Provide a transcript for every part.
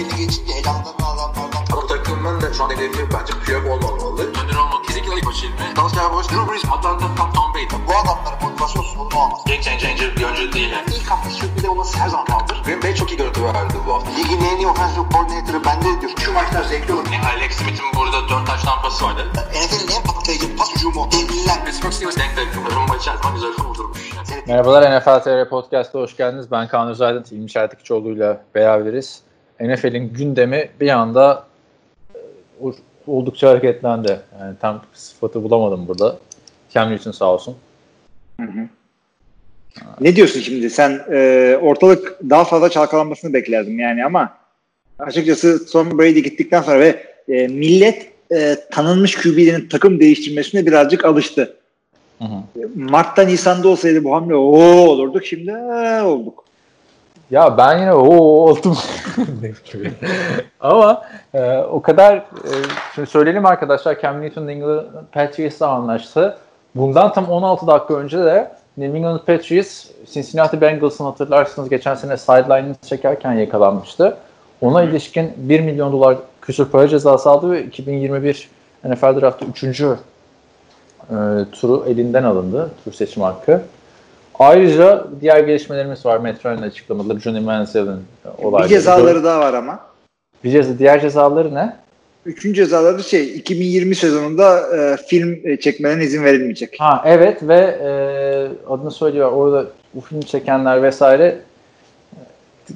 belli geçince elanlarını alanlardan. Ama takımın da şu an hedefi bence Piyok olmamalı. Döner olmak. Kesinlikle ilk başı ilmi. Dallas Cowboys, Drew Brees, Atlanta, Tom, Tom Brady. Bu adamların motivasyon sorunu olmaz. Game changer bir oyuncu değil. Yani. İlk hafta sürpriz olması her zaman kaldır. Green Bay çok iyi görüntü verdi bu hafta. Ligin en iyi offensive coordinator'ı bende diyor. Şu maçlar zevkli olur. Yani Alex Smith'in burada 4 taş tampası vardı. NFL'in en patlayıcı pas hücumu. Devliler. Pittsburgh Steelers denk denk. Rumba içerisinde güzel kurdurmuş. Merhabalar NFL TR Podcast'a hoş geldiniz. Ben Kaan Özaydın, İlmi Şertikçioğlu'yla beraberiz. NFL'in gündemi bir anda e, oldukça hareketlendi. Yani tam sıfatı bulamadım burada. Cam Newton sağ olsun. Hı hı. Ne diyorsun şimdi? Sen e, ortalık daha fazla çalkalanmasını beklerdim yani ama açıkçası Tom Brady gittikten sonra ve e, millet e, tanınmış QB'lerin takım değiştirmesine birazcık alıştı. Hı hı. Mart'ta Nisan'da olsaydı bu hamle o olurduk. Şimdi ee, olduk. Ya ben yine o oldum. Ama e, o kadar e, şimdi söyleyelim arkadaşlar Cam Newton New England Patriots'la anlaştı. Bundan tam 16 dakika önce de New England Patriots Cincinnati Bengals'ın hatırlarsınız geçen sene sideline'ını çekerken yakalanmıştı. Ona ilişkin 1 milyon dolar küsur para cezası aldı ve 2021 NFL Draft'ta 3. E, turu elinden alındı. Tur seçim hakkı. Ayrıca diğer gelişmelerimiz var. Metro'nun açıklamaları, Johnny Manziel'in olayları. Bir cezaları daha var ama. Bir ceza, diğer cezaları ne? Üçüncü cezaları şey 2020 sezonunda e, film çekmelerine izin verilmeyecek. Ha evet ve e, adını söylüyor orada bu film çekenler vesaire e,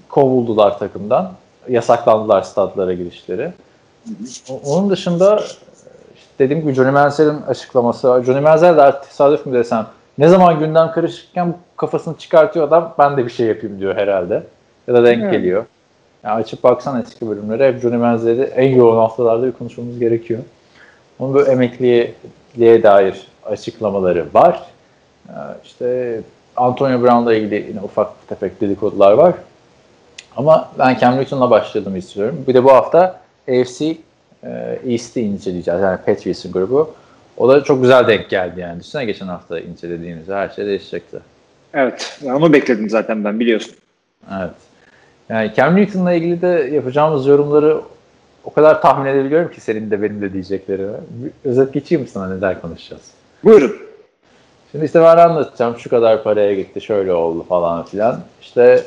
kovuldular takımdan. Yasaklandılar stadlara girişleri. O- Onun dışında işte dediğim gibi Johnny Manziel'in açıklaması. Johnny Manziel de tesadüf mü desem ne zaman gündem karışırken kafasını çıkartıyor adam ben de bir şey yapayım diyor herhalde. Ya da denk Evet. geliyor. Yani açıp baksan eski bölümlere hep Johnny Manziel'i en yoğun haftalarda bir konuşmamız gerekiyor. Onun böyle emekliliğe dair açıklamaları var. İşte Antonio Brown'la ilgili yine ufak tefek dedikodular var. Ama ben Cam Newton'la başladığımı istiyorum. Bir de bu hafta AFC e, East'i inceleyeceğiz. Yani Patriots'ın grubu. O da çok güzel denk geldi yani. Düşünsene geçen hafta incelediğimizde her şey değişecekti. Evet. Onu bekledim zaten ben biliyorsun. Evet. Yani Cam Newton'la ilgili de yapacağımız yorumları o kadar tahmin edebiliyorum ki senin de benim de diyeceklerimi. Özet geçeyim mi sana neler konuşacağız? Buyurun. Şimdi işte ben anlatacağım şu kadar paraya gitti şöyle oldu falan filan. İşte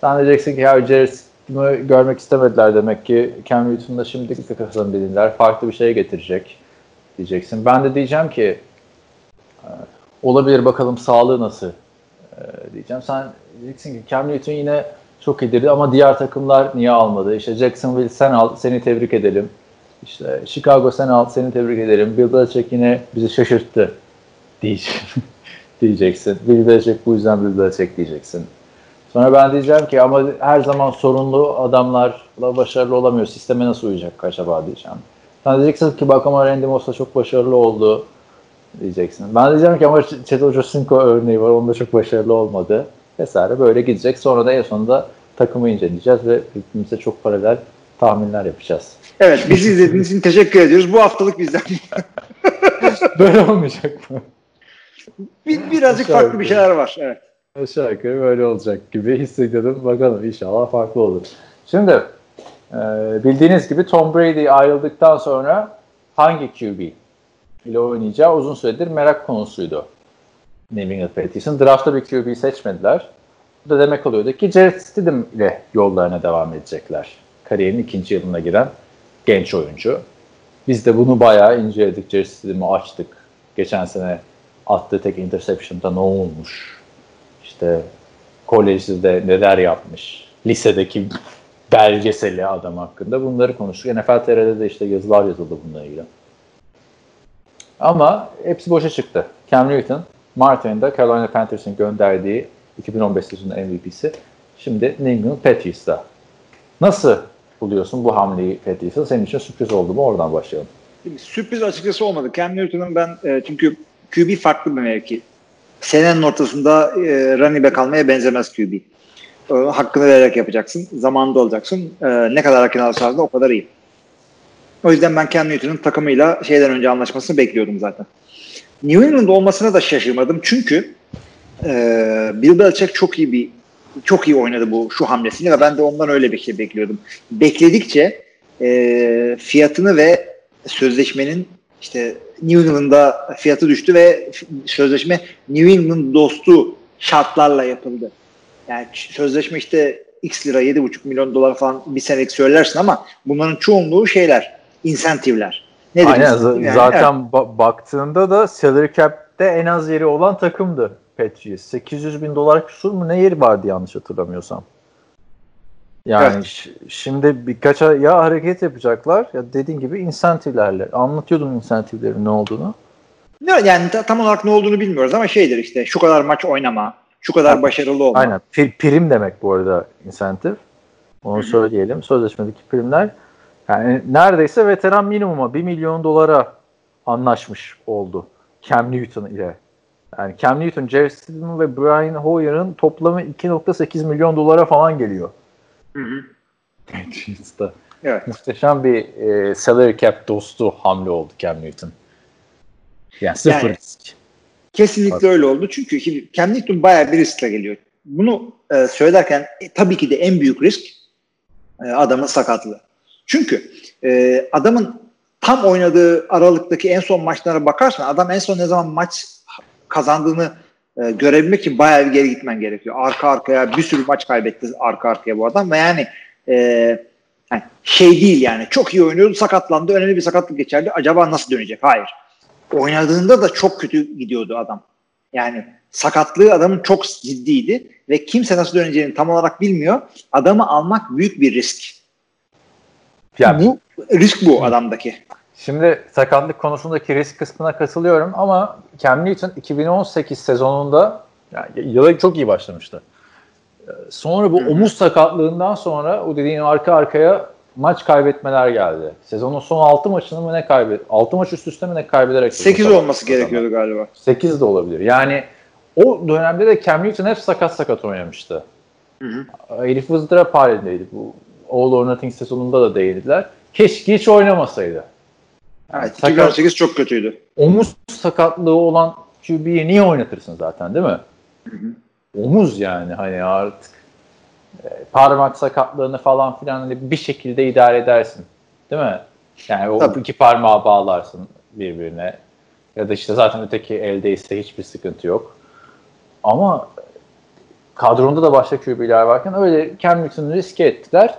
sen diyeceksin ki ya Jared'i görmek istemediler demek ki Cam Newton'da şimdi kafasını bilirler farklı bir şey getirecek diyeceksin. Ben de diyeceğim ki e, olabilir bakalım sağlığı nasıl e, diyeceğim. Sen diyeceksin ki Cam Newton yine çok iyidir ama diğer takımlar niye almadı? İşte Jacksonville sen al seni tebrik edelim. İşte Chicago sen al seni tebrik edelim. Bill Belichick yine bizi şaşırttı diyeceksin. diyeceksin. Bill Belichick bu yüzden Bill Belichick diyeceksin. Sonra ben diyeceğim ki ama her zaman sorunlu adamlarla başarılı olamıyor. Sisteme nasıl uyacak acaba diyeceğim. Sen diyeceksin ki bak ama Randy Moss da çok başarılı oldu diyeceksin. Ben diyeceğim ki ama Chet Ochocinco örneği var. Onda çok başarılı olmadı. Vesaire böyle gidecek. Sonra da en sonunda takımı inceleyeceğiz ve birbirimize çok paralel tahminler yapacağız. Evet bizi izlediğiniz için teşekkür ediyoruz. Bu haftalık bizden böyle olmayacak mı? bir, birazcık Aşağı farklı bir şeyler var. Evet. Aşağı yukarı böyle olacak gibi hissediyorum. Bakalım inşallah farklı olur. Şimdi e, bildiğiniz gibi Tom Brady ayrıldıktan sonra hangi QB ile oynayacağı uzun süredir merak konusuydu. New England Patriots'ın. Draft'ta bir QB seçmediler. Bu da demek oluyordu ki Jared Stidham ile yollarına devam edecekler. Kariyerinin ikinci yılına giren genç oyuncu. Biz de bunu bayağı inceledik. Jared Stidham'ı açtık. Geçen sene attığı tek interception'da ne olmuş? İşte kolejde neler yapmış? Lisedeki belgeseli adam hakkında bunları konuştuk. NFL TR'de de işte yazılar yazıldı bununla ilgili. Ama hepsi boşa çıktı. Cam Newton, Mart ayında Carolina Panthers'ın gönderdiği 2015 sezonunda MVP'si. Şimdi New England Patriots'ta. Nasıl buluyorsun bu hamleyi Patriots'ın? Senin için sürpriz oldu mu? Oradan başlayalım. Sürpriz açıkçası olmadı. Cam Newton'un ben e, çünkü QB farklı bir mevki. Senenin ortasında e, running back almaya benzemez QB. E, hakkını vererek yapacaksın. Zamanında olacaksın. E, ne kadar hakkını alırsan o kadar iyi. O yüzden ben Cam Newton'un takımıyla şeyden önce anlaşmasını bekliyordum zaten. New England olmasına da şaşırmadım. Çünkü e, Bill Belichick çok iyi bir çok iyi oynadı bu şu hamlesini ve ben de ondan öyle bir şey bekliyordum. Bekledikçe e, fiyatını ve sözleşmenin işte New England'da fiyatı düştü ve sözleşme New England dostu şartlarla yapıldı. Yani sözleşme işte X lira 7,5 milyon dolar falan bir senelik söylersin ama bunların çoğunluğu şeyler, insentivler. Ne Aynen yani, zaten evet. ba- baktığında da salary cap'te en az yeri olan takımdı Patriots. 800 bin dolar kusur mu ne yeri vardı yanlış hatırlamıyorsam. Yani evet. şimdi birkaç ya hareket yapacaklar ya dediğin gibi insentivlerle. Anlatıyordum insentivlerin ne olduğunu. Ne yani tam olarak ne olduğunu bilmiyoruz ama şeydir işte şu kadar maç oynama, şu kadar başarılı olma. Aynen. Prim demek bu arada insentif. Onu söyleyelim. Sözleşmedeki primler yani neredeyse veteran minimuma 1 milyon dolara anlaşmış oldu Cam Newton ile. Yani Cam Newton, Jerry Stidham ve Brian Hoyer'ın toplamı 2.8 milyon dolara falan geliyor. Hı hı. Evet. Muhteşem bir e, salary cap dostu hamle oldu Cam Newton. Yani sıfır yani, risk. Kesinlikle Bak. öyle oldu. Çünkü şimdi Cam Newton bayağı bir riskle geliyor. Bunu e, söylerken e, tabii ki de en büyük risk e, adamın sakatlığı. Çünkü e, adamın tam oynadığı aralıktaki en son maçlara bakarsan adam en son ne zaman maç kazandığını e, görebilmek için bayağı bir geri gitmen gerekiyor. Arka arkaya bir sürü maç kaybetti arka arkaya bu adam ve yani e, yani şey değil yani çok iyi oynuyordu sakatlandı önemli bir sakatlık geçerdi acaba nasıl dönecek? Hayır. Oynadığında da çok kötü gidiyordu adam. Yani sakatlığı adamın çok ciddiydi ve kimse nasıl döneceğini tam olarak bilmiyor. Adamı almak büyük bir risk. Yani, bu risk bu adamdaki. Şimdi sakatlık konusundaki risk kısmına katılıyorum ama Cam Newton 2018 sezonunda yani yıla çok iyi başlamıştı. Sonra bu omuz sakatlığından sonra o dediğin arka arkaya maç kaybetmeler geldi. Sezonun son 6 maçını mı ne kaybet? 6 maç üst üste mi ne kaybederek? 8 olması gerekiyordu galiba. 8 de olabilir. Yani o dönemde de Cam Newton hep sakat sakat oynamıştı. Hı hı. Elif ızdırap halindeydi. Bu All or Nothing sezonunda da değindiler. Keşke hiç oynamasaydı. Evet, 2018 çok kötüydü. Omuz sakatlığı olan QB'yi niye oynatırsın zaten değil mi? Hı hı. Omuz yani hani artık parmak sakatlığını falan filan hani bir şekilde idare edersin. Değil mi? Yani o Tabii. iki parmağı bağlarsın birbirine. Ya da işte zaten öteki eldeyse hiçbir sıkıntı yok. Ama kadronda da başka QB'ler varken öyle Cam Newton'u riske ettiler.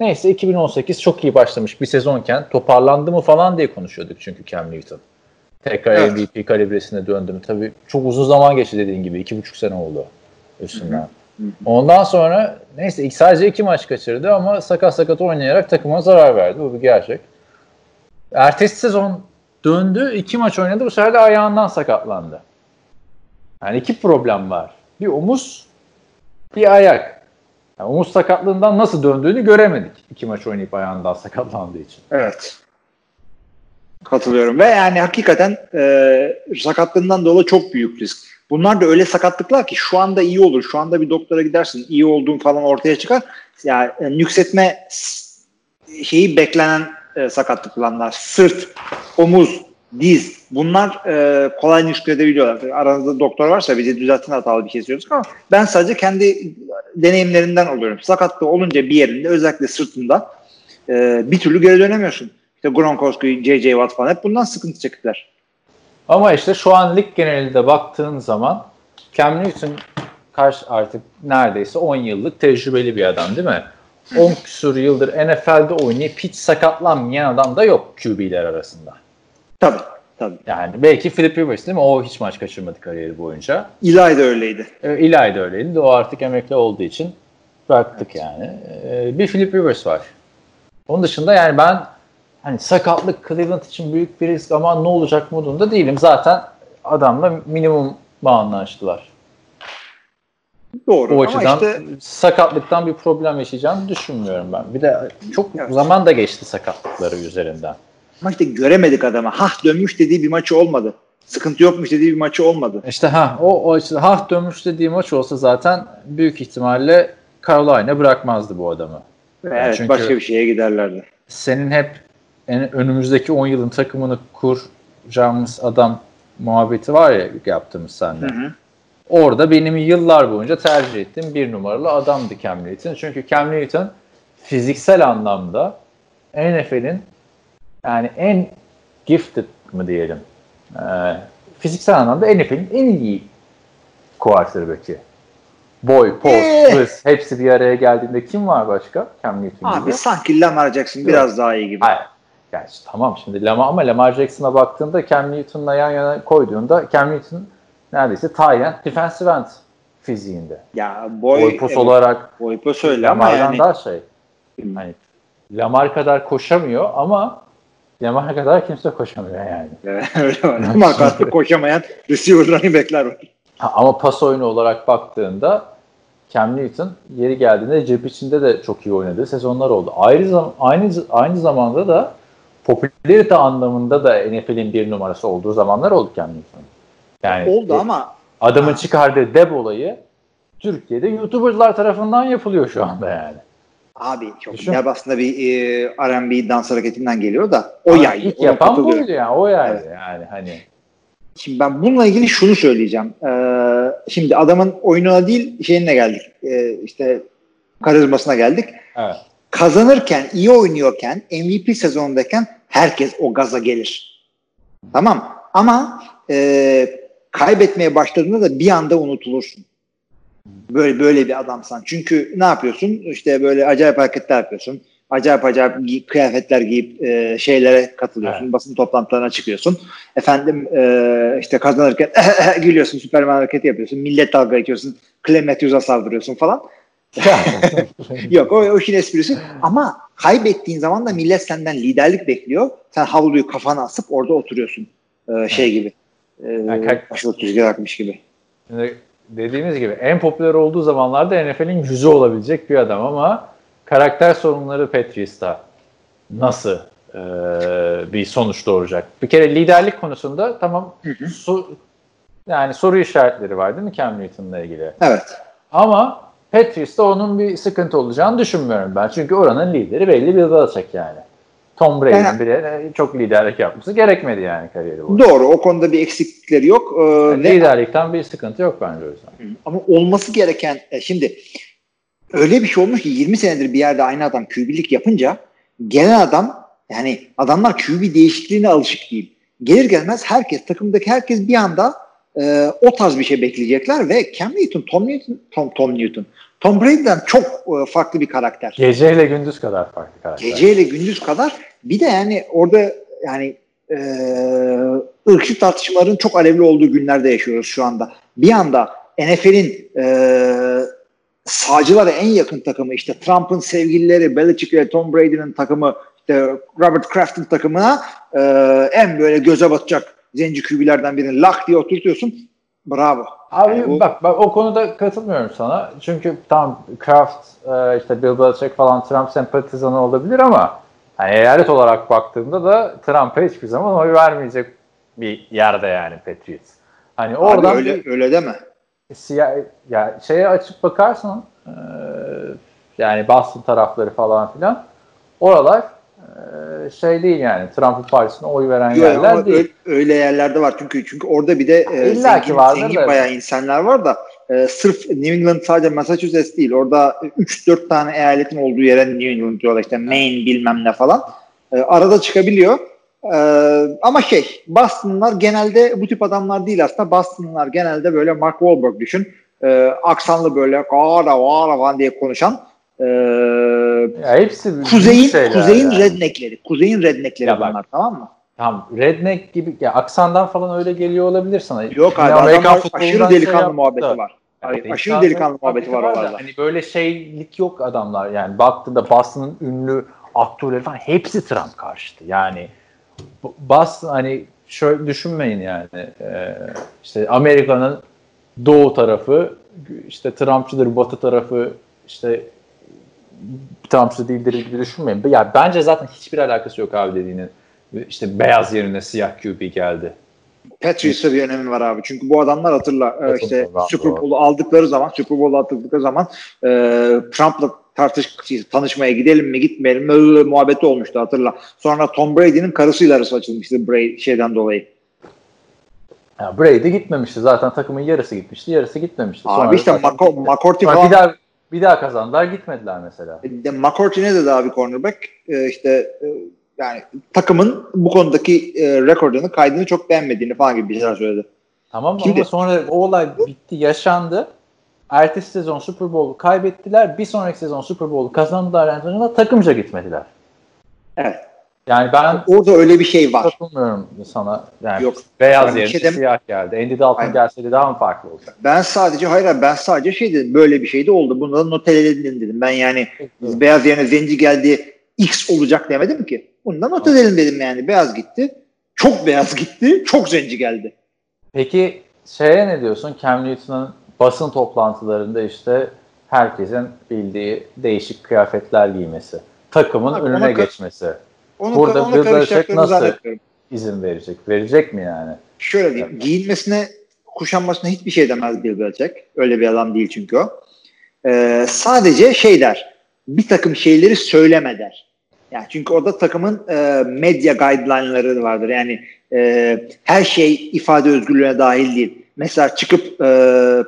Neyse 2018 çok iyi başlamış bir sezonken toparlandı mı falan diye konuşuyorduk çünkü Cam Newton. Tekrar evet. MVP kalibresine döndü mü? Tabii çok uzun zaman geçti dediğin gibi. iki buçuk sene oldu üstünden. Ondan sonra neyse sadece iki maç kaçırdı ama sakat sakat oynayarak takıma zarar verdi. Bu bir gerçek. Ertesi sezon döndü. iki maç oynadı. Bu sefer de ayağından sakatlandı. Yani iki problem var. Bir omuz, bir ayak. Yani omuz sakatlığından nasıl döndüğünü göremedik. iki maç oynayıp ayağından sakatlandığı için. Evet. Katılıyorum. Ve yani hakikaten e, sakatlığından dolayı çok büyük risk. Bunlar da öyle sakatlıklar ki şu anda iyi olur. Şu anda bir doktora gidersin. iyi olduğun falan ortaya çıkar. Yani e, nüksetme şeyi beklenen e, sakatlıklar. Sırt, omuz, diz bunlar e, kolay nüksedebiliyorlar. Aranızda doktor varsa bizi düzeltin hatalı bir şey söylüyoruz ama ben sadece kendi deneyimlerimden oluyorum. Sakatlığı olunca bir yerinde özellikle sırtında e, bir türlü geri dönemiyorsun. İşte Gronkowski, J.J. Watt falan hep bundan sıkıntı çektiler. Ama işte şu an lig genelinde baktığın zaman Cam Newton karşı artık neredeyse 10 yıllık tecrübeli bir adam değil mi? 10 küsur yıldır NFL'de oynayıp hiç sakatlanmayan adam da yok QB'ler arasında. Tabii. Tabii. Yani belki Philip Rivers değil mi? O hiç maç kaçırmadı kariyeri boyunca. Eli de öyleydi. E, Eli de öyleydi. O artık emekli olduğu için bıraktık evet. yani. E, bir Philip Rivers var. Onun dışında yani ben hani sakatlık Cleveland için büyük bir risk ama ne olacak modunda değilim. Zaten adamla minimum anlaştılar. Doğru. O açıdan işte... sakatlıktan bir problem yaşayacağını düşünmüyorum ben. Bir de çok evet. zaman da geçti sakatlıkları üzerinden. Ama işte göremedik adamı. Hah dönmüş dediği bir maçı olmadı. Sıkıntı yokmuş dediği bir maçı olmadı. İşte ha o, o açıdan hah dönmüş dediği maç olsa zaten büyük ihtimalle Carolina bırakmazdı bu adamı. Evet Çünkü başka bir şeye giderlerdi. Senin hep en, önümüzdeki 10 yılın takımını kuracağımız adam muhabbeti var ya yaptığımız seninle. Hı hı. orada benim yıllar boyunca tercih ettiğim bir numaralı adamdı Cam Newton. Çünkü Cam Newton fiziksel anlamda NFL'in yani en gifted mı diyelim e, fiziksel anlamda NFL'in en iyi quarterback'i. Boy, post, Ee. hız hepsi bir araya geldiğinde kim var başka? Cam Newton Abi gibi. sanki Lamar Jackson biraz daha iyi gibi. Hayır. Yani tamam şimdi Lamar ama Lamar Jackson'a baktığında Cam Newton'la yan yana koyduğunda Cam Newton neredeyse tight defensive end fiziğinde. Ya boy, Boy pos evet, olarak boy pos öyle ama yani daha şey. Hani Lamar kadar koşamıyor ama Lamar kadar kimse koşamıyor yani. öyle var. Ama artık koşamayan receiver running backler var. Ha, ama pas oyunu olarak baktığında Cam Newton yeri geldiğinde cep içinde de çok iyi oynadığı sezonlar oldu. Ayrı zam aynı aynı zamanda da popülarite anlamında da NFL'in bir numarası olduğu zamanlar oldu Newton. Yani Oldu ama adamın çıkardığı deb olayı Türkiye'de YouTuber'lar tarafından yapılıyor şu anda yani. abi çok Düşün. ya aslında bir e, R&B dans hareketinden geliyor da o Ama yay. ilk yapan buydu yani o yani Evet. yani hani Şimdi ben bununla ilgili şunu söyleyeceğim. Ee, şimdi adamın oyununa değil şeyine geldik. Ee, işte karizmasına geldik. evet. Kazanırken, iyi oynuyorken, MVP sezonundayken herkes o gaza gelir. Tamam. Ama e, kaybetmeye başladığında da bir anda unutulursun. Böyle böyle bir adamsan. Çünkü ne yapıyorsun? İşte böyle acayip hareketler yapıyorsun. Acayip acayip giy- kıyafetler giyip e, şeylere katılıyorsun. Evet. Basın toplantılarına çıkıyorsun. Efendim e, işte kazanırken gülüyorsun. Süperman hareketi yapıyorsun. Millet dalga geçiyorsun. Clem Matthews'a saldırıyorsun falan. Yok o, o işin esprisi. Ama kaybettiğin zaman da millet senden liderlik bekliyor. Sen havluyu kafana asıp orada oturuyorsun. Ee, şey gibi. Ee, Yani başılık rüzgar akmış gibi. Şimdi dediğimiz gibi en popüler olduğu zamanlarda NFL'in yüzü olabilecek bir adam ama karakter sorunları Patriots'ta nasıl e, bir sonuç doğuracak? Bir kere liderlik konusunda tamam su, yani soru işaretleri var değil mi Cam Newton'la ilgili? Evet. Ama Patriots'ta onun bir sıkıntı olacağını düşünmüyorum ben. Çünkü oranın lideri belli bir Belichick yani. Tom Brady'nin Yani- bile çok liderlik yapması gerekmedi yani kariyeri boyunca. Doğru. O konuda bir eksiklikleri yok. Ee, Yani ve- liderlikten bir sıkıntı yok bence o yüzden. ama olması gereken e, şimdi öyle bir şey olmuş ki 20 senedir bir yerde aynı adam QB'lik yapınca gelen adam yani adamlar QB değişikliğine alışık değil. Gelir gelmez herkes takımdaki herkes bir anda e, o tarz bir şey bekleyecekler ve Cam Newton, Tom Newton, Tom, Tom Newton, Tom Brady'den çok e, farklı bir karakter. Geceyle gündüz kadar farklı karakter. Geceyle gündüz kadar bir de yani orada yani e, ırkçı tartışmaların çok alevli olduğu günlerde yaşıyoruz şu anda. Bir anda NFL'in e, sağcılara en yakın takımı işte Trump'ın sevgilileri Belichick ve Tom Brady'nin takımı işte Robert Kraft'ın takımına e, en böyle göze batacak zenci kübilerden birini lak diye oturtuyorsun. Bravo. Abi Yani bu- bak, bak o konuda katılmıyorum sana. Çünkü tam Kraft, e, işte Bill Belichick falan Trump sempatizanı olabilir ama hani eyalet olarak baktığımda da Trump'a hiçbir zaman oy vermeyecek bir yerde yani Patriots. Hani Abi oradan öyle, bir öyle deme. siyah, ya şeye açıp bakarsan e, yani Boston tarafları falan filan oralar şey değil yani Trump'ın partisine oy veren Yok, yerler ama değil. öyle, öyle yerlerde var çünkü çünkü orada bir de e, İlla ki zengin, vardır zengin da. bayağı insanlar var da e, sırf New England sadece Massachusetts değil orada 3-4 tane eyaletin olduğu yere New England diyorlar işte Maine bilmem ne falan E, arada çıkabiliyor E, ama şey Boston'lar genelde bu tip adamlar değil aslında Boston'lar genelde böyle Mark Wahlberg düşün E, aksanlı böyle kara vara falan diye konuşan e, Ya hepsi kuzeyin kuzeyin yani. redneckleri kuzeyin redneckleri Ya bak, bunlar tamam mı? Tam redneck gibi ya aksandan falan öyle geliyor olabilir sana. Yok abi futbolundan aşırı şey delikanlı yaptı muhabbeti da. var. Yani aşırı delikanlı muhabbeti var da oralarda. Hani böyle şeylik yok adamlar yani baktığında Boston'ın ünlü aktörleri falan hepsi Trump karşıtı. Yani Boston hani şöyle düşünmeyin yani e, işte Amerika'nın doğu tarafı işte Trumpçıdır, batı tarafı işte Trumpçı değildir gibi düşünmeyin. Ya bence zaten hiçbir alakası yok abi dediğinin. İşte beyaz yerine siyah QB geldi. Patriots'a bir önemi var abi. Çünkü bu adamlar hatırla e, Katılıyorum işte Super. Bowl'u aldıkları zaman Super Bowl'u aldıkları zaman e, Trump'la tartış tanışmaya gidelim mi gitmeyelim mi öyle muhabbeti olmuştu hatırla. Sonra Tom Brady'nin karısıyla arası açılmıştı Brady şeyden dolayı. Ya Brady gitmemişti. Zaten takımın yarısı gitmişti. Yarısı gitmemişti. Abi Sonra işte Mako- McCourty falan bir daha bir daha kazandılar gitmediler mesela. De, McCourty ne dedi abi cornerback? Ee, işte e, yani takımın bu konudaki e, rekorunu, kaydını çok beğenmediğini falan gibi bir şeyler söyledi. Tamam mı? Şimdi- Ama sonra o olay bitti, yaşandı. Ertesi sezon Super Bowl kaybettiler. Bir sonraki sezon Super Bowl kazandılar. Yani takımca gitmediler. Evet. Yani ben Orada öyle bir şey var. katılmıyorum sana. Yani Yok. beyaz bir yerine şey siyah geldi. Andy Dalton Aynen. gelseydi daha mı farklı olacak? Ben sadece hayır ben sadece şey dedim böyle bir şey de oldu. Bunu da not edelim dedim. Ben yani biz beyaz yerine zenci geldi X olacak demedim ki. Bunu da not edelim dedim yani. Beyaz gitti. Çok beyaz gitti. Çok zenci geldi. Peki şeye ne diyorsun? Cam Newton'un basın toplantılarında işte herkesin bildiği değişik kıyafetler giymesi. Takımın Abi önüne geçmesi. Onu, Burada onu Bill nasıl- zannetmiyorum. izin verecek. Verecek mi yani? Şöyle diyeyim. Giyinmesine, kuşanmasına hiçbir şey demez Bill Belichick. Öyle bir adam değil çünkü o. Ee, sadece şey der. Bir takım şeyleri söyleme der. Yani çünkü orada takımın e, medya guideline'ları vardır. Yani e, her şey ifade özgürlüğüne dahil değil. Mesela çıkıp e,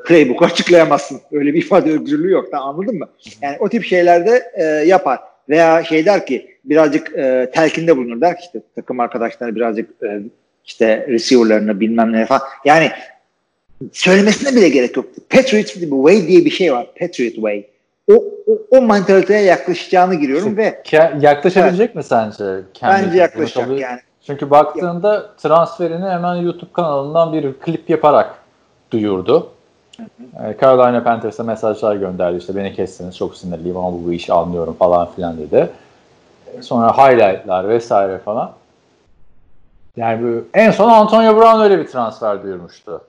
playbook'u açıklayamazsın. Öyle bir ifade özgürlüğü yok. Tamam, anladın mı? Yani o tip şeylerde e, yapar. Veya şey der ki birazcık e, telkinde bulunur der ki işte takım arkadaşları birazcık e, işte receiver'larını bilmem ne falan. Yani söylemesine bile gerek yok. Patriot Way diye bir şey var. Patriot Way. O, o, o mantaliteye yaklaşacağını giriyorum ve Ke- yaklaşabilecek mi sence? Newton? bence yaklaşacak Bunu yani. Çünkü baktığında transferini hemen YouTube kanalından bir klip yaparak duyurdu. Ee, Carolina Panthers'a mesajlar gönderdi. İşte beni kesseniz çok sinirliyim ama bu işi anlıyorum falan filan dedi. Sonra highlightlar vesaire falan. Yani bu, en son Antonio Brown öyle bir transfer duyurmuştu.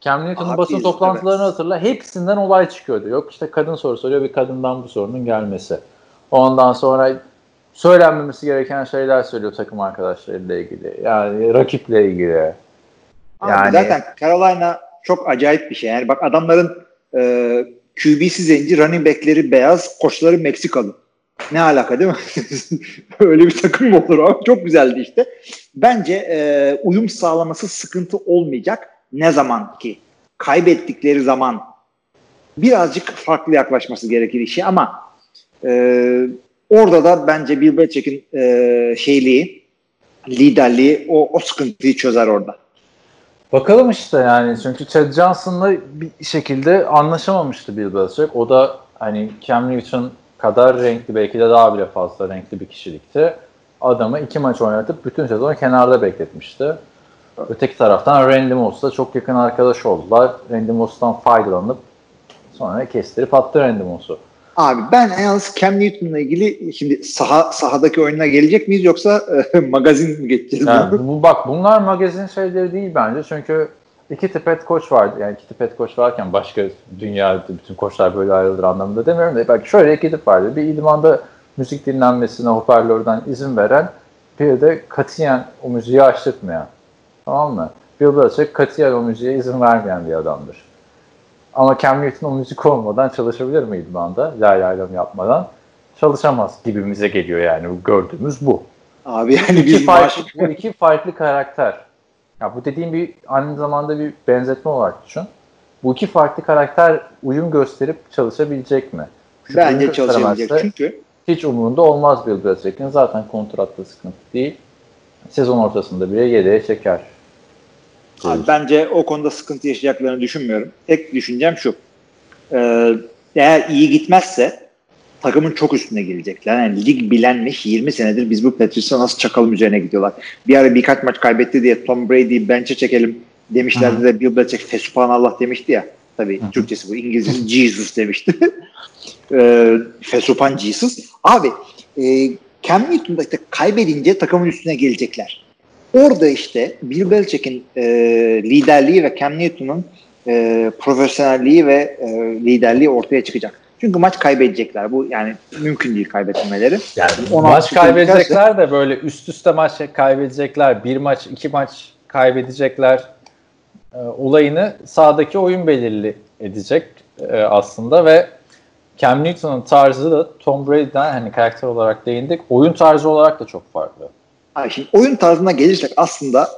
Cam Newton'un basın toplantılarını evet. hatırla. Hepsinden olay çıkıyordu. Yok işte kadın soru soruyor bir kadından bu sorunun gelmesi. Ondan sonra söylenmemesi gereken şeyler söylüyor takım arkadaşlarıyla ilgili. Yani rakiple ilgili. Abi Yani- zaten Carolina çok acayip bir şey. Yani bak adamların e, QB'si zenci, running back'leri beyaz, koçları Meksikalı. Ne alaka değil mi? Öyle bir takım mı olur abi? Çok güzeldi işte. Bence e, uyum sağlaması sıkıntı olmayacak. Ne zaman ki kaybettikleri zaman birazcık farklı yaklaşması gerekir işe ama e, orada da bence Bill Belichick'in e, şeyliği, liderliği o, o sıkıntıyı çözer orada. Bakalım işte yani çünkü Chad Johnson'la bir şekilde anlaşamamıştı Bill Belichick. O da hani Cam Newton kadar renkli belki de daha bile fazla renkli bir kişilikti. Adamı iki maç oynatıp bütün sezon kenarda bekletmişti. Öteki taraftan Randy Moss'la çok yakın arkadaş oldular. Randy Moss'tan faydalanıp sonra kestirip attı Randy Moss'u. Abi ben yalnız Cam Newton'la ilgili şimdi saha sahadaki oyununa gelecek miyiz yoksa e, magazin mi geçeceğiz? Yani bu bak bunlar magazin şeyleri değil bence çünkü iki tip head coach vardı. Yani iki tip head coach varken başka dünyada bütün koçlar böyle ayrılır anlamında demiyorum da bak şöyle iki tip vardı. Bir idmanda müzik dinlenmesine hoparlörden izin veren bir de katiyen o müziği açtırtmayan. Tamam mı? Bill Belichick katiyen o müziğe izin vermeyen bir adamdır. Ama Cam Newton o müzik olmadan çalışabilir mi idmanda? Lay laylom yapmadan. Çalışamaz gibimize geliyor yani. Gördüğümüz bu Abi yani iki biz farklı, maaş... bu iki farklı karakter. Ya bu dediğim bir aynı zamanda bir benzetme olarak düşün. Bu iki farklı karakter uyum gösterip çalışabilecek mi? Şu bence çalışabilecek. Çünkü Hiç umurunda olmaz Bill Belichick'in. Zaten kontratta sıkıntı değil. Sezon ortasında bile yedeğe çeker. abi bence o konuda sıkıntı yaşayacaklarını düşünmüyorum. Tek düşüncem şu. Ee, eğer iyi gitmezse takımın çok üstüne gelecekler. Yani lig bilenmiş 20 senedir biz bu Patriots'a nasıl çakalım üzerine gidiyorlar. Bir ara birkaç maç kaybetti diye Tom Brady'yi bench'e çekelim demişlerdi de Bill Belichick Fesubhanallah demişti ya. Tabii Hı. Türkçesi bu. İngilizcesi Jesus demişti. e, Fesupan Jesus. Abi e, Cam Newton'da işte kaybedince takımın üstüne gelecekler. Orada işte Bill Belichick'in e, liderliği ve Cam Newton'un e, profesyonelliği ve e, liderliği ortaya çıkacak. Çünkü maç kaybedecekler. Bu yani mümkün değil kaybetmeleri. Yani 16 maç kaybedecekler de böyle üst üste maç kaybedecekler. Bir maç, iki maç kaybedecekler. e, olayını sahadaki oyun belirli edecek e, aslında ve Cam Newton'un tarzı da Tom Brady'den hani karakter olarak değindik. Oyun tarzı olarak da çok farklı. Abi şimdi oyun tarzına gelirsek aslında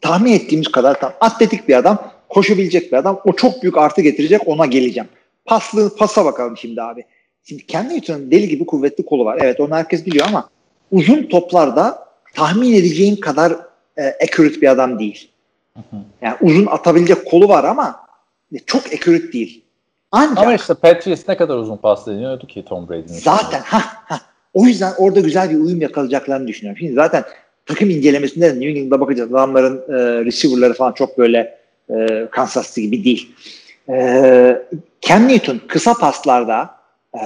tahmin ettiğimiz kadar tam atletik bir adam, koşabilecek bir adam. O çok büyük artı getirecek ona geleceğim. Paslı, pasa bakalım şimdi abi. Şimdi Cam Newton'un deli gibi kuvvetli kolu var. Evet onu herkes biliyor ama uzun toplarda tahmin edeceğin kadar e, accurate bir adam değil. Yani uzun atabilecek kolu var ama çok accurate değil. Ancak Ama işte Patriots ne kadar uzun pas deniyordu ki Tom Brady'nin. zaten ha ha o yüzden orada güzel bir uyum yakalayacaklarını düşünüyorum. Şimdi zaten takım incelemesinde de New England'a bakacağız. Adamların e, receiver'ları falan çok böyle e, Kansas City gibi değil. E, Cam Newton kısa paslarda e,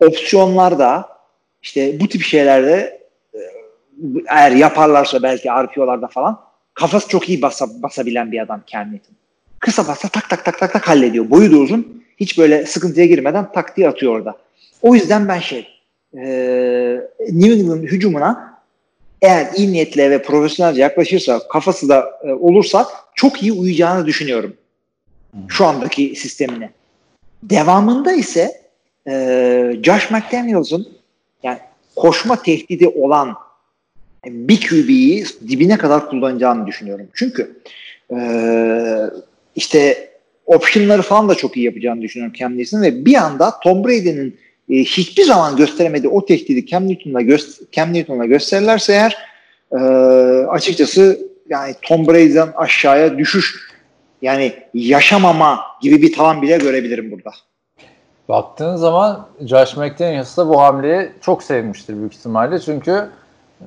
opsiyonlarda işte bu tip şeylerde e, eğer yaparlarsa belki RPO'larda falan kafası çok iyi basa, basabilen bir adam Cam Newton. Kısa pasta tak tak tak tak tak hallediyor. Boyu da uzun. Hiç böyle sıkıntıya girmeden tak diye atıyor orada. O yüzden ben şey e, New England hücumuna eğer iyi niyetle ve profesyonelce yaklaşırsa, kafası da e, olursa çok iyi uyacağını düşünüyorum. Şu andaki sistemine. Devamında ise e, Josh McDaniels'ın yani koşma tehdidi olan bir QB'yi dibine kadar kullanacağını düşünüyorum. Çünkü e, işte optionları falan da çok iyi yapacağını düşünüyorum Cam Newton'un ve bir anda Tom Brady'nin e, hiçbir zaman gösteremediği o tehdidi Cam Newton'la gö- Cam Newton'la gösterirlerse eğer e, açıkçası yani Tom Brady'den aşağıya düşüş yani yaşamama gibi bir tavan bile görebilirim burada. Baktığın zaman Josh McDaniels da bu hamleyi çok sevmiştir büyük ihtimalle. Çünkü e,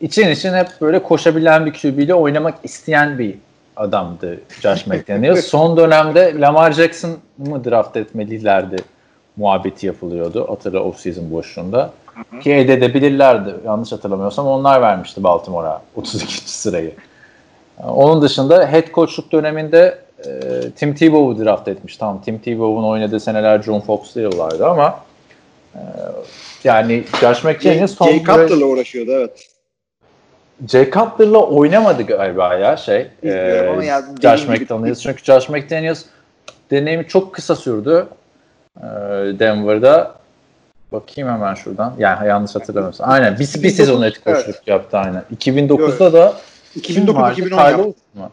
için için hep böyle koşabilen bir QB ile oynamak isteyen bir adamdı Josh McDaniels. Son dönemde Lamar Jackson mı draft etmelilerdi muhabbeti yapılıyordu. Hatırla off-season boşluğunda. Ki edebilirlerdi. Yanlış hatırlamıyorsam onlar vermişti Baltimore'a 32. sırayı. Onun dışında head coachluk döneminde e, Tim Tebow'u draft etmiş. Tamam Tim Tebow'un oynadığı seneler John Fox'lu yıllardı ama e, yani Josh McDaniels Jay Cutler'la uğraşıyordu evet. Jay Cutler'la oynamadı galiba ya şey. Bilmiyorum e, ama ya Josh McDaniels. Çünkü Josh McDaniels deneyimi çok kısa sürdü e, Denver'da. Bakayım hemen şuradan. Yani yanlış hatırlamıyorsam. Aynen. Bir, bir 2009, sezon head coachluk evet. yaptı aynen. 2009'da da? 2009-2010 Kyle yaptı. Orton mu?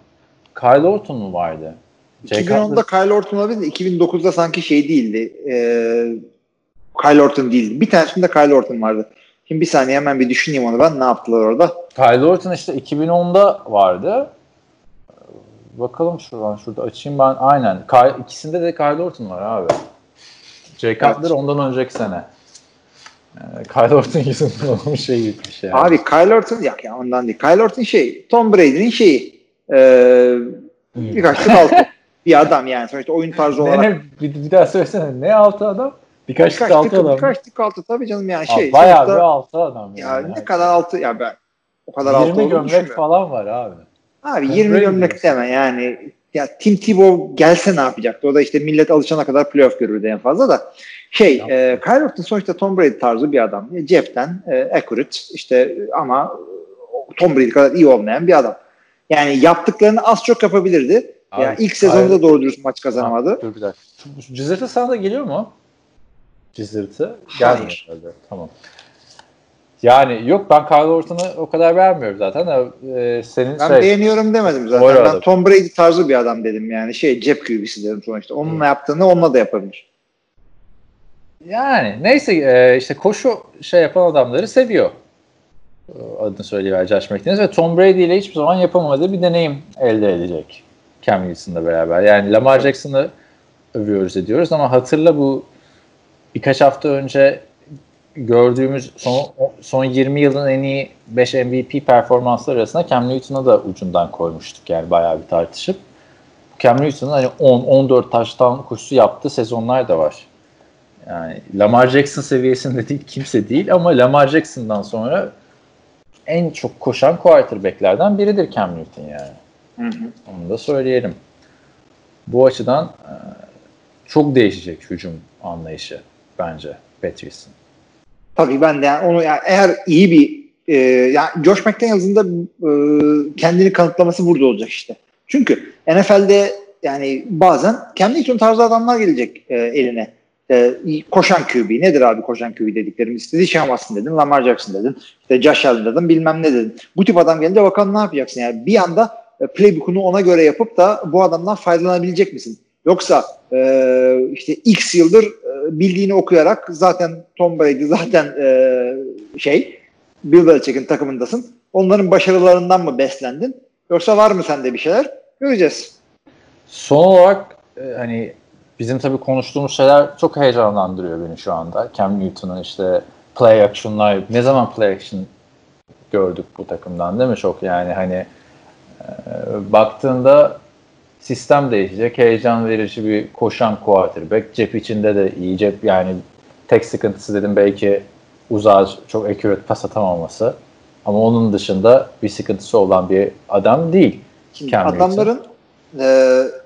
Kyle Orton mu vardı? Jay 2010'da Kyle Orton olabilir de 2009'da sanki şey değildi. E, Kyle Orton değildi. Bir tanesinde Kyle Orton vardı. Şimdi bir saniye hemen bir düşüneyim onu ben. Ne yaptılar orada? Kyle Orton işte 2010'da vardı. Bakalım şuradan şurada açayım ben. Aynen. Kyle, ikisinde de Kyle Orton var abi. Jay Cutler Evet. ondan önceki sene. Ee, Kyle Orton yüzünden olmuş şey gitmiş yani. Abi Kyle Orton yok ya ondan değil. Kyle Orton şey Tom Brady'nin şeyi e, birkaç tık altı bir adam yani. Sonuçta oyun tarzı olarak. ne, bir, bir daha söylesene. Ne altı adam? Birkaç, Birkaç tık altı adam. birkaç tık altı tabii canım yani Abi şey. bayağı sonuçta- bir altı adam. ya Yani. ne kadar altı ya ben o kadar altı 20 olduğunu gömlek falan var abi. Abi Tom 20 Brady gömlek deme yani. Ya Tim Tebow gelse ne yapacaktı? O da işte millet alışana kadar playoff görürdü en fazla da. Şey, e, Kyle Orton sonuçta Tom Brady tarzı bir adam. Cepten, e, accurate işte ama Tom Brady kadar iyi olmayan bir adam. Yani yaptıklarını az çok yapabilirdi. Abi, ya ilk sezonda doğru dürüst maç kazanamadı. Dur bir dakika. Cızırtı sana da geliyor mu? Hayır. Gelmiyor herhalde. Tamam. Yani yok ben Kyle Orton'u o kadar beğenmiyorum zaten. de, E, senin Ben şey, beğeniyorum demedim zaten. Ben adam. Tom Brady tarzı bir adam dedim yani. Şey cep QB'si dedim sonuçta. Onunla yaptığını onunla da yapabilir. yani neyse e, işte koşu şey yapan adamları seviyor. Adını söyleyiver Josh McDaniels ve Tom Brady ile hiçbir zaman yapamadığı bir deneyim elde edecek. Cam Newton'la beraber. Yani Lamar Jackson'ı övüyoruz ediyoruz ama hatırla bu birkaç hafta önce gördüğümüz son, son 20 yılın en iyi 5 MVP performansları arasında Cam Newton'u da ucundan koymuştuk yani bayağı bir tartışıp. Cam Newton'un hani 10-14 taştan koşusu yaptığı sezonlar da var. Yani Lamar Jackson seviyesinde değil kimse değil ama Lamar Jackson'dan sonra en çok koşan quarterback'lerden biridir Cam Newton yani. Hı hı. Onu da söyleyelim. Bu açıdan e, çok değişecek hücum anlayışı bence Patrice'in. Tabii ben de yani onu yani eğer iyi bir e, yani Josh McDaniels'ın da e, kendini kanıtlaması burada olacak işte. Çünkü NFL'de yani bazen Cam Newton tarzı adamlar gelecek e, eline. e, koşan QB. Nedir abi koşan QB dediklerimiz? İşte Dishon Watson dedin, Lamar Jackson dedin, işte Josh Allen dedin, bilmem ne dedin. Bu tip adam gelince bakalım ne yapacaksın yani. Bir anda e, playbook'unu ona göre yapıp da bu adamdan faydalanabilecek misin? Yoksa e, işte X yıldır e, bildiğini okuyarak zaten Tom Brady zaten e, şey Bill Belichick'in takımındasın. Onların başarılarından mı beslendin? Yoksa var mı sende bir şeyler? Göreceğiz. Son olarak e, hani bizim tabii konuştuğumuz şeyler çok heyecanlandırıyor beni şu anda. Cam Newton'un işte play action'lar ne zaman play action gördük bu takımdan değil mi çok yani hani e, baktığında sistem değişecek. Heyecan verici bir koşan quarterback. Cep içinde de iyi. Cep yani tek sıkıntısı dedim belki uzağa çok accurate pas atamaması. Ama onun dışında bir sıkıntısı olan bir adam değil. Şimdi Cam adamların e,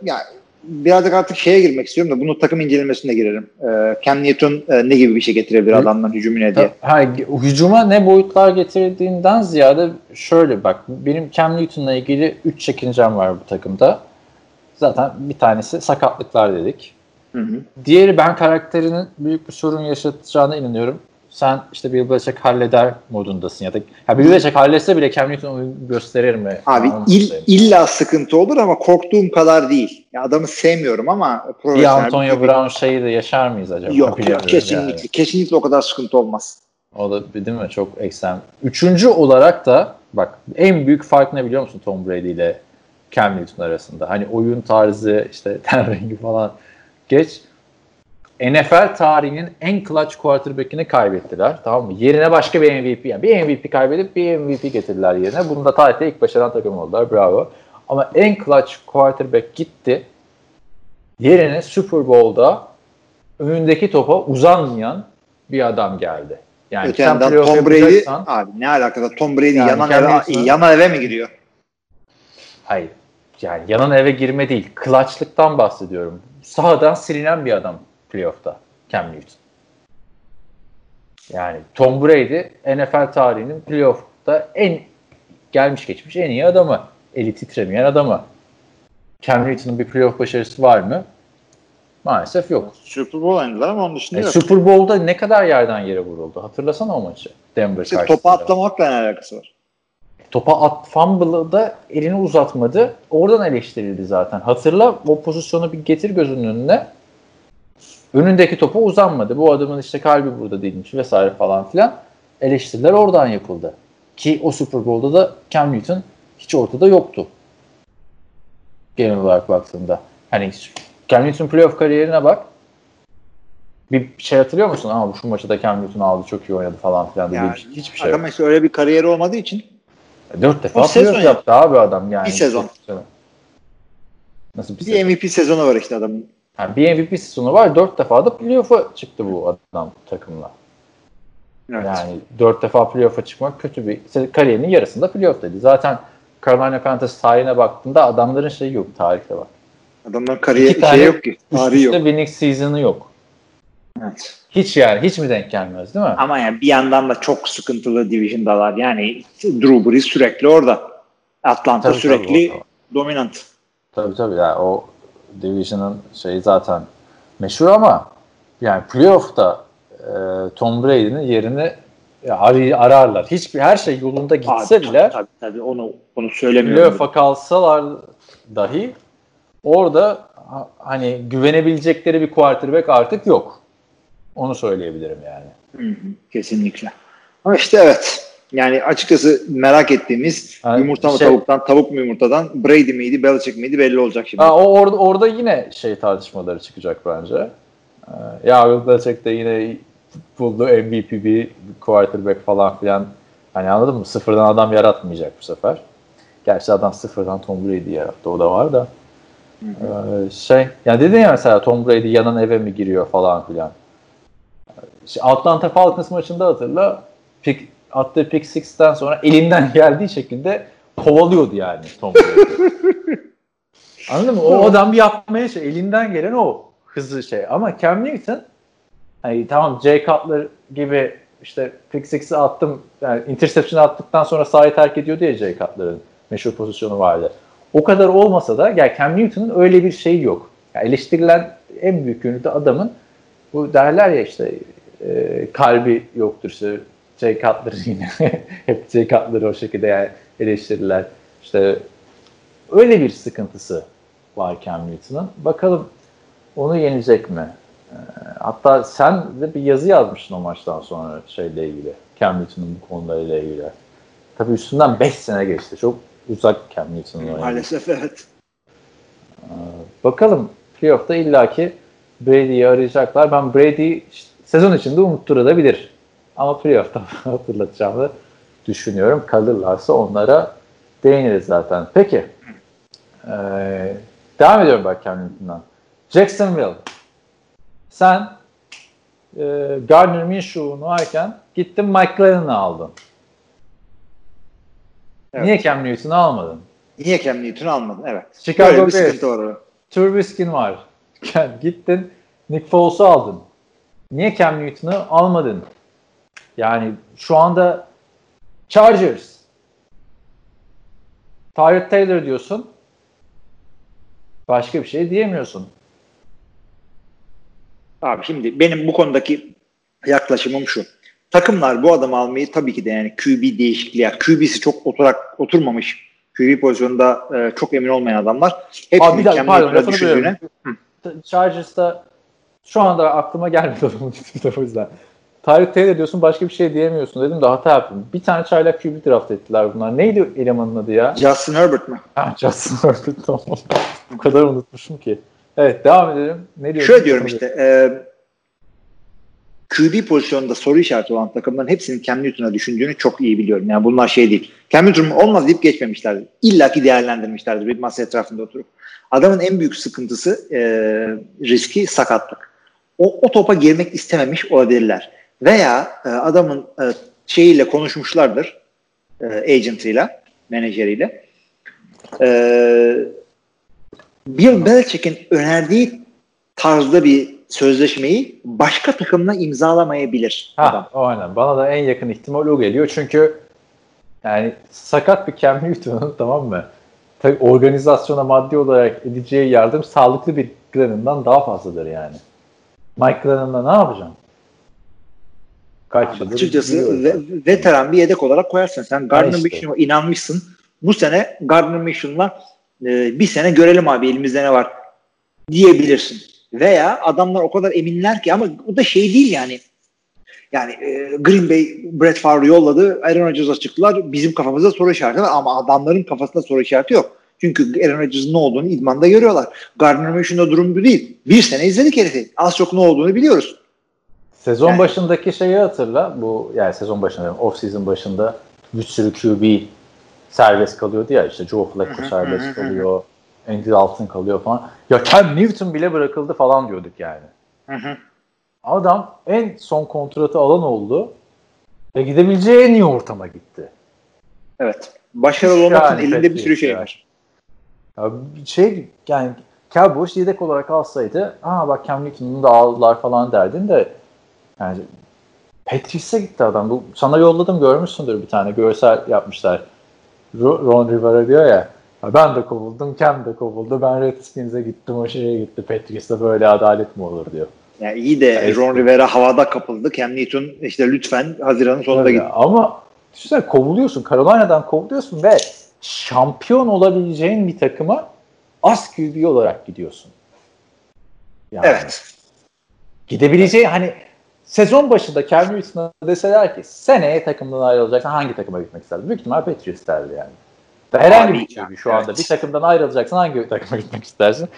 yani birazcık artık şeye girmek istiyorum da bunu takım incelemesine girerim. E, Cam Newton e, ne gibi bir şey getirebilir Hı. adamların hücumuna diye. Ha, hücuma ne boyutlar getirdiğinden ziyade şöyle bak benim Cam Newton'la ilgili 3 çekincem var bu takımda. Zaten bir tanesi sakatlıklar dedik. Hı hı. Diğeri ben karakterinin büyük bir sorun yaşatacağına inanıyorum. Sen işte Bill Belichick halleder modundasın ya da ya Bill Belichick halletse bile Cam Newton oyun gösterir mi? Abi il, illa sıkıntı olur ama korktuğum kadar değil. Ya adamı sevmiyorum ama bir Antonio bir- Brown şeyi de yaşar mıyız acaba? Yok yok kesinlikle. yani. Kesinlikle o kadar sıkıntı olmaz. O da değil mi? Çok eksen. Üçüncü olarak da bak en büyük fark ne biliyor musun Tom Brady ile Cam Newton arasında? Hani oyun tarzı işte ten rengi falan geç. NFL tarihinin en clutch quarterback'ini kaybettiler. Tamam mı? Yerine başka bir MVP. Yani bir MVP kaybedip bir MVP getirdiler yerine. Bunu da tarihte ilk başaran takım oldular. Bravo. Ama en clutch quarterback gitti. Yerine Super Bowl'da önündeki topa uzanmayan bir adam geldi. Yani Öte sen yandan Tom Brady abi ne alakası Tom Brady Yani yanan, Cam eve, mi giriyor? Hayır. Yani yanan eve girme değil. Clutch'lıktan bahsediyorum. Sahadan silinen bir adam playoff'ta. Cam Newton. Yani Tom Brady NFL tarihinin playoff'ta en gelmiş geçmiş en iyi adamı. Eli titremeyen adamı. Cam Newton'un bir playoff başarısı var mı? Maalesef yok. Super Bowl oynadılar ama onun dışında E, yok. Super Bowl'da ne kadar yerden yere vuruldu? Hatırlasana o maçı. Denver İşte karşısında. topa atlamakla ne alakası var? Topa at fumble'ı da elini uzatmadı. Oradan eleştirildi zaten. Hatırla o pozisyonu bir getir gözünün önüne. Önündeki topa uzanmadı. Bu adamın işte kalbi burada değilmiş vesaire falan filan. Eleştiriler oradan yapıldı. Ki o Super Bowl'da da Cam Newton hiç ortada yoktu. Genel olarak baktığında. Hani Cam Newton playoff kariyerine bak. Bir şey hatırlıyor musun? Ama şu maçı da Cam Newton aldı çok iyi oynadı falan filan. Yani bir şey- hiçbir şey yok. Adam işte öyle bir kariyeri olmadığı için Dört defa O sezon yaptı abi adam yani. Bir sezon. Nasıl bir bir sezon? MVP sezonu var işte adamın. Yani bir MVP sezonu var. Dört defa da playoff'a çıktı bu adam takımla. Evet. Yani dört defa playoff'a çıkmak kötü bir kariyerinin yarısında playoff'taydı. Zaten Carolina Panthers tarihine baktığında adamların şeyi yok tarihte bak. Adamların kariyer şey yok ki. Üst Tarihi üste yok. winning season'ı yok. Evet. Hiç yani hiç mi denk gelmez değil mi? Ama yani bir yandan da çok sıkıntılı division'dalar. Yani Drew Brees sürekli orada. Atlanta Tabii, sürekli tabii, dominant. Tabii tabii yani o Division'ın şeyi zaten meşhur ama yani playoff'ta e, Tom Brady'nin yerini ar- ararlar. Hiçbir her şey yolunda gitse Abi, bile Tabii, tabii, tabii. onu onu söylemiyorum. playoff'a kalsalar dahi orada ha- hani güvenebilecekleri bir quarterback artık yok. Onu söyleyebilirim yani. Hı hı, kesinlikle. Ama işte evet. Yani açıkçası merak ettiğimiz Yani yumurta mı şey- tavuktan, tavuk mu yumurtadan Brady miydi, Belichick miydi belli olacak şimdi. Ha, o orada orada yine şey tartışmaları çıkacak bence. Ee, ya Bill Belichick de yine buldu MVP bir quarterback falan filan. Hani anladın mı? Sıfırdan adam yaratmayacak bu sefer. Gerçi adam sıfırdan Tom Brady yarattı. O da var da. Ee, şey, yani dedin ya mesela Tom Brady yanan eve mi giriyor falan filan. İşte Atlanta Falcons maçında hatırla. Pick, attığı pick six'ten sonra elinden geldiği şekilde kovalıyordu yani Tom Brady. Anladın mı? O adam bir yapmaya şey, elinden gelen o hızlı şey. Ama Cam Newton hani tamam Jay Cutler gibi işte pick six'i attım yani interception attıktan sonra sahayı terk ediyordu ya Jay Cutler'ın meşhur pozisyonu vardı. O kadar olmasa da yani Cam Newton'un öyle bir şeyi yok. Yani eleştirilen en büyük yönü de adamın bu derler ya işte e, kalbi yoktur işte Jay Cutler yine hep Jay Cutler'ı o şekilde yani eleştirirler. İşte öyle bir sıkıntısı var Cam Newton'ın. Bakalım onu yenecek mi? E, hatta sen de bir yazı yazmıştın o maçtan sonra şeyle ilgili. Cam Newton'un bu konularıyla ilgili. Tabii üstünden 5 sene geçti. Çok uzak Cam Newton'un Maalesef evet. Bakalım playoff'ta illaki Brady'yi arayacaklar. Ben Brady sezon içinde unutturabilir. Ama playoff'ta hatırlatacağımı düşünüyorum. Kalırlarsa onlara değiniriz zaten. Peki. Ee, devam ediyorum bak Cam. Jacksonville. Sen e, Gardner Minshew'unu varken gittin Mike Glennon'ı aldın. Evet. Niye Cam Newton'u almadın? Niye Cam Newton'u almadın? Evet. Chicago Bears. Trubisky'in var. Gittin Nick Foles'u aldın. Niye Cam Newton'u almadın? Yani şu anda Chargers. Tyrod Taylor diyorsun. Başka bir şey diyemiyorsun. Abi şimdi benim bu konudaki yaklaşımım şu. Takımlar bu adamı almayı tabii ki de yani QB değişikliği, yani QB'si çok oturak oturmamış, QB pozisyonunda e, çok emin olmayan adamlar. Hepsinin Abi bir dakika pardon düşündüğüne. Chargers'ta şu anda aklıma gelmedi adamın ismi o yüzden. Tyrod Taylor diyorsun başka bir şey diyemiyorsun dedim de hata yaptım. Bir tane çaylak QB draft ettiler bunlar. Neydi elemanın adı ya? Justin Herbert mı? Ha, Justin Herbert tamam. Bu kadar unutmuşum ki. Evet devam edelim. Ne diyorsun? Şöyle diyorum işte. E, QB pozisyonunda soru işareti olan takımların hepsinin Cam Newton'a düşündüğünü çok iyi biliyorum. Yani bunlar şey değil. Cam Newton olmaz deyip geçmemişlerdi. İlla ki değerlendirmişlerdi bir masa etrafında oturup. Adamın en büyük sıkıntısı e, riski sakatlık. O, o topa girmek istememiş olabilirler. Veya e, adamın e, şeyiyle konuşmuşlardır e, agentıyla, menajeriyle. E, Bill Belichick'in önerdiği tarzda bir sözleşmeyi başka takımla imzalamayabilir adam. Ha, o aynen. Bana da en yakın ihtimal o geliyor. Çünkü yani sakat bir Cam Newton'un tamam mı? Tabii organizasyona maddi olarak edeceği yardım sağlıklı bir Glennon'dan daha fazladır yani. Mike Glennon'la ne yapacağım? Kaç yıldır Açıkçası ve, veteran bir yedek olarak koyarsın. Sen Gardner işte. Minshew'a inanmışsın. Bu sene Gardner Minshew'la e, bir sene görelim abi elimizde ne var diyebilirsin. Veya adamlar o kadar eminler ki ama bu da şey değil yani. Yani e, Green Bay Brett Favre yolladı. Aaron Rodgers'a çıktılar. Bizim kafamızda soru işareti var ama adamların kafasında soru işareti yok. Çünkü Aaron Rodgers'ın ne olduğunu idmanda görüyorlar. Gardner Minshew'da durum bu değil. Bir sene izledik herifi. Az çok ne olduğunu biliyoruz. Sezon Yani- başındaki şeyi hatırla. Bu yani sezon başında, off season başında bir sürü QB serbest kalıyordu ya işte Joe Flacco serbest kalıyor. Andy Dalton kalıyor falan. Ya Cam Newton bile bırakıldı falan diyorduk yani. Adam en son kontratı alan oldu ve gidebileceği en iyi ortama gitti. Evet. Başarılı olmak için elinde bir sürü şey Patriots var. Ya şey yani Cowboys yedek olarak alsaydı aa bak Cam Newton'u da aldılar falan derdin de yani Patriots'e gitti adam. Bu, sana yolladım görmüşsündür bir tane görsel yapmışlar. Ro- Ron Rivera diyor ya "Ya ben de kovuldum, Cam de kovuldu. Ben Redskins'e gittim, o şeye gitti. Patriots'ta böyle adalet mi olur diyor. Yani iyi de Evet. Ron Rivera havada kapıldı. Cam Newton işte lütfen Haziran'ın sonunda git. Ama düşünsene kovuluyorsun. Carolina'dan kovuluyorsun ve şampiyon olabileceğin bir takıma az QB olarak gidiyorsun. Yani Evet. Gidebileceği hani sezon başında Cam Newton'a deseler ki seneye takımdan ayrılacaksın hangi takıma gitmek isterdin? Büyük ihtimal Patriots derdi yani. Herhangi bir QB şu evet. anda bir takımdan ayrılacaksan hangi takıma gitmek istersin?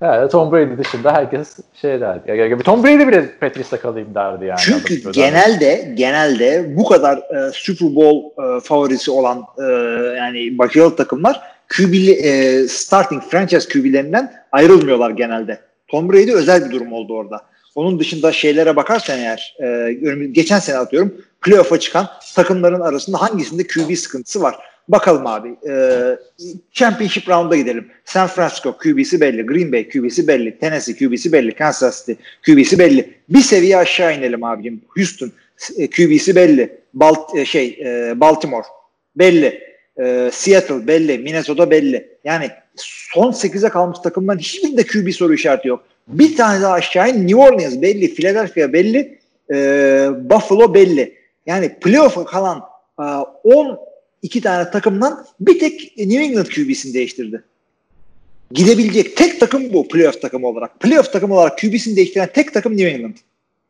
Yani Tom Brady dışında herkes şey derdi. Ya, Tom Brady bile Patriots'ta kalayım derdi yani. Çünkü genelde genelde bu kadar e, Super Bowl e, favorisi olan e, yani başarılı takımlar QB'li e, starting franchise QB'lerinden ayrılmıyorlar genelde. Tom Brady özel bir durum oldu orada. Onun dışında şeylere bakarsan eğer e, geçen sene atıyorum playoff'a çıkan takımların arasında hangisinde QB sıkıntısı var? Bakalım abi. E, championship round'a gidelim. San Francisco QB'si belli. Green Bay QB'si belli. Tennessee QB'si belli. Kansas City QB'si belli. Bir seviye aşağı inelim abicim. Houston e, QB'si belli. Balt, e, şey e, Baltimore belli. E, Seattle belli. Minnesota belli. Yani son 8'e kalmış takımdan hiçbirinde QB soru işareti yok. Bir tane daha aşağı in. New Orleans belli. Philadelphia belli. E, Buffalo belli. Yani playoff'a kalan e, 10 iki tane takımdan bir tek New England QB'sini değiştirdi. Gidebilecek tek takım bu playoff takımı olarak. Playoff takımı olarak QB'sini değiştiren tek takım New England.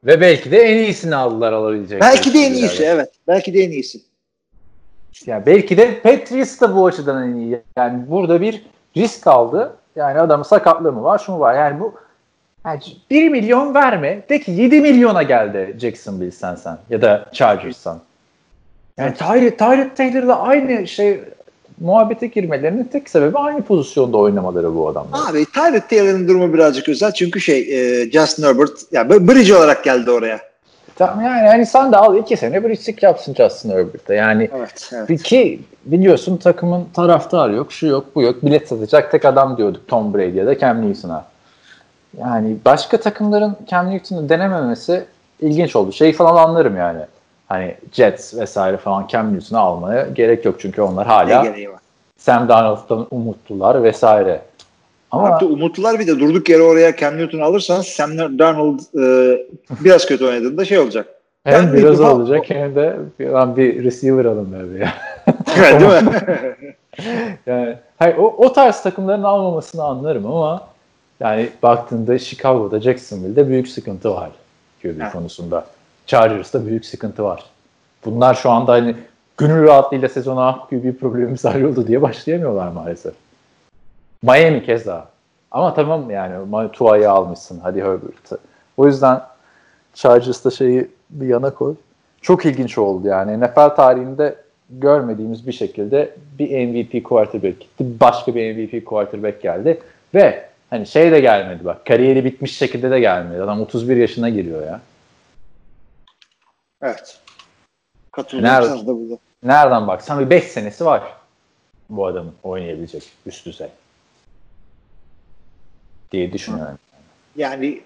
Ve belki de en iyisini aldılar alabilecek. Belki de en iyisi evet. Belki de en iyisi. Yani belki de Patriots da bu açıdan en iyi. Yani burada bir risk aldı. Yani adamın sakatlığı mı var, şu mu var. Yani bu yani 1 milyon verme. De ki 7 milyona geldi Jacksonville sen sen ya da Chargers'san. Yani Tyrod, Tyrod Taylor'la aynı şey muhabbete girmelerinin tek sebebi aynı pozisyonda oynamaları bu adamlar. Abi Tyrod Taylor'ın durumu birazcık özel çünkü şey e, Justin Herbert yani böyle bridge olarak geldi oraya. Tamam yani hani sen de al iki sene bridge'lik yapsın Justin Herbert'te. Yani Evet. evet. ki biliyorsun takımın taraftarı yok, şu yok, bu yok. Bilet satacak tek adam diyorduk Tom Brady ya da Cam Newton'a. Yani başka takımların Cam Newton'u denememesi ilginç oldu. Şey falan anlarım yani. Hani Jets vesaire falan Cam Newton'u almaya gerek yok çünkü onlar hala? Sam Darnold'dan umutlular vesaire. Ama Artı umutlular bir de durduk yere oraya Cam Newton alırsanız Sam Darnold e, biraz kötü oynadığında şey olacak. hem Cam biraz Newton- olacak hem de bir, lan bir receiver alın be ya. Değil mi? Yani hayır, o, o tarz takımların almamasını anlarım ama yani baktığında Chicago'da, Jacksonville'de büyük sıkıntı var QB Evet. konusunda. Chargers'ta büyük sıkıntı var. Bunlar şu anda hani gönül rahatlığıyla sezona ah QB problemimiz halloldu diye başlayamıyorlar maalesef. Miami keza. Ama tamam yani Tua'yı almışsın. Hadi Herbert'ı. O yüzden Chargers'ta şeyi bir yana koy. Çok ilginç oldu yani. NFL tarihinde görmediğimiz bir şekilde bir MVP quarterback gitti. Başka bir MVP quarterback geldi. Ve hani şey de gelmedi bak. Kariyeri bitmiş şekilde de gelmedi. Adam 31 yaşına giriyor ya. Evet. Katılıyorum Nerede? sana da burada. Nereden baksan bir 5 senesi var bu adamın oynayabilecek üst düzey. Diye düşünüyorum. Yani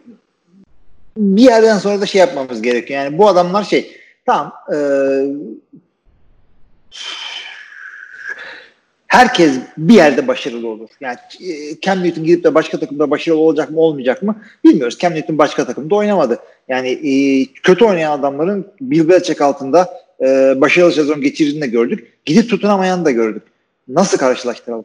bir yerden sonra da şey yapmamız gerekiyor. Yani bu adamlar şey tamam e, herkes bir yerde başarılı olur. Yani e, Cam Newton gidip de başka takımda başarılı olacak mı olmayacak mı bilmiyoruz. Cam Newton başka takımda oynamadı. Yani e, kötü oynayan adamların Bill Belichick altında e, başarılı sezon geçirdiğini de gördük. Gidip tutunamayan da gördük. Nasıl karşılaştıralım?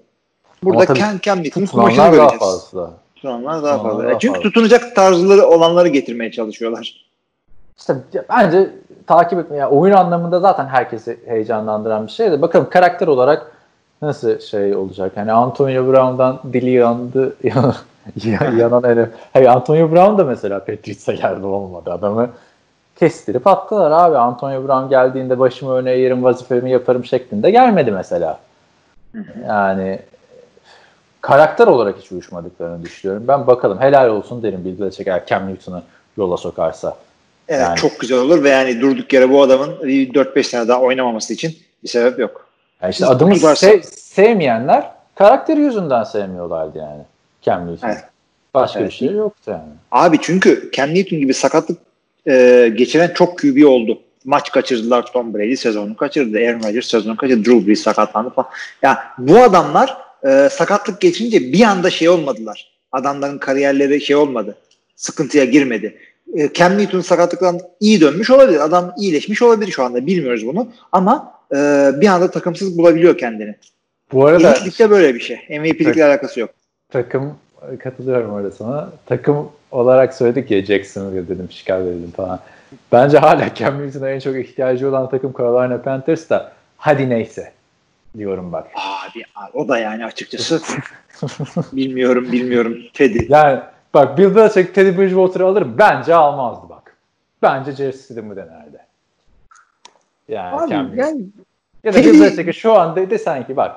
Burada Cam, Cam Newton'un kumaşını daha göreceğiz. fazla. Tutunanlar daha fazla. daha Çünkü fazla. tutunacak tarzları olanları getirmeye çalışıyorlar. İşte bence takip etme, yani oyun anlamında zaten herkesi heyecanlandıran bir şey de bakalım karakter olarak nasıl şey olacak? Hani Antonio Brown'dan dili yandı yan- yanan en Hayır Antonio Brown da mesela Patriots'a geldi olmadı adamı kestirip attılar abi. Antonio Brown geldiğinde başımı öne eğerim vazifemi yaparım şeklinde gelmedi mesela. Yani karakter olarak hiç uyuşmadıklarını düşünüyorum. Ben bakalım helal olsun derim Bill Belichick eğer Cam Newton'u yola sokarsa. Evet Yani. çok güzel olur ve yani durduk yere bu adamın 4-5 sene daha oynamaması için bir sebep yok. Yani işte adamı varsa- se- sevmeyenler karakteri yüzünden sevmiyorlardı yani. Cam Newton. Evet. Başka Evet. bir şey yoktu yani. Abi çünkü Cam Newton gibi sakatlık e, geçiren çok QB oldu. Maç kaçırdılar Tom Brady sezonu kaçırdı. Aaron Rodgers sezonu kaçırdı. Drew Brees sakatlandı falan. Ya bu adamlar e, sakatlık geçirince bir anda şey olmadılar. Adamların kariyerleri şey olmadı. Sıkıntıya girmedi. E, Cam Newton sakatlıktan iyi dönmüş olabilir. Adam iyileşmiş olabilir şu anda. Bilmiyoruz bunu. Ama e, bir anda takımsız bulabiliyor kendini. Bu arada Elitlikte böyle bir şey. MVP'likle alakası yok. Takım katılıyorum orada sana. Takım olarak söyledik ya Jacksonville dedim, Chicago dedim falan. Bence hala Cam Newton'a en çok ihtiyacı olan takım Carolina Panthers da hadi neyse diyorum bak. Abi, abi o da yani açıkçası bilmiyorum bilmiyorum. Teddy. Yani bak Bill Belichick Teddy Bridgewater'ı alır? Bence almazdı bak. Bence Jerry Stidham'ı denerdi. Yani Abi, Cam yani Ya da Teddy- Bill Belichick'e şu an de, desen ki bak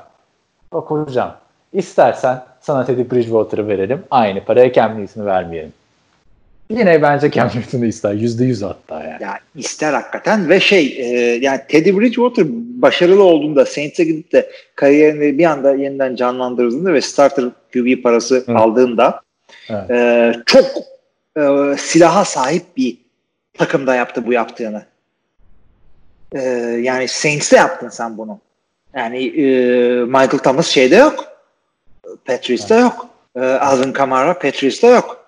bak hocam istersen sana Teddy Bridgewater'ı verelim. Aynı paraya Cam Newton'u vermeyelim. Yine bence Cam Newton'u ister. Yüzde yüz hatta yani. ya ister hakikaten ve şey e, yani Teddy Bridgewater başarılı olduğunda Saints'e gidip de kariyerini bir anda yeniden canlandırdığında ve starter QB parası Hı. aldığında Evet. e, çok e, silaha sahip bir takımda yaptı bu yaptığını. E, yani Saints'te yaptın sen bunu. Yani e, Michael Thomas şeyde yok. Patrice'de yok. E, Alvin Kamara Patrice'de yok.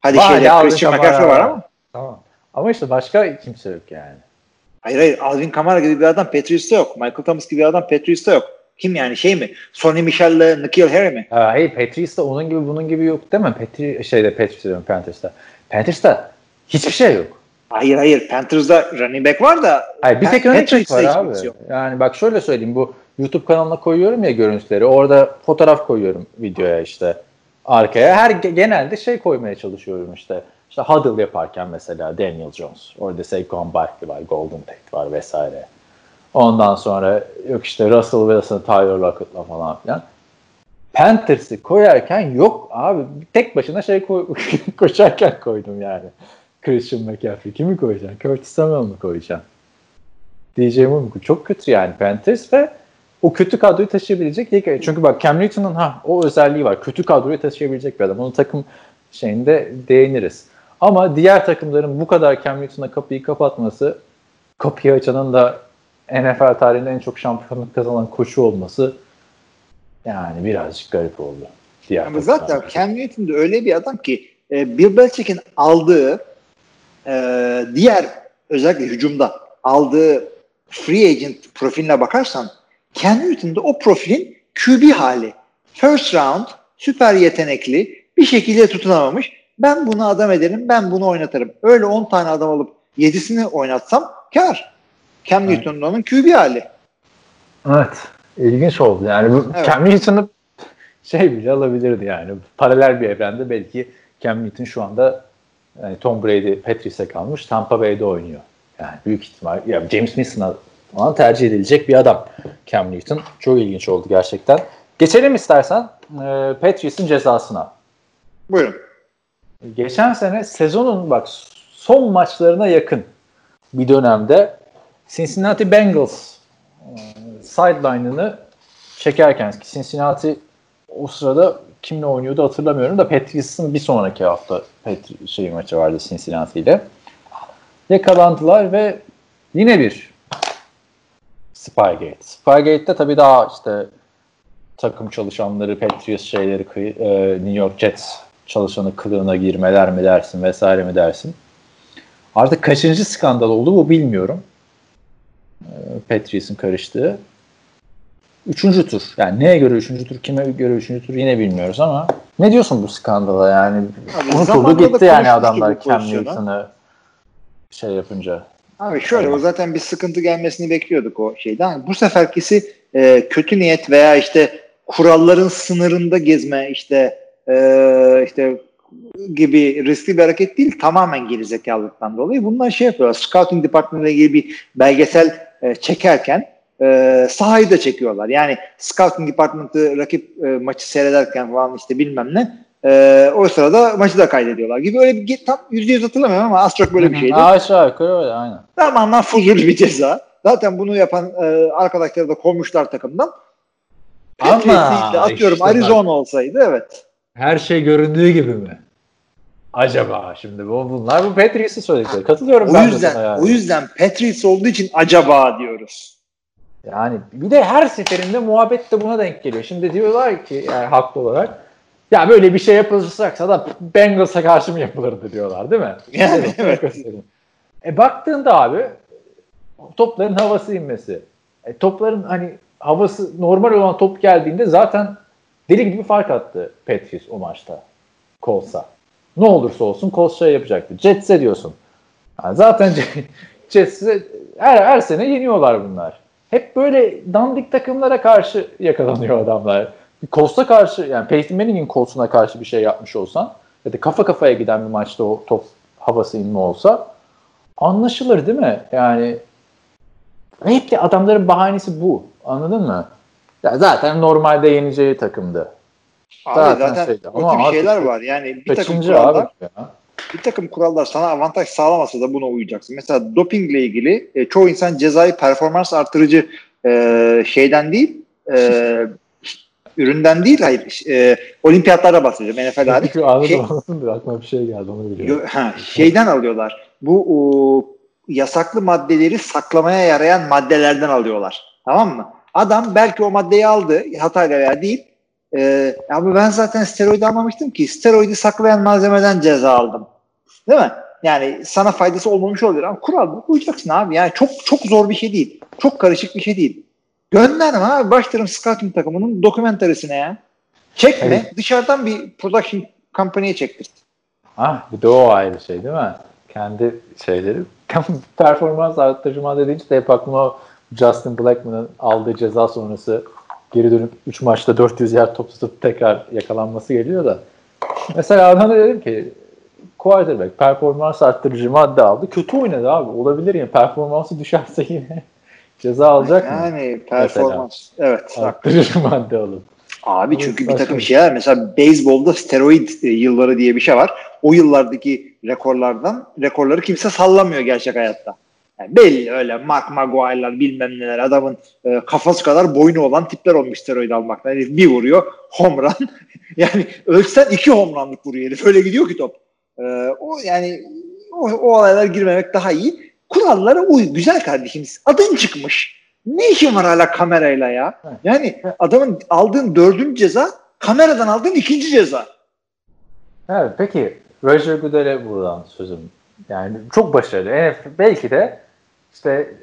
Hadi Var şeyde Christian McCaffrey var ama. Tamam. Ama işte başka kimse yok yani. Hayır hayır Alvin Kamara gibi bir adam Patriots'ta yok. Michael Thomas gibi bir adam Patriots'ta yok. Kim yani şey mi? Sonny Michel'le Nikhil Harry mi? Ha, hayır Patriots'ta onun gibi bunun gibi yok değil mi? Petri, şeyde Patriots diyorum Panthers'ta. Panthers'ta hiçbir şey yok. Hayır hayır Panthers'da running back var da Hayır bir tek running back var abi. kimse yok. Yani bak şöyle söyleyeyim bu YouTube kanalına koyuyorum ya görüntüleri. Orada fotoğraf koyuyorum videoya işte arkaya. Her genelde şey koymaya çalışıyorum işte. İşte huddle yaparken mesela Daniel Jones. Orada Saquon Barkley var, Golden Tate var vesaire. Ondan sonra yok işte Russell Wilson, Tyler Lockett'la falan filan. Panthers'ı koyarken yok abi tek başına şey koy, koşarken koydum yani. Christian McCaffrey kimi koyacaksın? Curtis Samuel mı koyacaksın? DJ Moore mu? Çok kötü yani Panthers ve o kötü kadroyu taşıyabilecek ilk çünkü bak Cam Newton'un ha o özelliği var. Kötü kadroyu taşıyabilecek bir adam. Onu takım şeyinde değiniriz. Ama diğer takımların bu kadar Cam Newton'a kapıyı kapatması kapıyı açanın da NFL tarihinde en çok şampiyonluk kazanan koşu olması yani birazcık garip oldu. Diğer Ama zaten Cam Newton da öyle bir adam ki e, Bill Belichick'in aldığı e, diğer özellikle hücumda aldığı free agent profiline bakarsan Cam Newton da o profilin QB hali. First round, süper yetenekli, bir şekilde tutunamamış. Ben bunu adam ederim, ben bunu oynatırım. Öyle 10 tane adam alıp 7'sini oynatsam kar. Cam Evet. Newton'un onun QB hali. Evet. İlginç oldu. Yani bu Evet. Cam Newton'u şey bile alabilirdi yani. Paralel bir evrende belki Cam Newton şu anda yani Tom Brady Patrice'e kalmış. Tampa Bay'de oynuyor. Yani büyük ihtimal ya James Winston'a falan tercih edilecek bir adam Cam Newton. Çok ilginç oldu gerçekten. Geçelim istersen e, Patriots'ın cezasına. Buyurun. Geçen sene sezonun bak son maçlarına yakın bir dönemde Cincinnati Bengals e, sideline'ını çekerken ki Cincinnati o sırada kimle oynuyordu hatırlamıyorum da Patriots'ın bir sonraki hafta Patri- şey maçı vardı Cincinnati ile. Yakalandılar ve yine bir Spygate. Spygate'de tabii daha işte takım çalışanları, Patriots şeyleri, e, New York Jets çalışanı kılığına girmeler mi dersin vesaire mi dersin. Artık kaçıncı skandal oldu bu bilmiyorum. E, Patriots'ın karıştığı. Üçüncü tur. Yani neye göre üçüncü tur, kime göre üçüncü tur yine bilmiyoruz ama ne diyorsun bu skandala yani? Abi Unutuldu gitti yani adamlar Cam. Newton'ı şey yapınca. Abi şöyle o zaten bir sıkıntı gelmesini bekliyorduk o şeyden. Bu seferkisi e, kötü niyet veya işte kuralların sınırında gezme işte e, işte gibi riskli bir hareket değil tamamen gerizekalılıktan dolayı. Bunlar şey yapıyorlar. Scouting departmanıyla ilgili bir belgesel e, çekerken e, sahayı da çekiyorlar. Yani scouting departmanı rakip e, maçı seyrederken falan işte bilmem ne e, o sırada maçı da kaydediyorlar gibi öyle bir tam yüzde yüz hatırlamıyorum ama az çok böyle bir şeydi. Aşağı yukarı öyle aynen. Tamamen fuzuli bir ceza. Zaten bunu yapan e, arkadaşları da kovmuşlar takımdan. Ama de atıyorum işte bak. Arizona olsaydı evet. Her şey göründüğü gibi mi? Acaba şimdi bu bunlar bu Patriots'ı söyledikleri. Katılıyorum O ben de yüzden yani. o yüzden Patriots olduğu için acaba diyoruz. Yani bir de her seferinde muhabbet de buna denk geliyor. Şimdi diyorlar ki yani haklı olarak ya böyle bir şey yapılacaksa da Bengals'a karşı mı yapılırdı diyorlar değil mi? Yani evet. E baktığında abi topların havası inmesi. E, topların hani havası normal olan top geldiğinde zaten deli gibi fark attı Patriots o maçta. Colts'a. Ne olursa olsun Colts şey yapacaktı. Jets'e diyorsun. Yani zaten Jets'e her, her sene yeniyorlar bunlar. Hep böyle dandik takımlara karşı yakalanıyor adamlar. Colts'a karşı yani Peyton Manning'in Colts'una karşı bir şey yapmış olsan ya da kafa kafaya giden bir maçta o top havası inme olsa anlaşılır değil mi? Yani hep de adamların bahanesi bu. Anladın mı? Ya zaten normalde yeneceği takımdı. Abi Zaten zaten, şeydi. o Ama tip şeyler var. Yani bir takım kurallar, bir takım kurallar sana avantaj sağlamasa da buna uyacaksın. Mesela dopingle ilgili e, çoğu insan cezayı performans artırıcı e, şeyden değil e, üründen değil hayır e, olimpiyatlara bahsediyorum NFL hariç. Çünkü anladım Şey- aklıma bir şey geldi onu biliyorum. Yo- ha, şeyden alıyorlar. Bu o, yasaklı maddeleri saklamaya yarayan maddelerden alıyorlar. Tamam mı? Adam belki o maddeyi aldı hatayla veya değil. Ee, ama ben zaten steroidi anlamıştım ki steroidi saklayan malzemeden ceza aldım. Değil mi? Yani sana faydası olmamış olabilir ama kural bu uyacaksın abi. Yani çok çok zor bir şey değil. Çok karışık bir şey değil. Gönderme abi. Başlarım scouting takımının dokumentarisine ya. Çekme. Evet. Dışarıdan bir production company'ye çektir. Ah bir de o ayrı şey değil mi? Kendi şeyleri. Performans arttırma dediğince de hep aklıma Justin Blackman'ın aldığı ceza sonrası geri dönüp 3 maçta 400 yer top tutup tekrar yakalanması geliyor da. Mesela adamda dedim ki quarterback performans arttırıcı madde aldı. Kötü oynadı abi. Olabilir ya. Performansı düşerse yine ceza alacak mı? Yani performans. Evet. bak. Arttırıcı madde alıp. Abi Bu çünkü bir takım şeyler mesela beyzbolda steroid e, yılları diye bir şey var. O yıllardaki rekorlardan rekorları kimse sallamıyor gerçek hayatta. Yani belli öyle Mark Maguire'lar bilmem neler adamın e, kafası kadar boynu olan tipler olmuş steroid almaktan. Herif bir vuruyor home run. yani ölçsen iki home runlık vuruyor herif. Öyle gidiyor ki top. E, o yani o, o olaylara girmemek daha iyi. Kurallara uy. Güzel kardeşimiz. Adın çıkmış. Ne işin var hala kamerayla ya? Yani adamın aldığın dördüncü ceza kameradan aldığın ikinci ceza. Evet peki Roger Goodell'e buradan sözüm. Yani çok başarılı. NFL belki de işte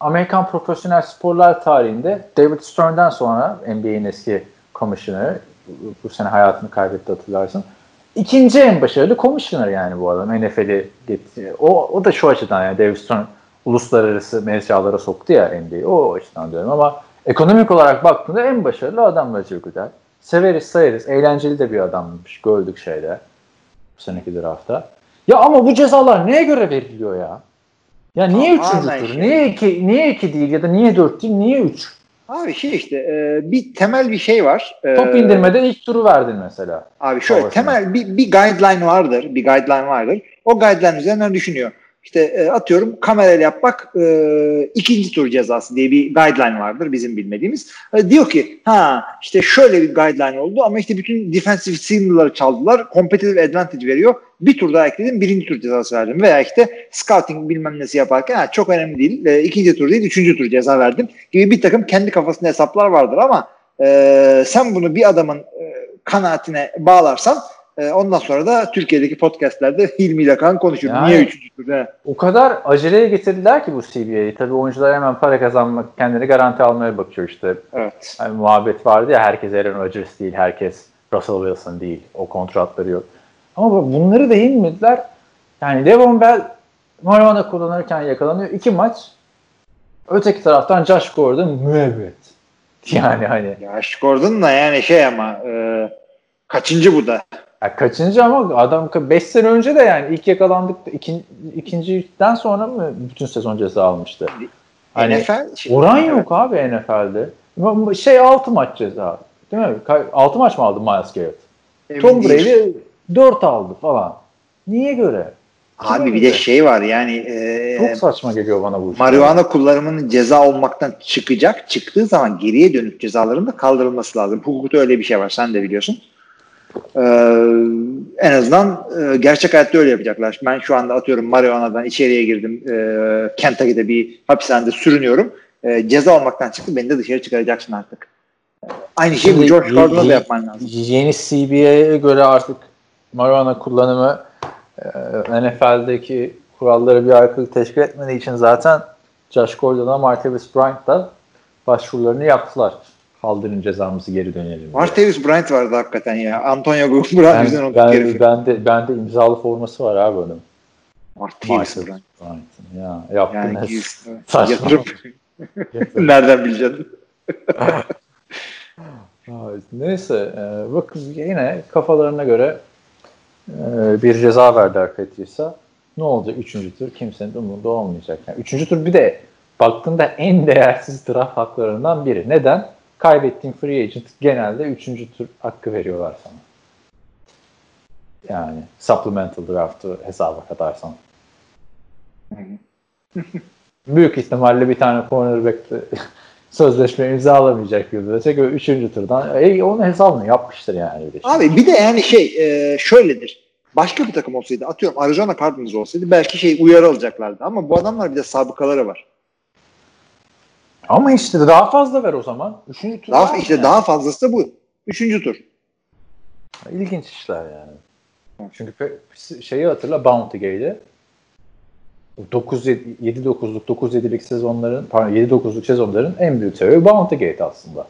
Amerikan profesyonel sporlar tarihinde David Stern'den sonra NBA'in eski komisyoneri bu- bu sene hayatını kaybetti hatırlarsın. İkinci en başarılı komisyoner yani bu adam NFL'i getirdi. O, o da şu açıdan yani David Stern uluslararası mecralara soktu ya NBA'yi. O açıdan diyorum ama ekonomik olarak baktığında en başarılı adam Roger Goodell. Severiz sayarız. Eğlenceli de bir adammış. Gördük şeyde. Bu seneki draftta. Ya ama bu cezalar neye göre veriliyor ya? Ya niye Tamamen üçüncü tur? şey. Niye iki, niye iki değil ya da niye dört değil? Niye üç? Abi şey işte e, bir temel bir şey var. E, Top indirmeden ilk turu verdin mesela. Abi şöyle Havasına. temel bir, bir guideline vardır. Bir guideline vardır. O guideline üzerinden düşünüyor. İşte e, atıyorum kamerayla yapmak e, ikinci tur cezası diye bir guideline vardır bizim bilmediğimiz. E, diyor ki ha işte şöyle bir guideline oldu ama işte bütün defensive signal'ları çaldılar. Competitive advantage veriyor. Bir tur daha ekledim birinci tur cezası verdim. Veya işte scouting bilmem nesi yaparken ha, çok önemli değil. E, ikinci tur değil üçüncü tur ceza verdim gibi bir takım kendi kafasında hesaplar vardır ama e, sen bunu bir adamın e, kanaatine bağlarsan e, ondan sonra da Türkiye'deki podcastlerde Hilmi ile kan konuşuyor. Yani- Niye üçüncü tur? He. O kadar aceleye getirdiler ki bu CBA'yı. Tabii oyuncular hemen para kazanmak, kendini garanti almaya bakıyor işte. Evet. Hani muhabbet vardı ya herkes Aaron Rodgers değil, herkes Russell Wilson değil. O kontratları yok. Ama bunları da inmediler. Yani Devon Bell marijuana kullanırken yakalanıyor. iki maç. Öteki taraftan Josh Gordon müebbet. Yani hani Ya Gordon da yani şey ama e, kaçıncı bu da? Ya kaçıncı ama adam 5 sene önce de yani ilk yakalandık ikin, ikinciden sonra mı bütün sezon ceza almıştı? Hani NFL şey- Oran Evet. yok abi NFL'de. Şey 6 maç ceza. Değil mi? 6 maç mı aldı Miles Garrett? Emin Tom. Brady 4 aldı falan. Niye göre? Abi bir de şey var yani e, Çok saçma geliyor bana bu. marihuana kullanımının ceza olmaktan çıkacak. Çıktığı zaman geriye dönük cezaların da kaldırılması lazım. Hukukta öyle bir şey var. Sen de biliyorsun. Ee, en azından e, gerçek hayatta öyle yapacaklar. Ben şu anda atıyorum marihuanadan içeriye girdim. E, Kentucky'de bir hapishanede sürünüyorum. E, ceza olmaktan çıktı. Beni de dışarı çıkaracaksın artık. Aynı şeyi bu George Gordon'a da yapman lazım. Yeni CBA'ye göre artık marihuana kullanımı e, NFL'deki kuralları bir aykırılık teşkil etmediği için zaten Josh Gordon'a Martavis Bryant da başvurularını yaptılar. Kaldırın cezamızı geri dönelim. Martavis Bryant vardı hakikaten ya. Antonio Brown yüzünden Ben, o ben, herifi. ben, de, ben de imzalı forması var abi onun. Martavis Bryant. Bryant'ın. Ya yaptın Yani saçma. yatırıp nereden bileceksin? Neyse e, bakın yine kafalarına göre e, bir ceza verdiler Patriots'a. Ne olacak? Üçüncü tur kimsenin umurunda olmayacak. Yani üçüncü tur bir de baktığında en değersiz draft haklarından biri. Neden? Kaybettiğin free agent genelde üçüncü tur hakkı veriyorlar sana. Yani supplemental draft'ı hesaba katarsan. Büyük ihtimalle bir tane cornerback sözleşme imzalamayacak gibi. Mesela üçüncü turdan. E, onun hesabını yapmıştır yani. öyle şey. Abi bir de yani şey e, şöyledir. Başka bir takım olsaydı atıyorum Arizona Cardinals olsaydı belki şey uyarı alacaklardı. Ama bu adamlar bir de sabıkaları var. Ama işte daha fazla ver o zaman. Üçüncü tur Daha işte yani. daha fazlası da bu. Üçüncü tur. İlginç işler yani. Çünkü şeyi hatırla Bounty Gate'i. 7-9'luk 9-7'lik sezonların pardon 7-9'luk sezonların en büyük sebebi Bounty Gate aslında.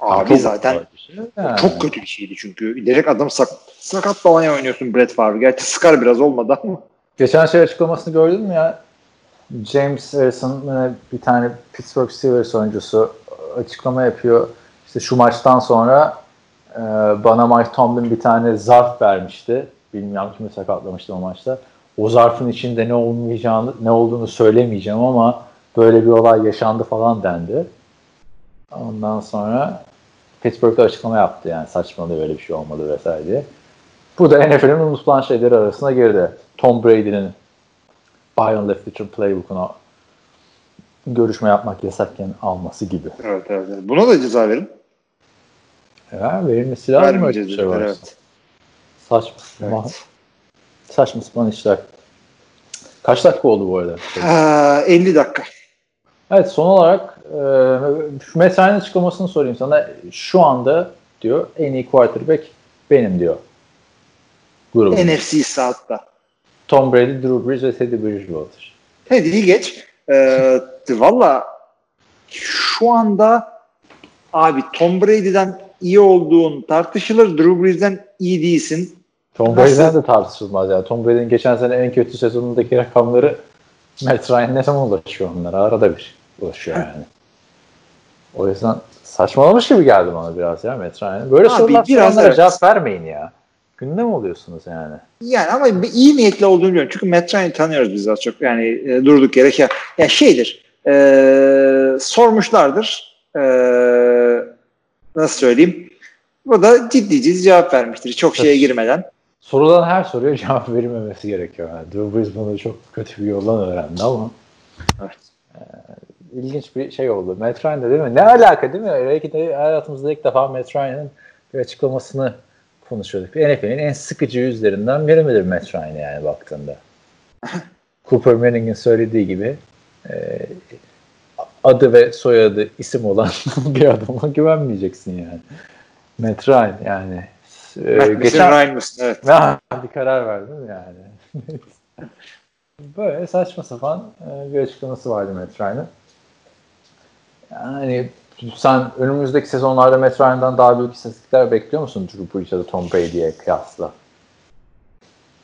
Abi Çok zaten şey. Yani. çok kötü bir şeydi çünkü. Direkt adam sak sakat falan oynuyorsun Brett Favre. Gerçi sıkar biraz olmadı ama. Geçen şey açıklamasını gördün mü ya? James Harrison bir tane Pittsburgh Steelers oyuncusu açıklama yapıyor. İşte şu maçtan sonra e, bana Mike Tomlin bir tane zarf vermişti. Bilmiyorum kimi sakatlamıştım o maçta. O zarfın içinde ne olmayacağını, ne olduğunu söylemeyeceğim ama böyle bir olay yaşandı falan dendi. Ondan sonra Pittsburgh'da açıklama yaptı yani saçmalığı böyle bir şey olmadı vesaire diye. Bu da NFL'in unutulan şeyleri arasına girdi. Tom Brady'nin Byron Leftwich'in playbook'una görüşme yapmak yasakken alması gibi. Evet evet. evet. Buna da ceza verin. Ya verilmesi lazım öyle bir şey varsa. evet. Saçma sapan, Evet. saçma sapan işler. Kaç dakika oldu bu arada? Ha, 50 dakika. Evet son olarak e, şu Metra'nın açıklamasını sorayım sana. Şu anda diyor en iyi quarterback benim diyor. Grubum. NFC South'ta. Tom Brady, Drew Brees ve Teddy Bridgewater. Teddy'yi geç. Ee, Valla şu anda abi Tom Brady'den iyi olduğun tartışılır. Drew Brees'den iyi değilsin. Tom? Brady'den de tartışılmaz ya. Tom Brady'nin geçen sene en kötü sezonundaki rakamları Matt Ryan ne zaman ulaşıyor onlara? Arada bir ulaşıyor yani. O yüzden saçmalamış gibi geldi bana biraz ya Matt Ryan. Böyle Abi sorular biraz soranlara evet. cevap vermeyin ya. Gündem oluyorsunuz yani. Yani ama iyi niyetli olduğunu biliyorum. Çünkü Matt Ryan'ı tanıyoruz biz az çok. Yani e, durduk yere. Ya, ya şeydir. e, sormuşlardır. E, nasıl söyleyeyim? O da ciddi ciddi cevap vermiştir. Çok şeye girmeden. Sorulan her soruya cevap verilmemesi gerekiyor. Yani. Drew Brees bunu çok kötü bir yoldan öğrendi ama. Evet. Ee, ilginç bir şey oldu. Matt Ryan da değil mi? Ne alaka değil mi? Belki de hayatımızda ilk defa Matt Ryan'ın bir açıklamasını konuşuyorduk. NFL'in en sıkıcı yüzlerinden biri midir Matt Ryan yani baktığında? Cooper Manning'in söylediği gibi e, adı ve soyadı isim olan bir adama güvenmeyeceksin yani. Matt Ryan yani. E, Matt geçen, Ryan mısın? Evet. Ha, bir karar verdim yani. Böyle saçma sapan e, bir açıklaması vardı Matt Ryan'ın. Yani sen önümüzdeki sezonlarda Matt Ryan'dan daha büyük istatistikler bekliyor musun Drew Brees ya da Tom Brady'ye kıyasla?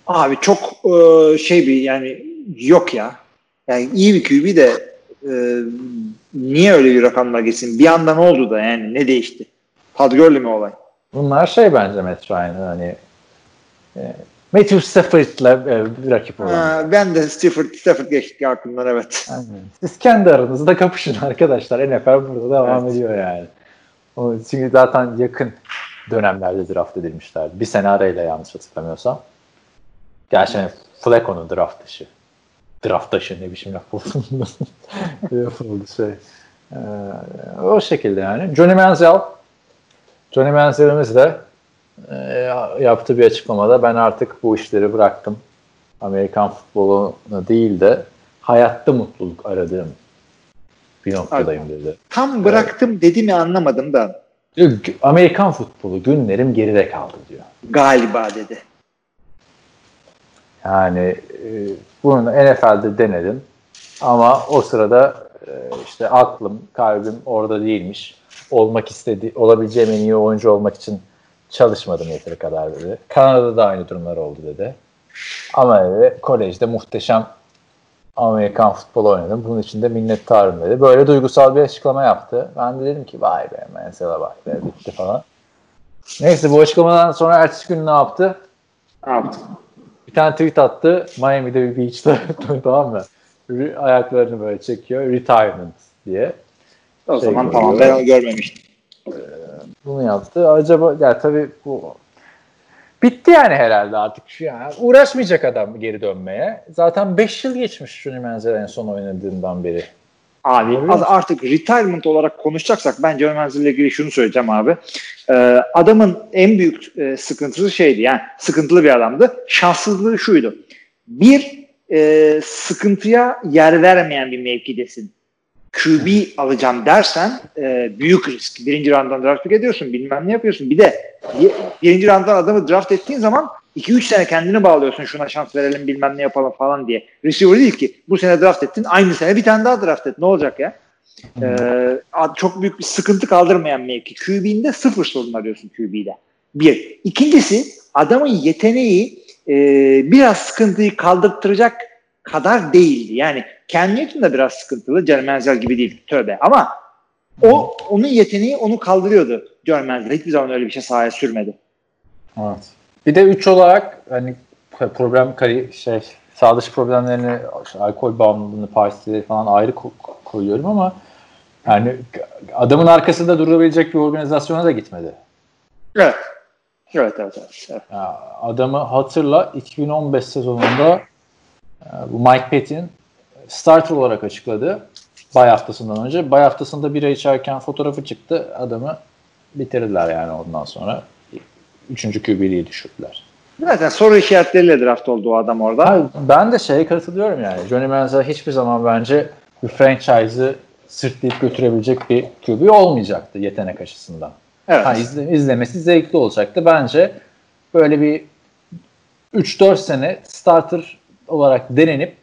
Abi çok e, şey bir yani yok ya. Yani iyi bir QB de e, niye öyle bir rakamlar geçsin? Bir anda ne oldu da yani ne değişti? Todd Gurley mi olay? Bunlar şey bence Matt Ryan'ın hani e, Matthew Stafford'la e, rakip olan. Ha, ben de Stafford, Stafford geçti aklımdan evet. Aynen. Siz kendi aranızda kapışın arkadaşlar. NFL burada devam Evet. ediyor yani. O, çünkü zaten yakın dönemlerde draft edilmişler. Bir sene arayla yanlış hatırlamıyorsam. Gerçi hani Flacco'nun draft dışı. Draft dışı ne biçim laf oldu. Oldu şey. Ee, o şekilde yani. Johnny Manziel Johnny Manziel'imiz de e, yaptığı bir açıklamada ben artık bu işleri bıraktım. Amerikan futbolunu değil de hayatta mutluluk aradığım bir noktadayım dedi. Tam bıraktım dedi mi anlamadım da Amerikan futbolu günlerim geride kaldı diyor. galiba dedi. Yani e, bunu NFL'de denedim ama o sırada e, işte aklım, kalbim orada değilmiş. Olmak istedi, olabileceğim en iyi oyuncu olmak için çalışmadım yeteri kadar dedi. Kanada'da da aynı durumlar oldu dedi. Ama dedi, kolejde muhteşem Amerikan futbolu oynadım. Bunun için de minnettarım dedi. Böyle duygusal bir açıklama yaptı. Ben de dedim ki vay be mesela bak be bitti falan. Neyse bu açıklamadan sonra ertesi gün ne yaptı? Ne yaptım? Bir tane tweet attı. Miami'de bir beach'te tamam mı? Ayaklarını böyle çekiyor. Retirement diye. O Şey zaman tamam ben onu görmemiştim. Bunu yaptı. Acaba ya tabii bu bitti yani herhalde artık şu yani. Uğraşmayacak adam geri dönmeye. Zaten 5 yıl geçmiş Johnny Manziel en son oynadığından beri. Abi az artık retirement olarak konuşacaksak ben Joe Manziel ile ilgili şunu söyleyeceğim abi. Ee, adamın en büyük e, sıkıntısı şeydi yani sıkıntılı bir adamdı. Şanssızlığı şuydu. Bir e, sıkıntıya yer vermeyen bir mevkidesin. QB alacağım dersen e, büyük risk. Birinci rounddan draft pick ediyorsun. Bilmem ne yapıyorsun. Bir de bir- birinci rounddan adamı draft ettiğin zaman 2-3 sene kendini bağlıyorsun. Şuna şans verelim bilmem ne yapalım falan diye. Receiver değil ki. Bu sene draft ettin. Aynı sene bir tane daha draft et. Ne olacak ya? Ee, çok büyük bir sıkıntı kaldırmayan mevki. QB'inde sıfır sorun arıyorsun QB'de. Bir. İkincisi adamın yeteneği e, biraz sıkıntıyı kaldırtıracak kadar değildi. Yani Cam Newton da biraz sıkıntılı. Menzel gibi değil. Tövbe. Ama o onun yeteneği onu kaldırıyordu. Jeremy Menzel hiçbir zaman öyle bir şey sahaya sürmedi. Evet. Bir de 3 olarak hani problem kari şey sağ dışı problemlerini işte alkol bağımlılığını partileri falan ayrı ko- koyuyorum ama yani adamın arkasında durabilecek bir organizasyona da gitmedi. Evet. Evet, evet, evet. evet. Ya adamı hatırla 2015 sezonunda bu Mike Patton starter olarak açıkladı. Bay haftasından önce. Bay haftasında bira içerken fotoğrafı çıktı. Adamı bitirdiler yani ondan sonra. Üçüncü QB'liği düşürdüler. Zaten soru işaretleriyle draft oldu o adam orada. Hayır, ben de şeye katılıyorum yani. Johnny Manziel hiçbir zaman bence bir franchise'ı sırtlayıp götürebilecek bir QB olmayacaktı yetenek açısından. Evet. Ha, izle- izlemesi zevkli olacaktı. Bence böyle bir 3-4 sene starter olarak denenip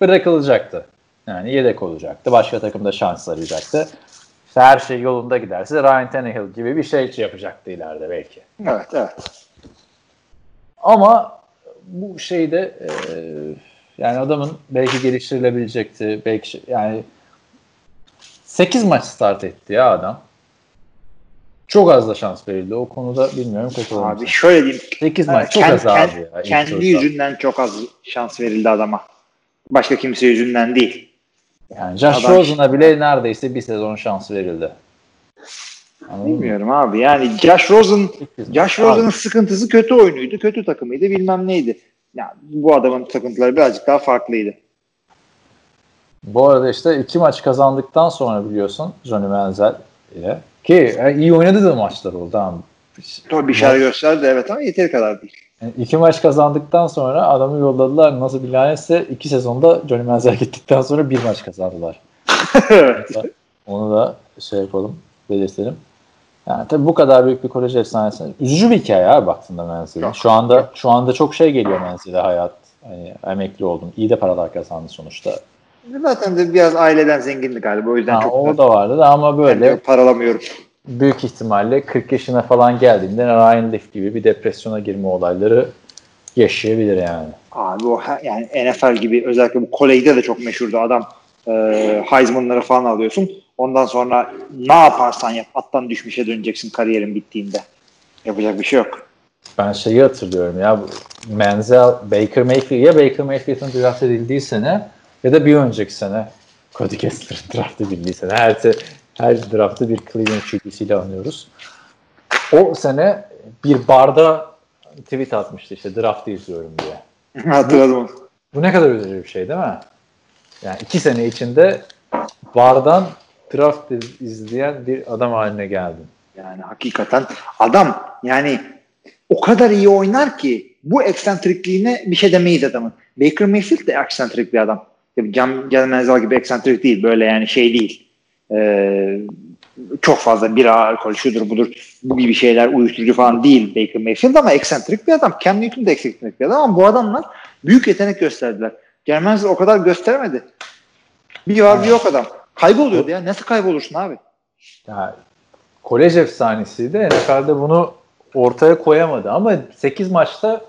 bırakılacaktı. Yani yedek olacaktı. Başka takımda şans arayacaktı. İşte her şey yolunda giderse Ryan Tannehill gibi bir şey yapacaktı ileride belki. Evet, evet. Ama bu şeyde e, yani adamın belki geliştirilebilecekti. Belki şey- yani 8 maç start etti ya adam. Çok az da şans verildi. O konuda bilmiyorum katılır Abi şöyle diyeyim. 8 Kend- maç çok az kend- abi ya. kendi turda. yüzünden çok az şans verildi adama. Başka kimse yüzünden değil. Yani Josh Adam- Rosen'a bile neredeyse bir sezon şans verildi. Anladın mı? Bilmiyorum abi. Yani Josh Rosen Josh. Rosen'ın sıkıntısı kötü oyunuydu. Kötü takımıydı. Bilmem neydi. Ya bu adamın takıntıları birazcık daha farklıydı. Bu arada işte iki maç kazandıktan sonra biliyorsun Johnny Manziel ile ki e, iyi oynadığı maçlar oldu. Tamam. Doğru bir şeyler gösterdi evet ama yeteri kadar değil. Yani iki maç kazandıktan sonra adamı yolladılar. Nasıl bir lanetse iki sezonda Johnny Manziel gittikten sonra bir maç kazandılar. evet. Onu da şey yapalım, belirtelim. Yani tabii bu kadar büyük bir kolej efsanesi. Üzücü bir hikaye abi baktığında Manziel'in. Çok, Şu anda şu anda çok şey geliyor Manziel'e hayat. Hani emekli oldum. İyi de paralar kazandı sonuçta. Zaten de biraz aileden zengindi galiba. O yüzden Ha, çok o da da vardı da ama böyle böyle paralamıyorum. büyük ihtimalle 40 yaşına falan geldiğinde Ryan Leaf gibi bir depresyona girme olayları yaşayabilir yani. Abi o yani NFL gibi özellikle bu kolejde de çok meşhurdu adam. E, Heisman'ları falan alıyorsun. Ondan sonra ne yaparsan yap attan düşmüşe döneceksin kariyerin bittiğinde. Yapacak bir şey yok. Ben şeyi hatırlıyorum ya Menzel Baker Mayfield ya Baker Mayfield'ın draft edildiği sene ya da bir önceki sene Cody Kessler'ın draft edildiği sene. Her, her draftı bir Cleveland QB'siyle anıyoruz. O sene bir barda tweet atmıştı işte draftı izliyorum diye. Hatırladım. Bu ne kadar üzücü bir şey değil mi? Yani iki sene içinde bardan draft izleyen bir adam haline geldin. Yani hakikaten adam yani o kadar iyi oynar ki bu eksentrikliğine bir şey demeyiz adamın. Baker Mayfield de eksentrik bir adam. Cam Gelmezal gibi eksentrik değil. Böyle yani şey değil. Ee, çok fazla bira, alkol, şudur budur bu gibi şeyler uyuşturucu falan değil Baker Mayfield ama eksentrik bir adam. Cam Newton da eksentrik bir adam ama bu adamlar büyük yetenek gösterdiler. Gelmezal o kadar gösteremedi. Bir var bir yok adam. Kayboluyordu ya. Nasıl kaybolursun abi? Yani kolej efsanesiydi. NFL'de bunu ortaya koyamadı ama 8 maçta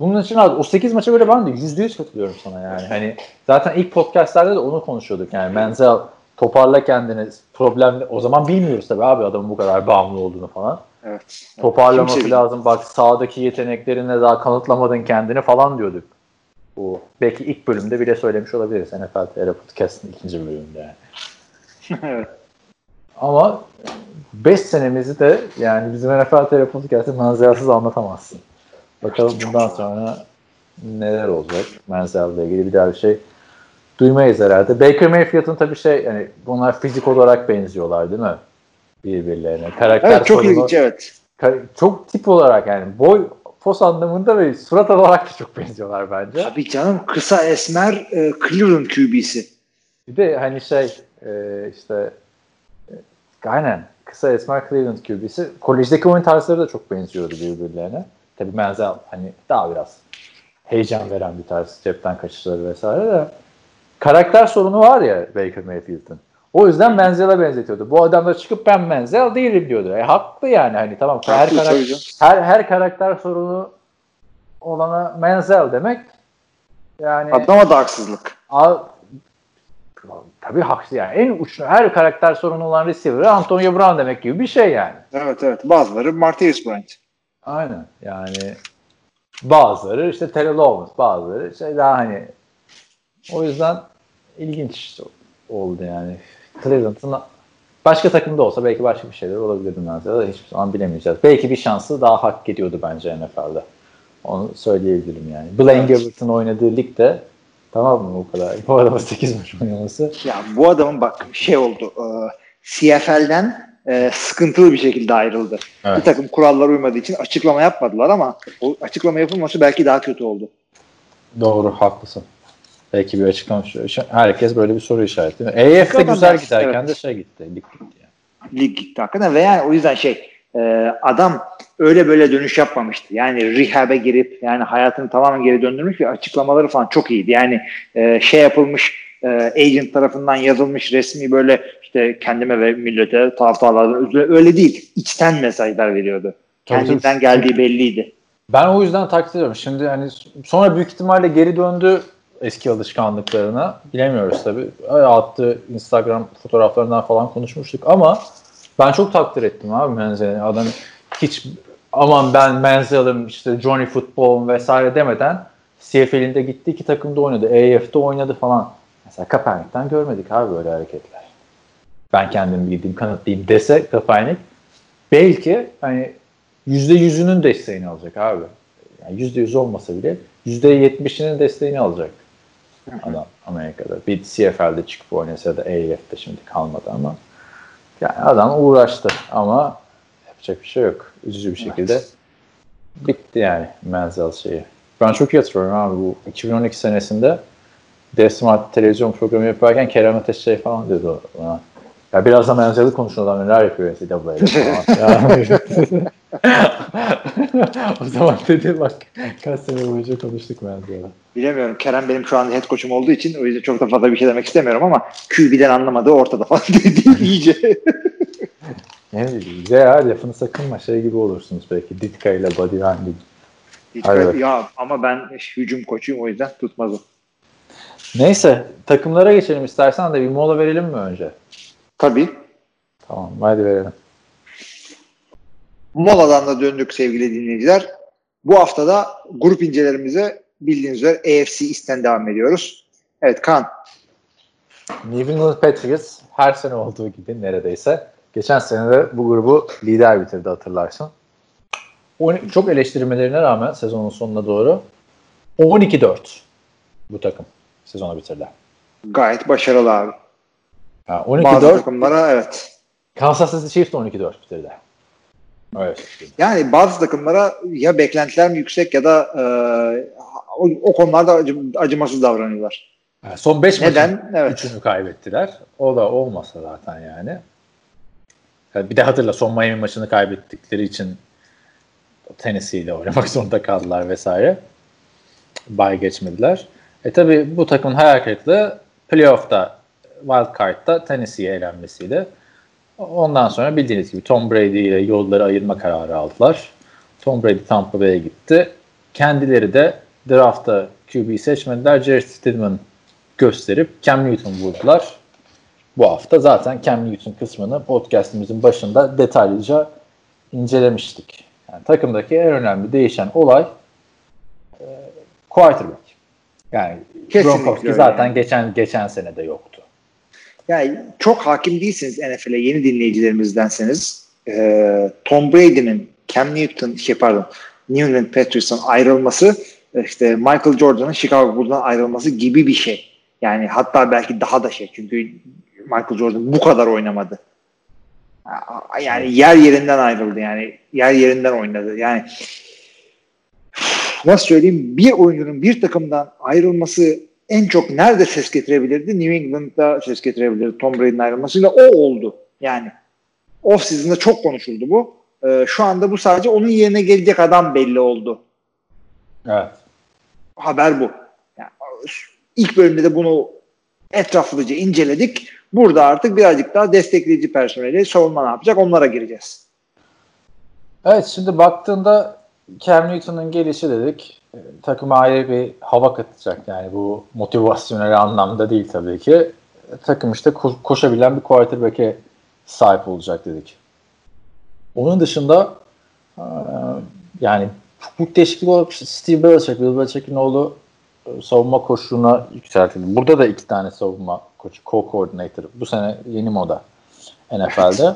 bunun için abi o 8 maça göre ben de %100 katılıyorum sana yani. Hani zaten ilk podcastlerde de onu konuşuyorduk yani Menzel toparla kendini problem o zaman bilmiyoruz tabii abi adamın bu kadar bağımlı olduğunu falan. Evet. Toparlaması Kimse lazım bak sağdaki yeteneklerinle daha kanıtlamadın kendini falan diyorduk. Bu belki ilk bölümde bile söylemiş olabiliriz NFL TR Podcast'ın ikinci bölümünde yani. evet. Ama 5 senemizi de yani bizim NFL TR Podcast'ı manzarasız anlatamazsın. Bakalım bundan sonra neler olacak Menzel'le ilgili bir daha bir şey duymayız herhalde. Baker Mayfield'ın tabii şey yani bunlar fizik olarak benziyorlar değil mi? Birbirlerine. Karakter Evet çok sorunu- ilginç evet. Çok tip olarak yani boy pos anlamında ve surat olarak da çok benziyorlar bence. Tabii canım kısa esmer e, Cleveland QB'si. Bir de hani şey Ee, işte e, aynen kısa esmer Cleveland QB'si. Kolejdeki oyun tarzları da çok benziyordu birbirlerine. Tabii Menzel hani daha biraz heyecan veren bir tarz cepten kaçışları vesaire de karakter sorunu var ya Baker Mayfield'ın. O yüzden Menzel'e benzetiyordu. Bu adam da çıkıp ben Menzel değilim diyordu. E, haklı yani hani tamam her, Haklı, karak- tabii canım. her, her karakter sorunu olana Menzel demek yani Adama da haksızlık. a, tabii haksız yani en uçlu her karakter sorunu olan receiver Antonio Brown demek gibi bir şey yani. Evet evet. Bazıları Martavis Bryant. Aynen yani bazıları işte Terrell Owens bazıları şey daha hani o yüzden ilginç oldu yani. Cleveland'ın başka takımda olsa belki başka bir şeyler olabilirdi Menzel'e hiçbir zaman bilemeyeceğiz. Belki bir şansı daha hak ediyordu bence NFL'de. Onu söyleyebilirim yani. Blaine Evet. Gabbert'ın oynadığı ligde tamam mı o kadar? Bu adama 8 maç oynaması. Ya bu adamın bak şey oldu. E, CFL'den e, sıkıntılı bir şekilde ayrıldı. Evet. Bir takım kurallara uymadığı için açıklama yapmadılar ama o açıklama yapılması belki daha kötü oldu. Doğru haklısın. Belki bir açıklama. Herkes böyle bir soru işareti. EYF'de Bakalım güzel giderken evet. de şey gitti. Lig gitti yani. lig gitti hakikaten ve yani o yüzden şey e, adam öyle böyle dönüş yapmamıştı. Yani rehab'e girip yani hayatını tamamen geri döndürmüş ve açıklamaları falan çok iyiydi. Yani e, şey yapılmış e, agent tarafından yazılmış resmi böyle işte kendime ve millete taraftarlardan öyle değil. İçten mesajlar veriyordu. Tabii, Kendinden tabii. geldiği belliydi. Ben o yüzden takdir ediyorum. Şimdi hani sonra büyük ihtimalle geri döndü eski alışkanlıklarına. Bilemiyoruz tabii. Attığı Instagram fotoğraflarından falan konuşmuştuk ama ben çok takdir ettim abi Menzel'i. Adam hiç aman ben Menzel'im işte Johnny Football vesaire demeden CFL'inde gitti iki takımda oynadı. EF'de oynadı falan. Mesela Kaepernick'ten görmedik abi böyle hareketler. Ben kendim bildiğim kanıtlayayım dese Kaepernick belki hani yüzde yüzünün desteğini alacak abi. Yani yüzde yüz olmasa bile yüzde yetmişinin desteğini alacak adam Amerika'da. Bir CFL'de çıkıp oynasa da AF'de şimdi kalmadı ama yani adam uğraştı ama yapacak bir şey yok. Üzücü bir şekilde bitti yani Menzel şeyi. Ben çok iyi hatırlıyorum abi bu 2012 senesinde Desmart televizyon programı yaparken Kerem Ateş şey falan diyordu bana. Ya biraz da Menzel'i konuşun adam neler yapıyor NCAA'de. Yani- o zaman dedi bak kaç sene boyunca konuştuk Menzel'le. Bilemiyorum. Kerem benim şu anda head coach'um olduğu için o yüzden çok da fazla bir şey demek istemiyorum ama QB'den anlamadığı ortada falan dedi iyice. Ne bileyim ya lafını sakınma şey gibi olursunuz belki Ditka ile Buddy Van gibi. Bak. ya ama ben hücum koçuyum o yüzden tutmaz o. Neyse takımlara geçelim istersen de bir mola verelim mi önce? Tabii. Tamam hadi verelim. Moladan da döndük sevgili dinleyiciler. Bu hafta da grup incelerimize bildiğiniz üzere AFC East'ten devam ediyoruz. Evet Kaan. New England Patriots her sene olduğu gibi neredeyse geçen sene de bu grubu lider bitirdi hatırlarsın. Çok eleştirmelerine rağmen sezonun sonuna doğru 12-4 bu takım sezonu bitirdiler. Gayet başarılı abi. Ha, Bazı 12-4 takımlara evet. Kansas City Chiefs de 12-4 bitirdi. Evet. Yani bazı takımlara ya beklentiler mi yüksek ya da e, o, o konularda acı, acımasız davranıyorlar. Yani son 5 Neden? maçın Evet. 3'ünü kaybettiler. O da olmasa zaten yani. Yani Bir de hatırla son Miami maçını kaybettikleri için Tennessee ile oynamak zorunda kaldılar vesaire. Bay geçmediler. E tabi bu takımın hayal kırıklığı playoff'ta wild card'da Tennessee'ye elenmesiydi. Ondan sonra bildiğiniz gibi Tom Brady ile yolları ayırma kararı aldılar. Tom Brady Tampa Bay'e gitti. Kendileri de draftta QB seçmediler. Jared Stidham gösterip Cam Newton vurdular. Bu hafta zaten Cam Newton kısmını podcastimizin başında detaylıca incelemiştik. Yani takımdaki en önemli değişen olay e, quarterback. Yani Kesinlikle Gronkowski zaten yani. geçen geçen sene de yoktu. Yani çok hakim değilsiniz NFL'e yeni dinleyicilerimizdenseniz e, Tom Brady'nin Cam Newton şey pardon New England Patriots'tan ayrılması işte Michael Jordan'ın Chicago Bulls'dan ayrılması gibi bir şey. Yani hatta belki daha da şey çünkü Michael Jordan bu kadar oynamadı. Yani yer yerinden ayrıldı yani yer yerinden oynadı. Yani nasıl söyleyeyim bir oyuncunun bir takımdan ayrılması en çok nerede ses getirebilirdi? New England'da ses getirebilirdi Tom Brady'nin ayrılmasıyla. O oldu. Yani off season'da çok konuşuldu bu. Ee, şu anda bu sadece onun yerine gelecek adam belli oldu. Evet. Haber bu. Yani, ilk bölümde de bunu etraflıca inceledik. Burada artık birazcık daha destekleyici personeli savunma ne yapacak onlara gireceğiz. Evet şimdi baktığında Cam Newton'un gelişi dedik. E, takıma ayrı bir hava katacak yani bu motivasyonel anlamda değil tabii ki. E, takım işte ko- koşabilen bir quarterback'e sahip olacak dedik. Onun dışında e, yani çok büyük olarak Steve Belichick, Bill Belichick'in oğlu savunma koşusuna yükseltildi. Burada da iki tane savunma koçu, co-coordinator. Bu sene yeni moda NFL'de.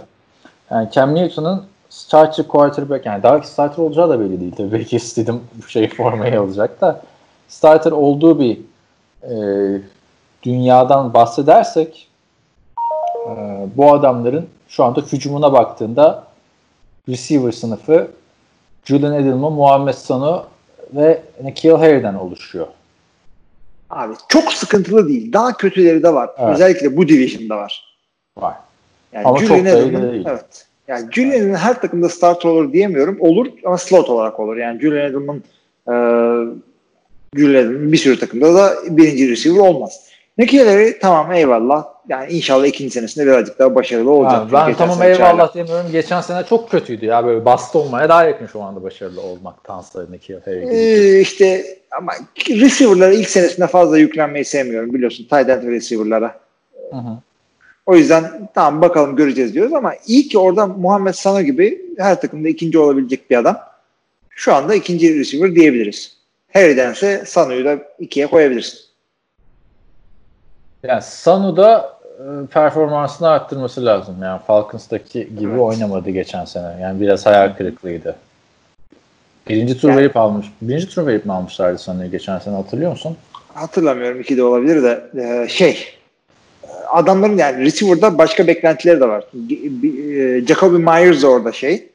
Yani Cam Newton'ın starter quarterback yani daha starter olacağı da belli değil tabii. Belki istedim bu şeyi formayı alacak da starter olduğu bir e, dünyadan bahsedersek e, bu adamların şu anda hücumuna baktığında receiver sınıfı Julian Edelman, Muhammed Sanu ve Nikhil Harry'den oluşuyor. Abi çok sıkıntılı değil. Daha kötüleri de var. Evet. Özellikle bu division'da var. Var. Yani Ama çok Julian da iyi Edelman- değil. Evet. Yani Julian'ın her takımda starter olur diyemiyorum. Olur ama slot olarak olur. Yani Julian Edelman e, Julian Edelman bir sürü takımda da birinci receiver olmaz. Nikhil tamam eyvallah. Yani inşallah ikinci senesinde birazcık daha başarılı olacak. Çünkü ben tamam eyvallah çaylak. demiyorum. Geçen sene çok kötüydü ya. Böyle bastı olmaya daha yakın şu anda başarılı olmaktansa Nikhil Harry gibi. Ee, işte ama receiver'lara ilk senesinde fazla yüklenmeyi sevmiyorum biliyorsun. Tight end ve receiver'lara. Hı hı. O yüzden tamam bakalım göreceğiz diyoruz ama iyi ki orada Muhammed Sanu gibi her takımda ikinci olabilecek bir adam. Şu anda ikinci receiver diyebiliriz. Harry'dense Sanu'yu da ikiye koyabilirsin. Yani Sanu'da e, performansını arttırması lazım. Yani Falcons'taki gibi Evet. oynamadı geçen sene. Yani biraz hayal kırıklığıydı. Birinci tur Yani- verip almış. Birinci tur verip mi almışlardı Sanu'yu geçen sene hatırlıyor musun? Hatırlamıyorum iki de olabilir de e, şey adamların yani receiver'da başka beklentileri de var. E, Jacoby Myers orada şey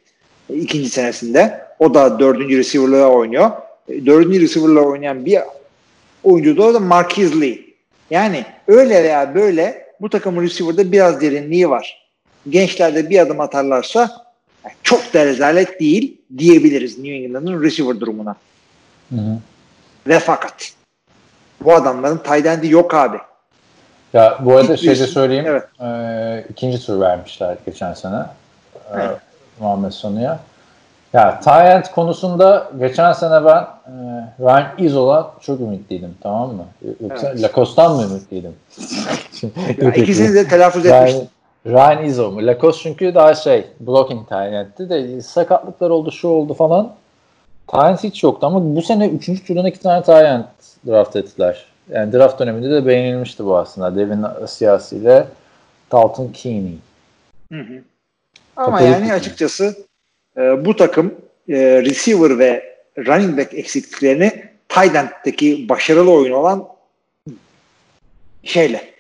ikinci senesinde. O da dördüncü receiver'la oynuyor. E, Dördüncü receiver'la oynayan bir oyuncu da orada Marquise Lee. Yani öyle veya böyle bu takımın receiver'da biraz derinliği var. Gençlerde bir adım atarlarsa yani çok da rezalet değil diyebiliriz New England'ın receiver durumuna. Hı hı. Ve fakat bu adamların tight yok abi. Ya bu arada İlk şey de bir- söyleyeyim. evet. E, ikinci tur vermişler geçen sene. E, Evet. Muhammed Sanu'ya. Ya Tyent konusunda geçen sene ben e, Ryan Izol'a çok ümitliydim tamam mı? Yoksa Evet. Lacoste'dan mı ümitliydim? Ya ikisini de telaffuz etmiştim. Ryan, Ryan Izzo mu? Lacoste çünkü daha şey blocking Tyent'ti de sakatlıklar oldu şu oldu falan. Tyent hiç yoktu ama bu sene 3. turdan iki tane Tyent draft ettiler. Yani draft döneminde de beğenilmişti bu aslında. Devin Asiasi ile Dalton Keeney. Hı hı. Ama Katolik yani açıkçası e, bu takım e, receiver ve running back eksikliklerini tight end'deki başarılı oyun olan şeyle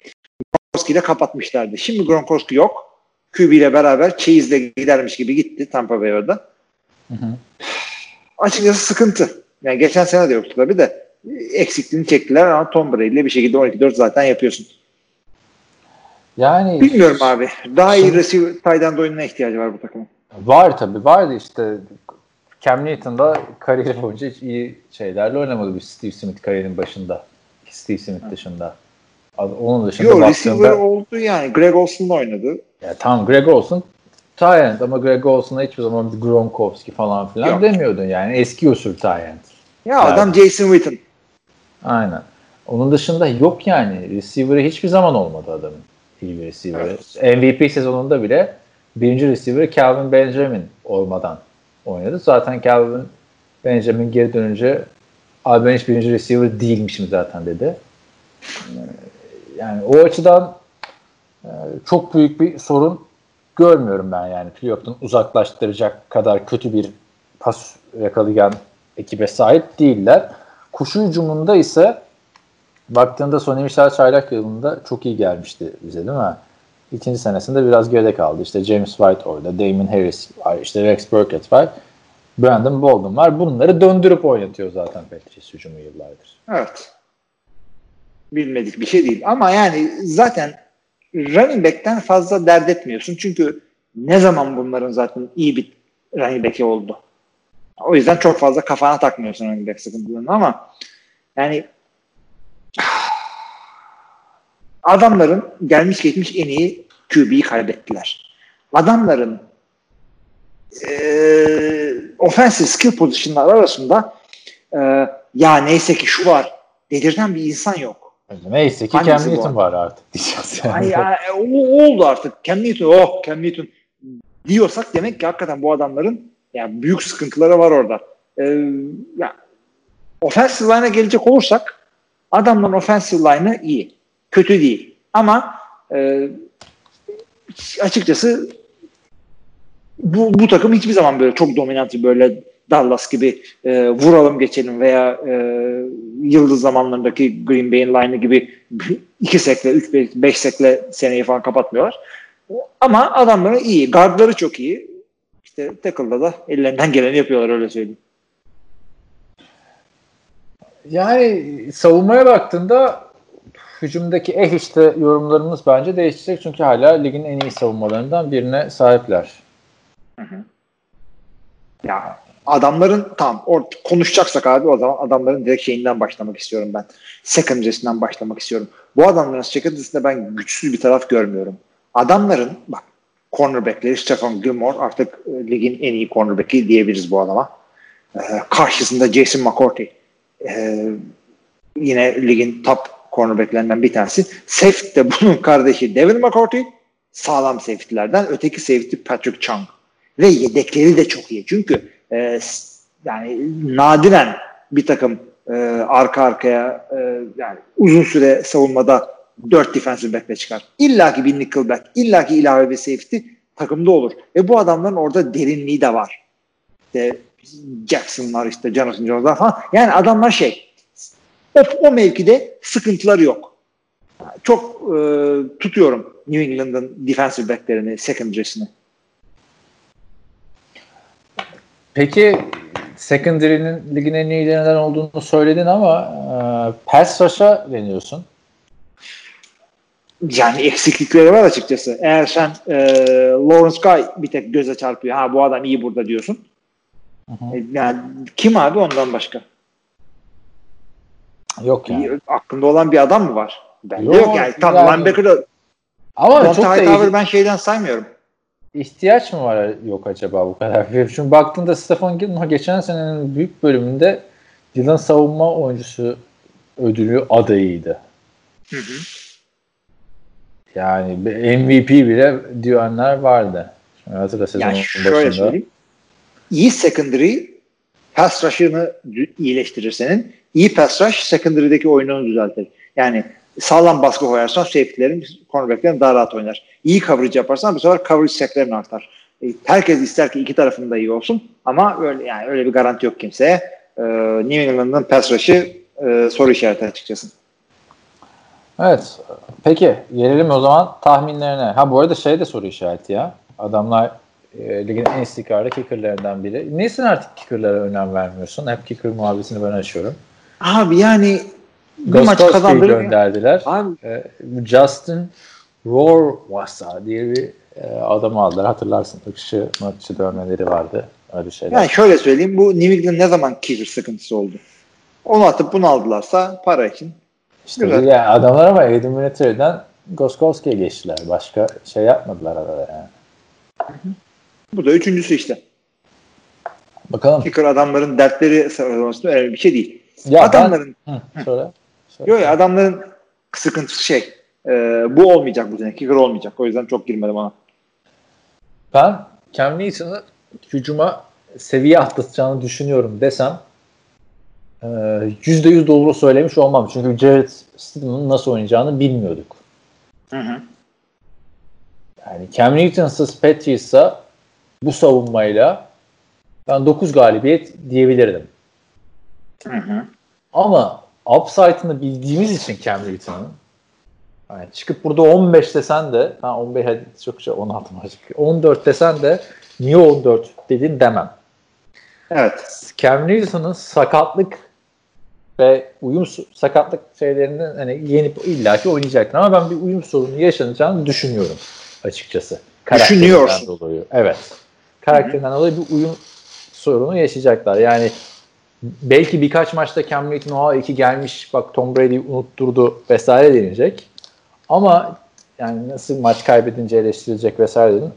Gronkowski ile kapatmışlardı. Şimdi Gronkowski yok. QB ile beraber Chase'le gidermiş gibi gitti Tampa Bay orada. Hı hı. Açıkçası sıkıntı. Yani geçen sene de yoktu tabii de eksikliğini çektiler ama Tom Brady ile bir şekilde 12-4 zaten yapıyorsun. Yani Bilmiyorum abi. Daha iyi receiver tight oyununa ihtiyacı var bu takımın. Var tabii. Vardı işte Cam Newton da kariyeri boyunca hiç iyi şeylerle oynamadı bir Steve Smith kariyerin başında. Steve Smith dışında. Onun dışında Yok baktığında receiver oldu yani. Greg Olson'la oynadı. ya tamam Greg Olson Tyent ama Greg Olson'a hiçbir zaman bir Gronkowski falan filan Yok. demiyordun yani. Eski usul Tyent. Ya adam Jason Witten. Aynen. Onun dışında yok yani. Receiver'ı hiçbir zaman olmadı adamın. İyi bir receiver'ı. MVP sezonunda bile birinci receiver Calvin Benjamin olmadan oynadı. Zaten Calvin Benjamin geri dönünce abi ben hiç birinci receiver değilmişim zaten dedi. Yani o açıdan e, çok büyük bir sorun görmüyorum ben yani. Pilotun uzaklaştıracak kadar kötü bir pas yakalayan ekibe sahip değiller. Koşu hücumunda ise baktığında Sonny Michel çaylak yılında çok iyi gelmişti bize değil mi? İkinci senesinde biraz geride kaldı. İşte James White orada, Damon Harris var, işte Rex Burkett var, Brandon Bolden var. Bunları döndürüp oynatıyor zaten Patriots hücumu yıllardır. Evet. bilmedik bir şey değil. Ama yani zaten running back'ten fazla dert etmiyorsun. Çünkü ne zaman bunların zaten iyi bir running back'i oldu. O yüzden çok fazla kafana takmıyorsun running back sıkıntılarını ama yani adamların gelmiş geçmiş en iyi QB'yi kaybettiler. Adamların e, offensive skill pozisyonlar arasında e, ya neyse ki şu var dedirten bir insan yok. Neyse ki Hangisi Cam Newton var artık diyeceğiz. Yani. Ay, ya, o, o oldu artık. Cam Newton, oh Cam Newton diyorsak demek ki hakikaten bu adamların yani büyük sıkıntıları var orada. Ee, ya, offensive line'a gelecek olursak adamların offensive line'ı iyi. Kötü değil. Ama e, açıkçası bu, bu takım hiçbir zaman böyle çok dominant böyle Dallas gibi e, vuralım geçelim veya e, yıldız zamanlarındaki Green Bay'in line'ı gibi iki sekle, üç, beş, beş sekle seneyi falan kapatmıyorlar. Ama adamları iyi. Guardları çok iyi. İşte tackle'da da ellerinden geleni yapıyorlar öyle söyleyeyim. Yani savunmaya baktığında hücumdaki eh işte yorumlarımız bence değişecek. Çünkü hala ligin en iyi savunmalarından birine sahipler. Ya adamların tam or konuşacaksak abi o zaman adamların direkt şeyinden başlamak istiyorum ben. Secondary'sinden başlamak istiyorum. Bu adamların secondary'sinde ben güçsüz bir taraf görmüyorum. Adamların bak cornerbackleri Stefan Gilmore artık e, ligin en iyi cornerback'i diyebiliriz bu adama. Ee, karşısında Jason McCourty. Ee, yine ligin top cornerback'lerinden bir tanesi. Safety de bunun kardeşi Devin McCourty. Sağlam safety'lerden. Öteki safety Patrick Chung. Ve yedekleri de çok iyi. Çünkü e, yani nadiren bir takım e, arka arkaya e, yani uzun süre savunmada dört defensive back'le çıkar. İlla ki bir nickelback, illa ki ilave bir safety takımda olur. Ve bu adamların orada derinliği de var. İşte Jackson'lar işte Jonathan Jones'lar falan. Yani adamlar şey o, o mevkide sıkıntıları yok. Çok e, tutuyorum New England'ın defensive back'lerini, secondary'sini. Peki secondary'nin ligin en iyilerinden olduğunu söyledin ama e, pass rush'a deniyorsun. Yani eksiklikleri var açıkçası. Eğer sen e, Lawrence Guy bir tek göze çarpıyor. Ha bu adam iyi burada diyorsun. Hı hı. E, Yani kim abi ondan başka? Yok yani. İyi, Aklında olan bir adam mı var? Bende Yok, yok, yani. Tam yani- linebacker'da Ama Monty çok da ben şeyden saymıyorum. ihtiyaç mı var yok acaba bu kadar? Çünkü baktığında Stefan Gilmore geçen senenin büyük bölümünde yılın savunma oyuncusu ödülü adayıydı. Hı hı. Yani MVP bile diyenler vardı. Şimdi hatırla sezonun Yani şöyle başında. söyleyeyim. İyi secondary pass rush'ını dü- iyileştirir senin. İyi pass rush secondary'deki oyununu düzeltir. Yani sağlam baskı koyarsan safety'lerin, cornerback'lerin daha rahat oynar. İyi coverage yaparsan bu sefer coverage sack'lerin artar. E, herkes ister ki iki tarafında iyi olsun ama öyle yani öyle bir garanti yok kimseye. E, New England'ın pass rush'ı e, soru işareti açıkçası. Evet. Peki gelelim o zaman tahminlerine. Ha bu arada şey de soru işareti ya. Adamlar e, ligin en istikrarlı kickerlerinden biri. Niçin artık kickerlara önem vermiyorsun? Hep kicker muhabbetini ben açıyorum. Abi yani bu maç Gostkowski'yi kazandırır. ya. gönderdiler. Abi E, Justin Rohrwasser diye bir e, adam aldılar. Hatırlarsın. Ikışı maçı dövmeleri vardı. Öyle şeyler. Yani şöyle söyleyeyim bu New England ne zaman kicker sıkıntısı oldu? Onu atıp bunu aldılarsa para için. İşte yani adamlar ama Aiden Vinatieri'den Goskowski'ye geçtiler. Başka şey yapmadılar arada yani. Bu da üçüncüsü işte. Bakalım. Kicker adamların dertleri sıralamasında öyle bir şey değil. Ya adamların ben, Hı, söyle. Söyle. yok ya adamların sıkıntısı şey. e, bu olmayacak bu sene. Kicker olmayacak. O yüzden çok girmedim ona. Ben Cam Newton'ı hücuma seviye atlatacağını düşünüyorum desem e, %100 doğru söylemiş olmam. Çünkü Jared Stidham'ın nasıl oynayacağını bilmiyorduk. Hı hı. Yani Cam Newton'sız Patrice'a bu savunmayla ben 9 galibiyet diyebilirdim. Hı hı. Ama upside'ını bildiğimiz için Cam Newton'ın yani çıkıp burada 15 desen de ben 15 hadi çok şey 16 maç 14 desen de niye 14 dedin demem. Evet. Cam Newton'ın sakatlık ve uyum sakatlık şeylerinden hani yenip illaki oynayacaktır ama ben bir uyum sorunu yaşanacağını düşünüyorum açıkçası. Düşünüyorsun. Dolayı. Evet. Karakterinden dolayı bir uyum sorunu yaşayacaklar. Yani belki birkaç maçta Cam Newton oha iki gelmiş bak Tom Brady unutturdu vesaire denilecek. Ama yani nasıl maç kaybedince eleştirilecek vesaire dedin.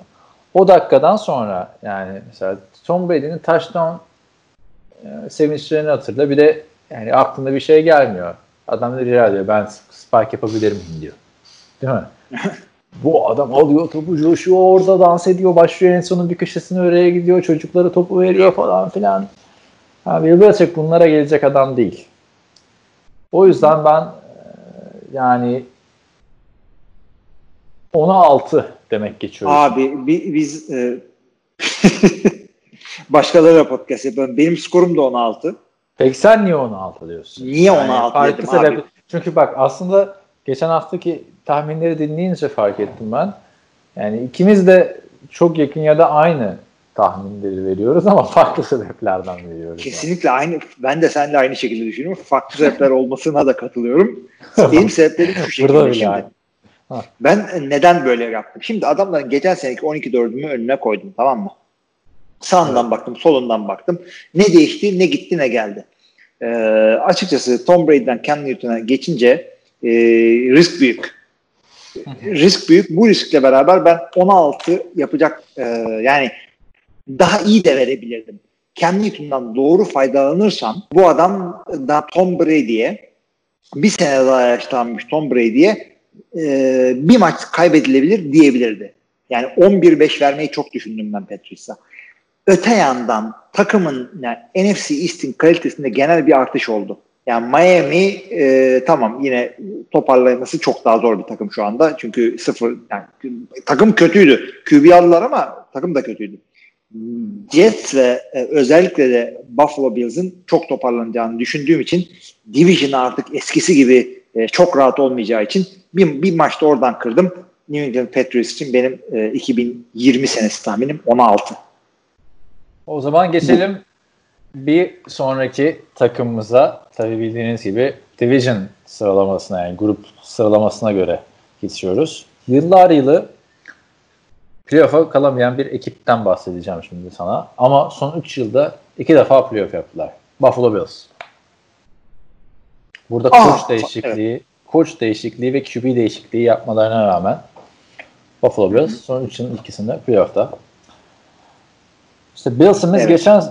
O dakikadan sonra yani mesela Tom Brady'nin touchdown e, sevinçlerini hatırla. Bir de yani aklında bir şey gelmiyor. Adam da rica ediyor. Ben spike yapabilirim diyor. Değil mi? Bu adam alıyor topu coşuyor orada dans ediyor. Başlıyor en sonun bir köşesine oraya gidiyor. Çocuklara topu veriyor falan filan. Yani Bill Belichick bunlara gelecek adam değil. O yüzden ben e, yani ona 6 demek geçiyoruz. Abi bi- biz e, başkalarıyla podcast yapıyorum. Benim skorum da 16. Peki sen niye 16 diyorsun? Niye 16 farklı dedim sebep- abi? Çünkü bak aslında geçen haftaki tahminleri dinleyince fark ettim ben. Yani ikimiz de çok yakın ya da aynı tahminleri veriyoruz ama farklı sebeplerden veriyoruz. Kesinlikle aynı. Ben de seninle aynı şekilde düşünüyorum. Farklı sebepler olmasına da katılıyorum. Benim sebeplerim şu şekilde. Burada Şimdi. Ha. ben neden böyle yaptım? Şimdi adamların geçen seneki 12-4'ümü önüne koydum tamam mı? Sağından baktım, solundan baktım. Ne değişti, ne gitti, ne geldi. Ee, açıkçası Tom Brady'den Cam Newton'a geçince e, risk büyük. risk büyük. Bu riskle beraber ben 16 yapacak e, yani daha iyi de verebilirdim. Cam Newton'dan doğru faydalanırsam bu adam da Tom Brady'ye bir sene daha yaşlanmış Tom Brady'ye e, bir maç kaybedilebilir diyebilirdi. Yani 11-5 vermeyi çok düşündüm ben Patrice'a. Öte yandan takımın yani NFC East'in kalitesinde genel bir artış oldu. Yani Miami e, tamam yine toparlaması çok daha zor bir takım şu anda. Çünkü sıfır yani takım kötüydü. QB aldılar ama takım da kötüydü. Jets ve e, özellikle de Buffalo Bills'in çok toparlanacağını düşündüğüm için Division artık eskisi gibi e, çok rahat olmayacağı için bir, bir maçta oradan kırdım. New England Patriots için benim e, 2020 senesi tahminim 16. O zaman geçelim bir sonraki takımımıza. Tabii bildiğiniz gibi Division sıralamasına yani grup sıralamasına göre geçiyoruz. Yıllar yılı playoff'a kalamayan bir ekipten bahsedeceğim şimdi sana. Ama son 3 yılda iki defa playoff yaptılar. Buffalo Bills. Burada Aa, koç değişikliği, koç değişikliği ve QB değişikliği yapmalarına rağmen Buffalo Bills son 3 yılın ikisinde playoff'ta. İşte Bills'imiz Evet. geçen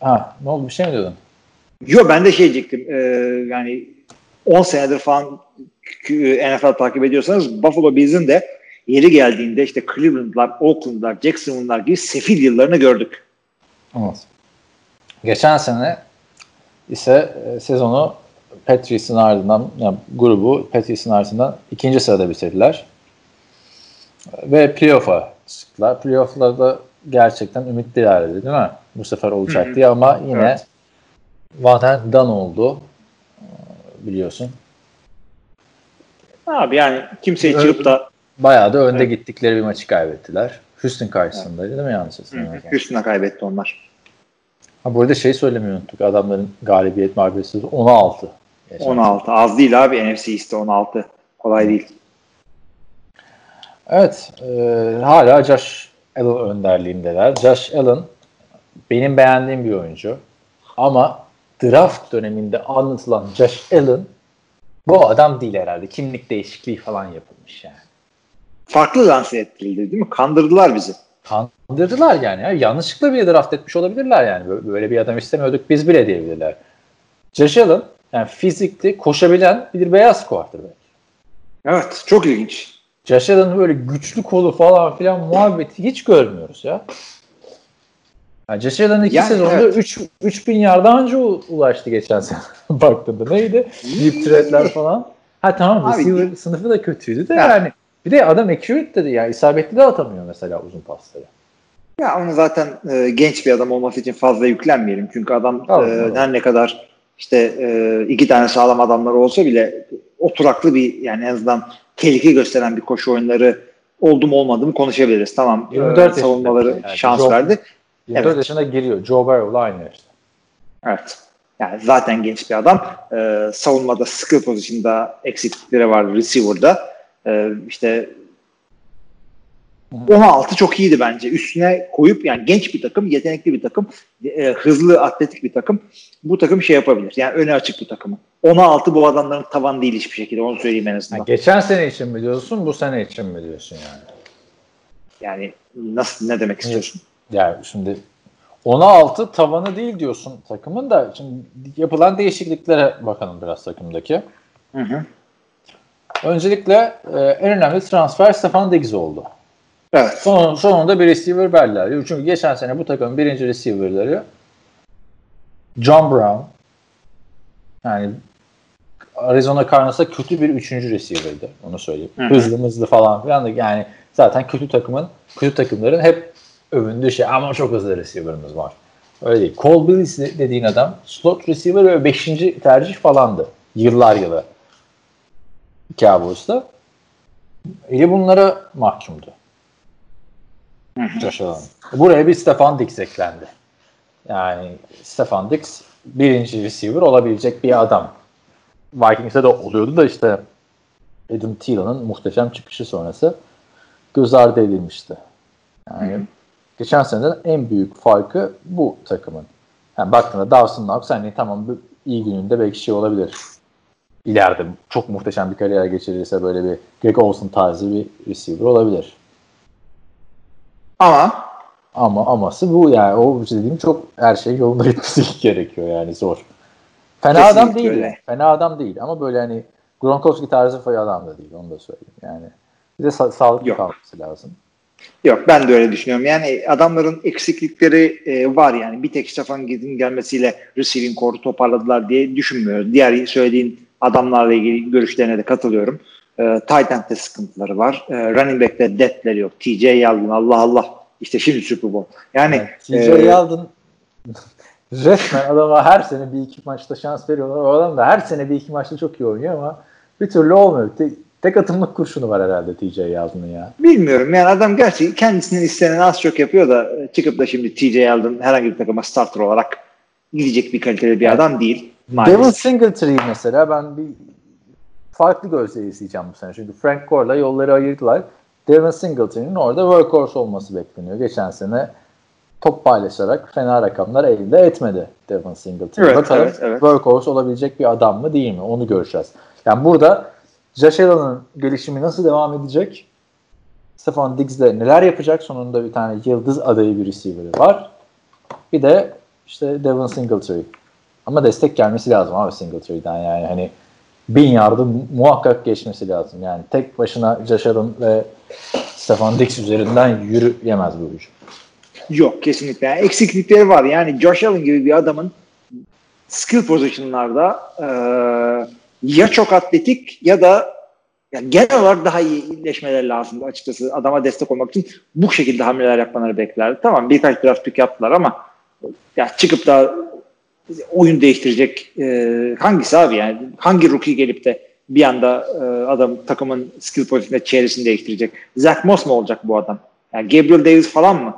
ha ne oldu bir şey mi diyordun? Yo ben de şey diyecektim. e, yani 10 senedir falan NFL takip ediyorsanız Buffalo Bills'in de yeri geldiğinde işte Cleveland'lar, Oakland'lar, Jacksonville'lar gibi sefil yıllarını gördük. Evet. Geçen sene ise e, sezonu Patriots'ın ardından yani grubu Patriots'ın ardından ikinci sırada bitirdiler. Ve playoff'a çıktılar. Playoff'larda gerçekten ümitlilerdi değil mi? Bu sefer olacak diye ama yine Evet. and done oldu. Biliyorsun. Abi yani kimseyi Evet. çıkıp da Bayağı da önde Evet. gittikleri bir maçı kaybettiler. Houston karşısındaydı değil mi yanlış hatırlamıyorum. üstüne kaybetti onlar. Ha, bu arada şey söylemeyi unuttuk. Adamların galibiyet mağlubiyeti 16. Geçen 16. Az değil abi NFC East'te 16. Kolay değil. Evet. E, hala Josh Allen önderliğindeler. Josh Allen benim beğendiğim bir oyuncu. Ama draft döneminde anlatılan Josh Allen bu adam değil herhalde. Kimlik değişikliği falan yapılmış yani. Farklı lanse ettirildi değil mi? Kandırdılar bizi. Kandırdılar yani. Ya. Yanlışlıkla bir draft etmiş olabilirler yani. Böyle- Böyle bir adam istemiyorduk biz bile diyebilirler. Josh Allen yani fizikli, koşabilen bir beyaz quarterback. Evet. Çok ilginç. Josh Allen'ın böyle güçlü kolu falan filan muhabbeti hiç görmüyoruz ya. Yani Josh Allen iki Yani sezonda evet. 3 3000 yarda anca ulaştı geçen sene baktığında. Neydi? Deep threatler falan. Ha tamam Abi, receiver sınıfı da kötüydü de Ya. yani. Bir de adam accurate dedi ya. isabetli de atamıyor mesela uzun pasları. Ya onu zaten e, genç bir adam olması için fazla yüklenmeyelim. Çünkü adam Tamam, e, tamam. her ne kadar işte e, iki tane sağlam adamlar olsa bile oturaklı bir yani en azından tehlike gösteren bir koşu oyunları oldu mu olmadı mı konuşabiliriz. Tamam. 24 e, savunmaları yani. şans Joe- verdi. 24 Evet. yaşında giriyor. Joe Burrow'la aynı yaşta. Evet. Yani zaten genç bir adam. Ee, savunmada skill pozisyonda eksiklikleri var receiver'da. Ee, işte 16 çok iyiydi bence. Üstüne koyup yani genç bir takım, yetenekli bir takım, e, hızlı, atletik bir takım. Bu takım şey yapabilir. Yani öne açık bir takımı. 16 bu adamların tavan değil hiçbir şekilde. Onu söyleyeyim en azından. Yani geçen sene için mi diyorsun, bu sene için mi diyorsun yani? Yani nasıl ne demek istiyorsun? Yani şimdi 16 tavanı değil diyorsun takımın da şimdi yapılan değişikliklere bakalım biraz takımdaki. Hı hı. Öncelikle e, en önemli transfer Stefan Diggs oldu. Evet. Son, sonunda bir receiver verdiler. Çünkü geçen sene bu takımın birinci receiver'ları John Brown yani Arizona Cardinals'a kötü bir üçüncü receiver'dı. Onu söyleyeyim. Hı hı. Hızlı hızlı falan filan da yani zaten kötü takımın kötü takımların hep övündüğü şey ama çok hızlı receiver'ımız var. Öyle değil. Cole Billis dediğin adam slot receiver ve 5. tercih falandı. Yıllar yılı. Cowboys'ta. Eli bunlara mahkumdu. Josh Allen. Buraya bir Stefan Diggs eklendi. Yani Stefan Diggs birinci receiver olabilecek bir adam. Vikings'e de oluyordu da işte Adam Thielen'ın muhteşem çıkışı sonrası göz ardı edilmişti. Yani Hı hı. geçen seneden en büyük farkı bu takımın. Yani baktığında Dawson Knox hani tamam iyi gününde belki şey olabilir. İleride çok muhteşem bir kariyer geçirirse böyle bir Greg Olsen tarzı bir receiver olabilir. Ama Ama aması bu yani o dediğim çok her şey yolunda gitmesi gerekiyor yani zor. Fena Kesinlikle adam değil. öyle. Fena adam değil ama böyle hani Gronkowski tarzı bir adam da değil onu da söyleyeyim yani. Bir de sa- sağlıklı Yok. kalması lazım. Yok ben de öyle düşünüyorum. Yani adamların eksiklikleri e, var yani. Bir tek Stefan Diggs'in gelmesiyle receiving core'u toparladılar diye düşünmüyoruz. Diğer söylediğin adamlarla ilgili görüşlerine de katılıyorum. E, tight end'de sıkıntıları var. E, running back'te depth'leri yok. TJ Yeldon Allah Allah. İşte şimdi Super Bowl. Yani Yani TJ e, Yeldon resmen adama her sene bir iki maçta şans veriyorlar. O adam da her sene bir iki maçta çok iyi oynuyor ama bir türlü olmuyor. Tek, tek atımlık kurşunu var herhalde TJ Yeldon'un ya. bilmiyorum yani adam gerçi kendisinden istenen az çok yapıyor da e, çıkıp da şimdi TJ Yeldon herhangi bir takıma starter olarak gidecek bir kaliteli bir adam değil. Devin Maalesef. Singletary mesela ben bir farklı gözle izleyeceğim bu sene. Çünkü Frank Gore'la yolları ayırdılar. Devin Singletary'nin orada workhorse olması bekleniyor. Geçen sene top paylaşarak fena rakamlar elde etmedi Devin Singletary. Evet, Bakalım evet, evet. workhorse olabilecek bir adam mı değil mi? Onu göreceğiz. Yani burada Josh Allen'ın gelişimi nasıl devam edecek? Stefan Diggs de neler yapacak? Sonunda bir tane yıldız adayı bir receiver'ı var. Bir de işte Devin Singletary. Ama destek gelmesi lazım abi Singletary'den yani hani bin yardı muhakkak geçmesi lazım. Yani tek başına Allen ve Stefan Diggs üzerinden yürüyemez bu hücum. Yok kesinlikle. Yani eksiklikleri var. Yani Josh Allen gibi bir adamın skill position'larda e, ya çok atletik ya da yani genel olarak daha iyi iyileşmeleri lazım açıkçası. Adama destek olmak için bu şekilde hamleler yapmaları beklerdi. Tamam birkaç draft pick yaptılar ama ya çıkıp da oyun değiştirecek e, hangisi abi yani hangi rookie gelip de bir anda e, adam takımın skill pozisyonunda çevresini değiştirecek. Zach Moss mu olacak bu adam? Yani Gabriel Davis falan mı?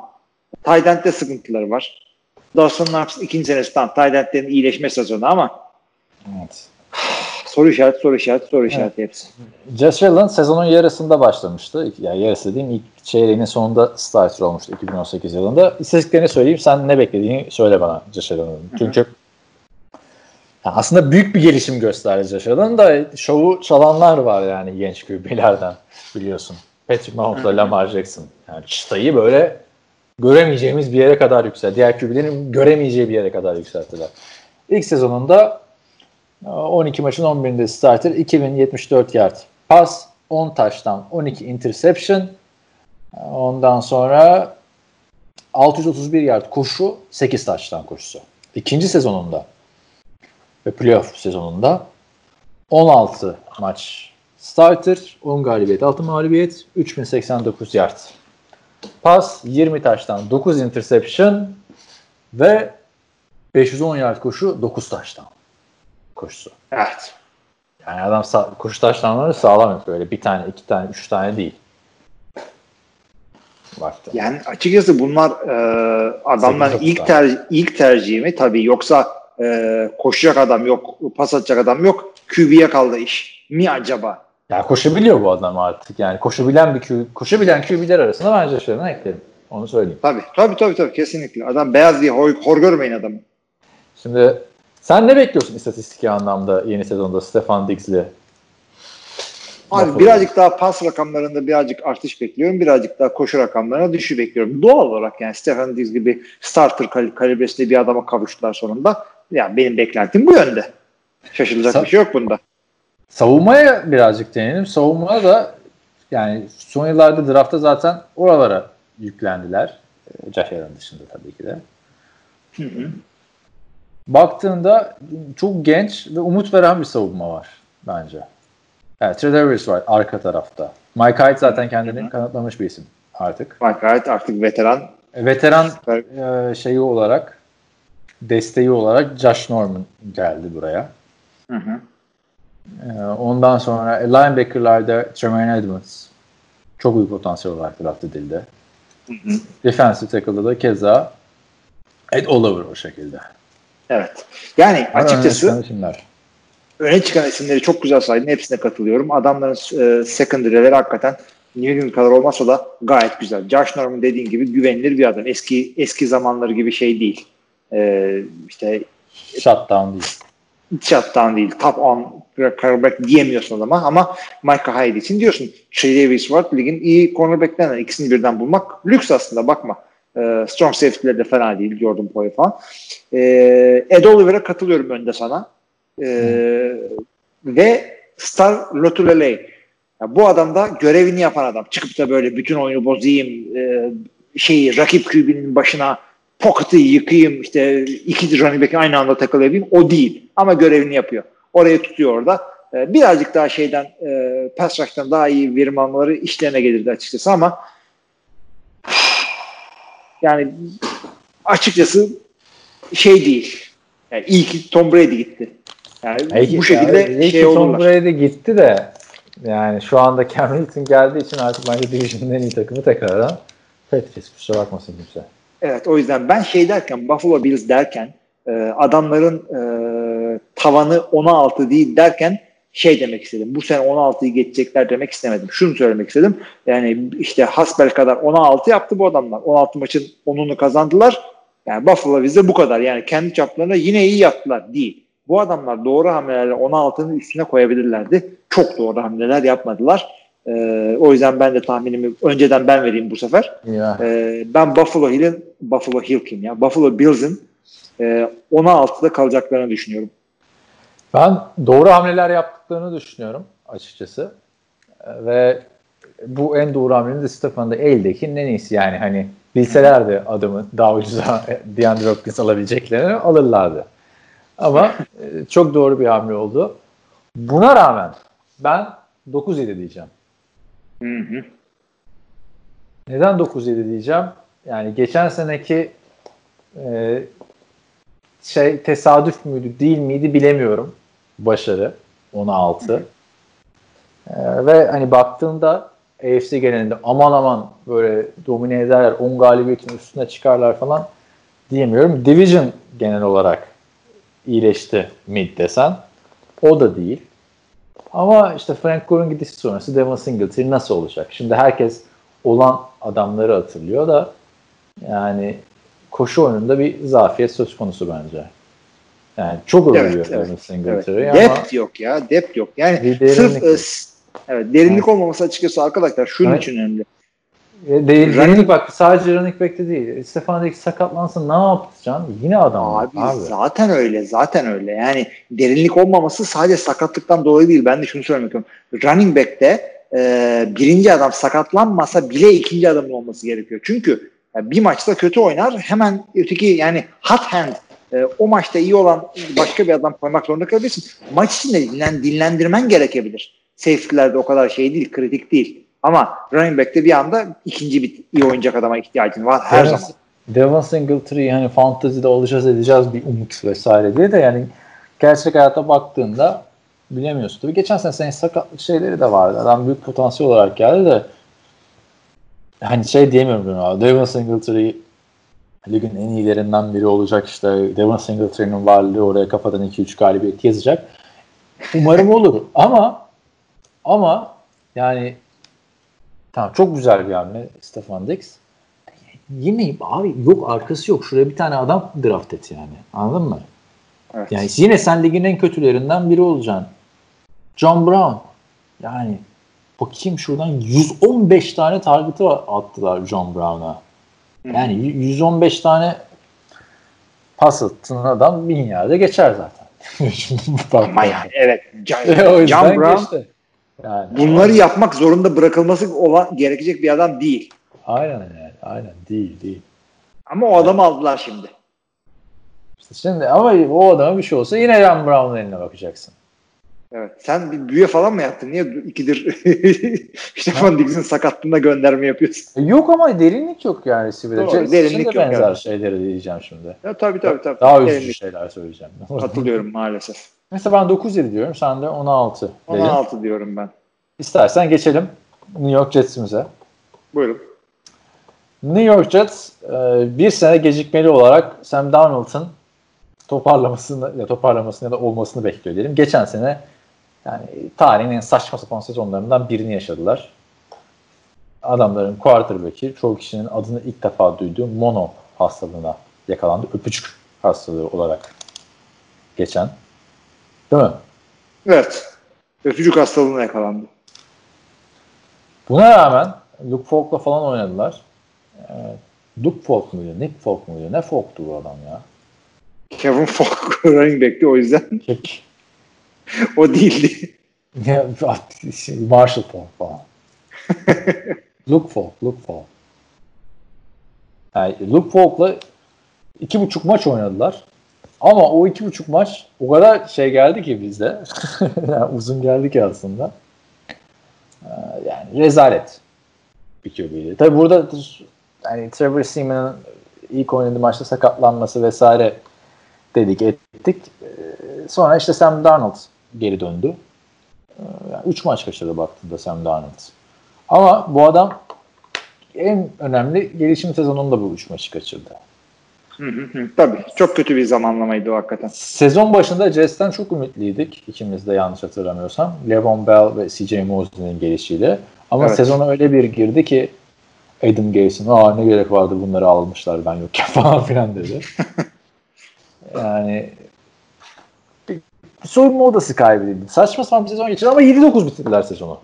Tight end'de sıkıntıları var. Dawson Knox ikinci senesi tam end'lerin iyileşme sezonu ama Evet. soru işareti soru işareti soru işareti hepsi. Josh Allen sezonun yarısında başlamıştı. Yani yarısı diyeyim ilk çeyreğinin sonunda starter olmuştu 2018 yılında. İstatistiklerini söyleyeyim sen ne beklediğini söyle bana Josh Allen'ın. Çünkü ya aslında büyük bir gelişim gösterdi Josh Allen da şovu çalanlar var yani genç QB'lerden biliyorsun. Patrick Mahomes'la Lamar Jackson. Yani çıtayı böyle göremeyeceğimiz bir yere kadar yükseltti. Diğer QB'lerin göremeyeceği bir yere kadar yükselttiler. İlk sezonunda 12 maçın 11'inde starter 2074 yard pas 10 taştan 12 interception ondan sonra 631 yard koşu 8 taştan koşusu. İkinci sezonunda ve playoff sezonunda 16 maç starter 10 galibiyet 6 mağlubiyet 3089 yard pas 20 taştan 9 interception ve 510 yard koşu 9 taştan koşusu. Evet. Yani adam sağ, koşu taştanları sağlam yapıyor. Öyle bir tane, iki tane, üç tane değil. Baktı. Yani açıkçası bunlar e, adamların Sekiz ilk tercih ilk tercihi mi? Tabii yoksa e, koşacak adam yok, pas atacak adam yok. QB'ye kaldı iş. Mi acaba? Ya koşabiliyor bu adam artık yani. Koşabilen bir Q, koşabilen QB'ler arasında bence Josh'larını ekledim. Onu söyleyeyim. Tabii tabii tabii, tabii kesinlikle. Adam beyaz diye hor, hor görmeyin adamı. Şimdi sen ne bekliyorsun istatistiki anlamda yeni sezonda Stefan Diggs'li? Abi birazcık daha pas rakamlarında birazcık artış bekliyorum. Birazcık daha koşu rakamlarına düşüş bekliyorum. Doğal olarak yani Stefan Diggs gibi starter kal- kalibresinde bir adama kavuştular sonunda. Yani benim beklentim bu yönde. Şaşılacak Sa- bir şey yok bunda. Savunmaya birazcık değinelim. Savunmaya da yani son yıllarda draftta zaten oralara yüklendiler. E, Josh Allen dışında tabii ki de. Hı hı. Baktığında çok genç ve umut veren bir savunma var bence. Evet, Tredavious var arka tarafta. Mike Hyde zaten kendini kanıtlamış bir isim artık. Mike White artık veteran. E, Veteran e, şeyi olarak desteği olarak Josh Norman geldi buraya. Hı hı. E, ondan sonra e, linebacker'larda Tremaine Edmonds çok büyük potansiyel olarak draft edildi. Hı hı. Defensive tackle'da da keza Ed Oliver o şekilde. Evet. Yani açıkçası önemli isimler. öne çıkan isimleri çok güzel saydın. Hepsine katılıyorum. Adamların e, secondary'leri hakikaten New England kadar olmasa da gayet güzel. Josh Norman dediğin gibi güvenilir bir adam. Eski eski zamanları gibi şey değil. E, işte Shutdown değil. shutdown değil. Top 10 quarterback diyemiyorsun adama ama Micah Hyde için diyorsun. Trey Davis var. Ligin iyi cornerback'lerinden ikisini birden bulmak lüks aslında bakma. E, strong safety'leri de fena değil. Jordan Poyer falan. E, Ed Oliver'a katılıyorum önde sana. E, ve Star Lotulelei. Ya bu adam da görevini yapan adam. Çıkıp da böyle bütün oyunu bozayım, e, şeyi rakip QB'nin başına pocket'ı yıkayım, işte iki running back'i aynı anda tackle edeyim. O değil. Ama görevini yapıyor. Oraya tutuyor orada. E, birazcık daha şeyden e, pass rush'tan daha iyi verim almaları işlerine gelirdi açıkçası ama yani açıkçası şey değil. Yani iyi ki Tom Brady gitti. Yani İyi bu ki- şekilde ya, iyi şey ki Tom. Brady gitti de yani şu anda Cam Newton geldiği için artık bence Division'ın en iyi takımı tekrardan Patriots. Kusura bakmasın kimse. Evet o yüzden ben şey derken Buffalo Bills derken e, adamların e, tavanı 16 değil derken şey demek istedim. Bu sene 16'yı geçecekler demek istemedim. Şunu söylemek istedim. Yani işte hasbel kadar 16 yaptı bu adamlar. 16 maçın 10'unu kazandılar. Yani Buffalo Bills'de bu kadar. Yani kendi çaplarında yine iyi yaptılar. Değil. Bu adamlar doğru hamlelerle 16'nın üstüne koyabilirlerdi. Çok doğru hamleler yapmadılar. E, o yüzden ben de tahminimi önceden ben vereyim bu sefer. Ee, ben Buffalo Hill'in Buffalo Hill kim ya? Buffalo Bills'in e, 16'da kalacaklarını düşünüyorum. Ben doğru hamleler yaptıklarını düşünüyorum açıkçası. Ee, Ve bu en doğru hamlenin de Stefan'da eldekinin en iyisi. Yani hani bilselerdi adamı daha ucuza DeAndre Hopkins alabileceklerini alırlardı. Ama e, çok doğru bir hamle oldu. Buna rağmen ben 9-7 diyeceğim. Hı hı. Neden 9-7 diyeceğim? Yani geçen seneki e, şey tesadüf müydü değil miydi bilemiyorum. Başarı 16. E, ve hani baktığında AFC genelinde aman aman böyle domine ederler 10 galibiyetin üstüne çıkarlar falan diyemiyorum. Division genel olarak iyileşti mid desen. O da değil. Ama işte Frank Gore'un gidişi sonrası Devon Singletary nasıl olacak? Şimdi herkes olan adamları hatırlıyor da yani koşu oyununda bir zafiyet söz konusu bence. Yani çok Evet, övülüyor evet, Devon Evet. Singletary ama Depth yok ya. Depth yok. Yani sırf e, evet, derinlik olmaması açıkçası arkadaşlar şunun Evet. için önemli. E, değil, Running- bak sadece running back'te değil. Stefan Diggs sakatlansın ne yapacaksın? Yine adam Abi, abi. zaten öyle. Zaten öyle. Yani derinlik olmaması sadece sakatlıktan dolayı değil. Ben de şunu söylemek istiyorum. Running back'te e, birinci adam sakatlanmasa bile ikinci adamın olması gerekiyor. Çünkü ya bir maçta kötü oynar hemen öteki yani hot hand e, o maçta iyi olan başka bir adam koymak zorunda kalabilirsin. Maç içinde dinlen, dinlendirmen gerekebilir. Safety'lerde o kadar şey değil, kritik değil. Ama running back'te bir anda ikinci bir iyi oynayacak adama ihtiyacın var her Devon- zaman. Devon Singletary hani fantezide olacağız edeceğiz bir umut vesaire diye de yani gerçek hayata baktığında bilemiyorsun. Tabii geçen sene senin sakatlık şeyleri de vardı. Adam büyük potansiyel olarak geldi de hani şey diyemiyorum ben abi. Devon Singletary ligin en iyilerinden biri olacak işte Devon Singletary'nin varlığı oraya kafadan 2-3 galibiyet yazacak. Umarım olur ama ama yani tamam çok güzel bir hamle Stefan Dix. Yine abi yok arkası yok. Şuraya bir tane adam draft et yani. Anladın mı? Evet. Yani yine sen ligin en kötülerinden biri olacaksın. John Brown. Yani bakayım şuradan 115 tane target'ı attılar John Brown'a. Yani 115 tane pas attığın adam bin yerde geçer zaten. Ama yani evet. Yüzden John Brown geçti. Yani, bunları yapmak zorunda bırakılması olan gerekecek bir adam değil. Aynen yani. Aynen. Değil değil. Ama o adamı aldılar şimdi. İşte şimdi ama o adama bir şey olsa yine John Brown'un eline bakacaksın. Evet. Sen bir büyü falan mı yaptın? Niye ikidir Stefan Diggs'in sakatlığına gönderme yapıyorsun? E, Yok ama derinlik yok yani receiver'de. Doğru, derinlik de yok benzer yani. şeyleri diyeceğim şimdi. Ya tabii tabii tabii. Daha üzücü şeyler söyleyeceğim. Katılıyorum maalesef. Mesela ben 9-7 diyorum. Sen de 16 dedin. 16 diyorum ben. İstersen geçelim New York Jets'imize. Buyurun. New York Jets e, bir sene gecikmeli olarak Sam Darnold'un toparlamasını ya toparlamasını ya da olmasını bekliyor diyelim. Geçen sene yani tarihin en saçma sapan sezonlarından birini yaşadılar. Adamların quarterback'i çoğu kişinin adını ilk defa duyduğu mono hastalığına yakalandı. Öpücük hastalığı olarak geçen. Değil mi? Evet. Öpücük hastalığına yakalandı. Buna rağmen Luke Falk'la falan oynadılar. Ee, Luke Falk muydu? Nick Falk muydu? Ne Falk'tu bu adam ya? Kevin Falk running back'ti o yüzden. o değildi. Ya, şey, Marshall Falk falan. Luke Falk, Luke Falk. Yani Luke Falk'la iki buçuk maç oynadılar. Ama o iki buçuk maç o kadar şey geldi ki bizde. yani uzun geldi ki aslında. Ee, Yani rezalet bir QB'ydi. Tabi burada yani Trevor Seaman'ın ilk oynadığı maçta sakatlanması vesaire dedik ettik. Ee, Sonra işte Sam Darnold geri döndü. Ee, Yani üç maç kaçırdı baktığında Sam Darnold. Ama bu adam en önemli gelişim sezonunda bu üç maçı kaçırdı. Hı hı hı. Tabii. Çok kötü bir zamanlamaydı o hakikaten. Sezon başında Jets'ten çok ümitliydik. İkimiz de yanlış hatırlamıyorsam. Levon Bell ve CJ Mosley'nin gelişiyle. Ama Evet. sezona öyle bir girdi ki Adam Gase'in aa ne gerek vardı bunları almışlar ben yokken falan filan dedi. yani soyunma odası kaybedildi. Saçma sapan bir sezon geçirdi ama 7-9 bitirdiler sezonu.